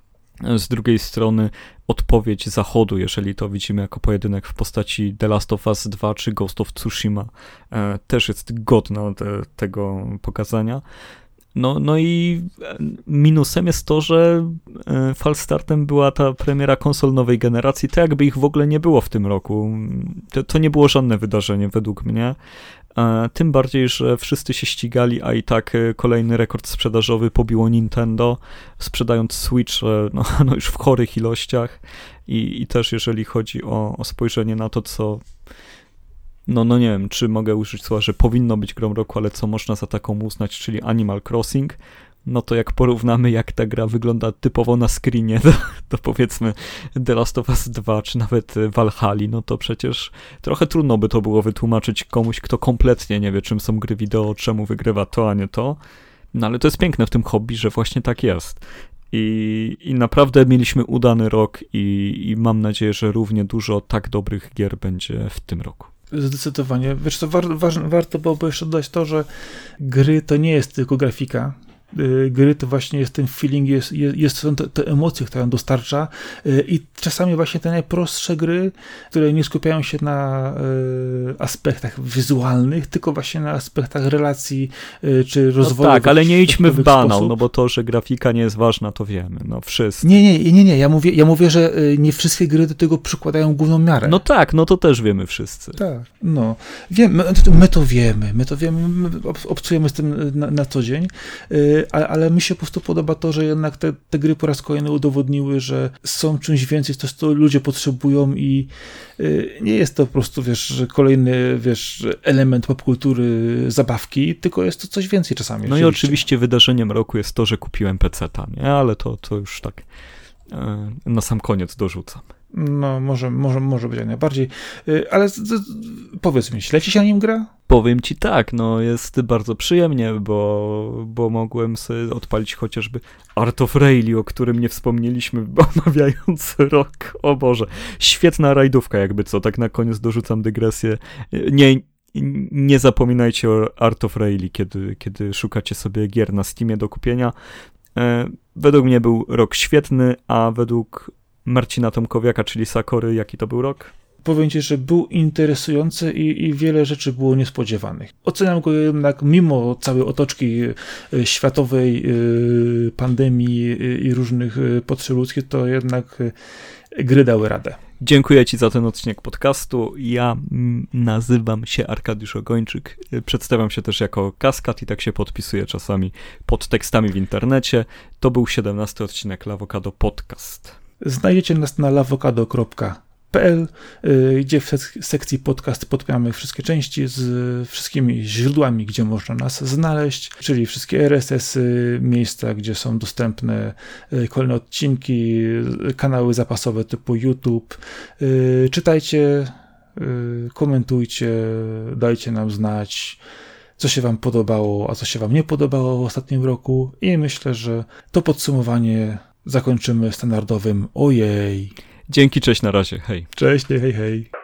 Z drugiej strony odpowiedź Zachodu, jeżeli to widzimy jako pojedynek w postaci The Last of Us 2 czy Ghost of Tsushima, e, też jest godna te, tego pokazania. No, no i e, minusem jest to, że e, falstartem była ta premiera konsol nowej generacji, to jakby ich w ogóle nie było w tym roku. To, to nie było żadne wydarzenie według mnie. E, tym bardziej, że wszyscy się ścigali, a i tak kolejny rekord sprzedażowy pobiło Nintendo, sprzedając Switch no, no już w chorych ilościach. I, i też jeżeli chodzi o, o spojrzenie na to, co no, no nie wiem, czy mogę użyć słowa, że powinno być grą roku, ale co można za taką uznać, czyli Animal Crossing, no to jak porównamy, jak ta gra wygląda typowo na screenie, to, to powiedzmy The Last of Us 2, czy nawet Valhalla, no to przecież trochę trudno by to było wytłumaczyć komuś, kto kompletnie nie wie, czym są gry wideo, czemu wygrywa to, a nie to. No ale to jest piękne w tym hobby, że właśnie tak jest. I, I naprawdę mieliśmy udany rok i, i mam nadzieję, że równie dużo tak dobrych gier będzie w tym roku. Zdecydowanie. Wiesz co, war, war, warto byłoby jeszcze dodać to, że gry to nie jest tylko grafika, gry to właśnie jest ten feeling, jest, jest, są te, te, emocje, które on dostarcza y, i czasami właśnie te najprostsze gry, które nie skupiają się na y, aspektach wizualnych, tylko właśnie na aspektach relacji czy rozwoju. No tak, ale nie idźmy w banał, no bo to, że grafika nie jest ważna, to wiemy, no wszyscy. Nie, nie, nie, nie, ja mówię, ja mówię, że nie wszystkie gry do tego przykładają główną miarę. No tak, no to też wiemy wszyscy. Tak, no. Wiemy, my to wiemy, my to wiemy, my obcujemy z tym na, na co dzień, ale, ale mi się po prostu podoba to, że jednak te, te gry po raz kolejny udowodniły, że są czymś więcej, coś, co ludzie potrzebują i y, nie jest to po prostu, wiesz, kolejny, wiesz, element popkultury, zabawki, tylko jest to coś więcej czasami. No i oczywiście wydarzeniem roku jest to, że kupiłem PC-ta, nie? Ale to, to już tak e, na sam koniec dorzucam. No, może, może, może być jak najbardziej. Y, ale z, z, powiedz mi, śleci się na nim gra? Powiem ci tak, no jest bardzo przyjemnie, bo, bo mogłem sobie odpalić chociażby Art of Rally, o którym nie wspomnieliśmy, omawiając rok. O Boże, świetna rajdówka jakby co, tak na koniec dorzucam dygresję. Nie, nie zapominajcie o Art of Rally, kiedy, kiedy szukacie sobie gier na Steamie do kupienia. E, według mnie był rok świetny, a według Marcina Tomkowiaka, czyli Sakory, jaki to był rok? Powiem Ci, że był interesujący i, i, wiele rzeczy było niespodziewanych. Oceniam go jednak mimo całej otoczki e, światowej, e, pandemii e, i różnych potrzeb ludzkich, to jednak gry dały radę. Dziękuję Ci za ten odcinek podcastu. Ja mm, nazywam się Arkadiusz Ogończyk. Przedstawiam się też jako Kaskad i tak się podpisuję czasami pod tekstami w internecie. To był 17 odcinek Lawokado Podcast. Znajdziecie nas na lawokado.pl, y, gdzie w sek- sekcji podcast podpiamy wszystkie części z wszystkimi źródłami, gdzie można nas znaleźć, czyli wszystkie RSS-y, miejsca, gdzie są dostępne y, kolejne odcinki, y, kanały zapasowe typu YouTube. Czytajcie, komentujcie, dajcie nam znać, co się Wam podobało, a co się Wam nie podobało w ostatnim roku. I myślę, że to podsumowanie zakończymy standardowym ojej. Dzięki, cześć, na razie, hej. Cześć, hej, hej.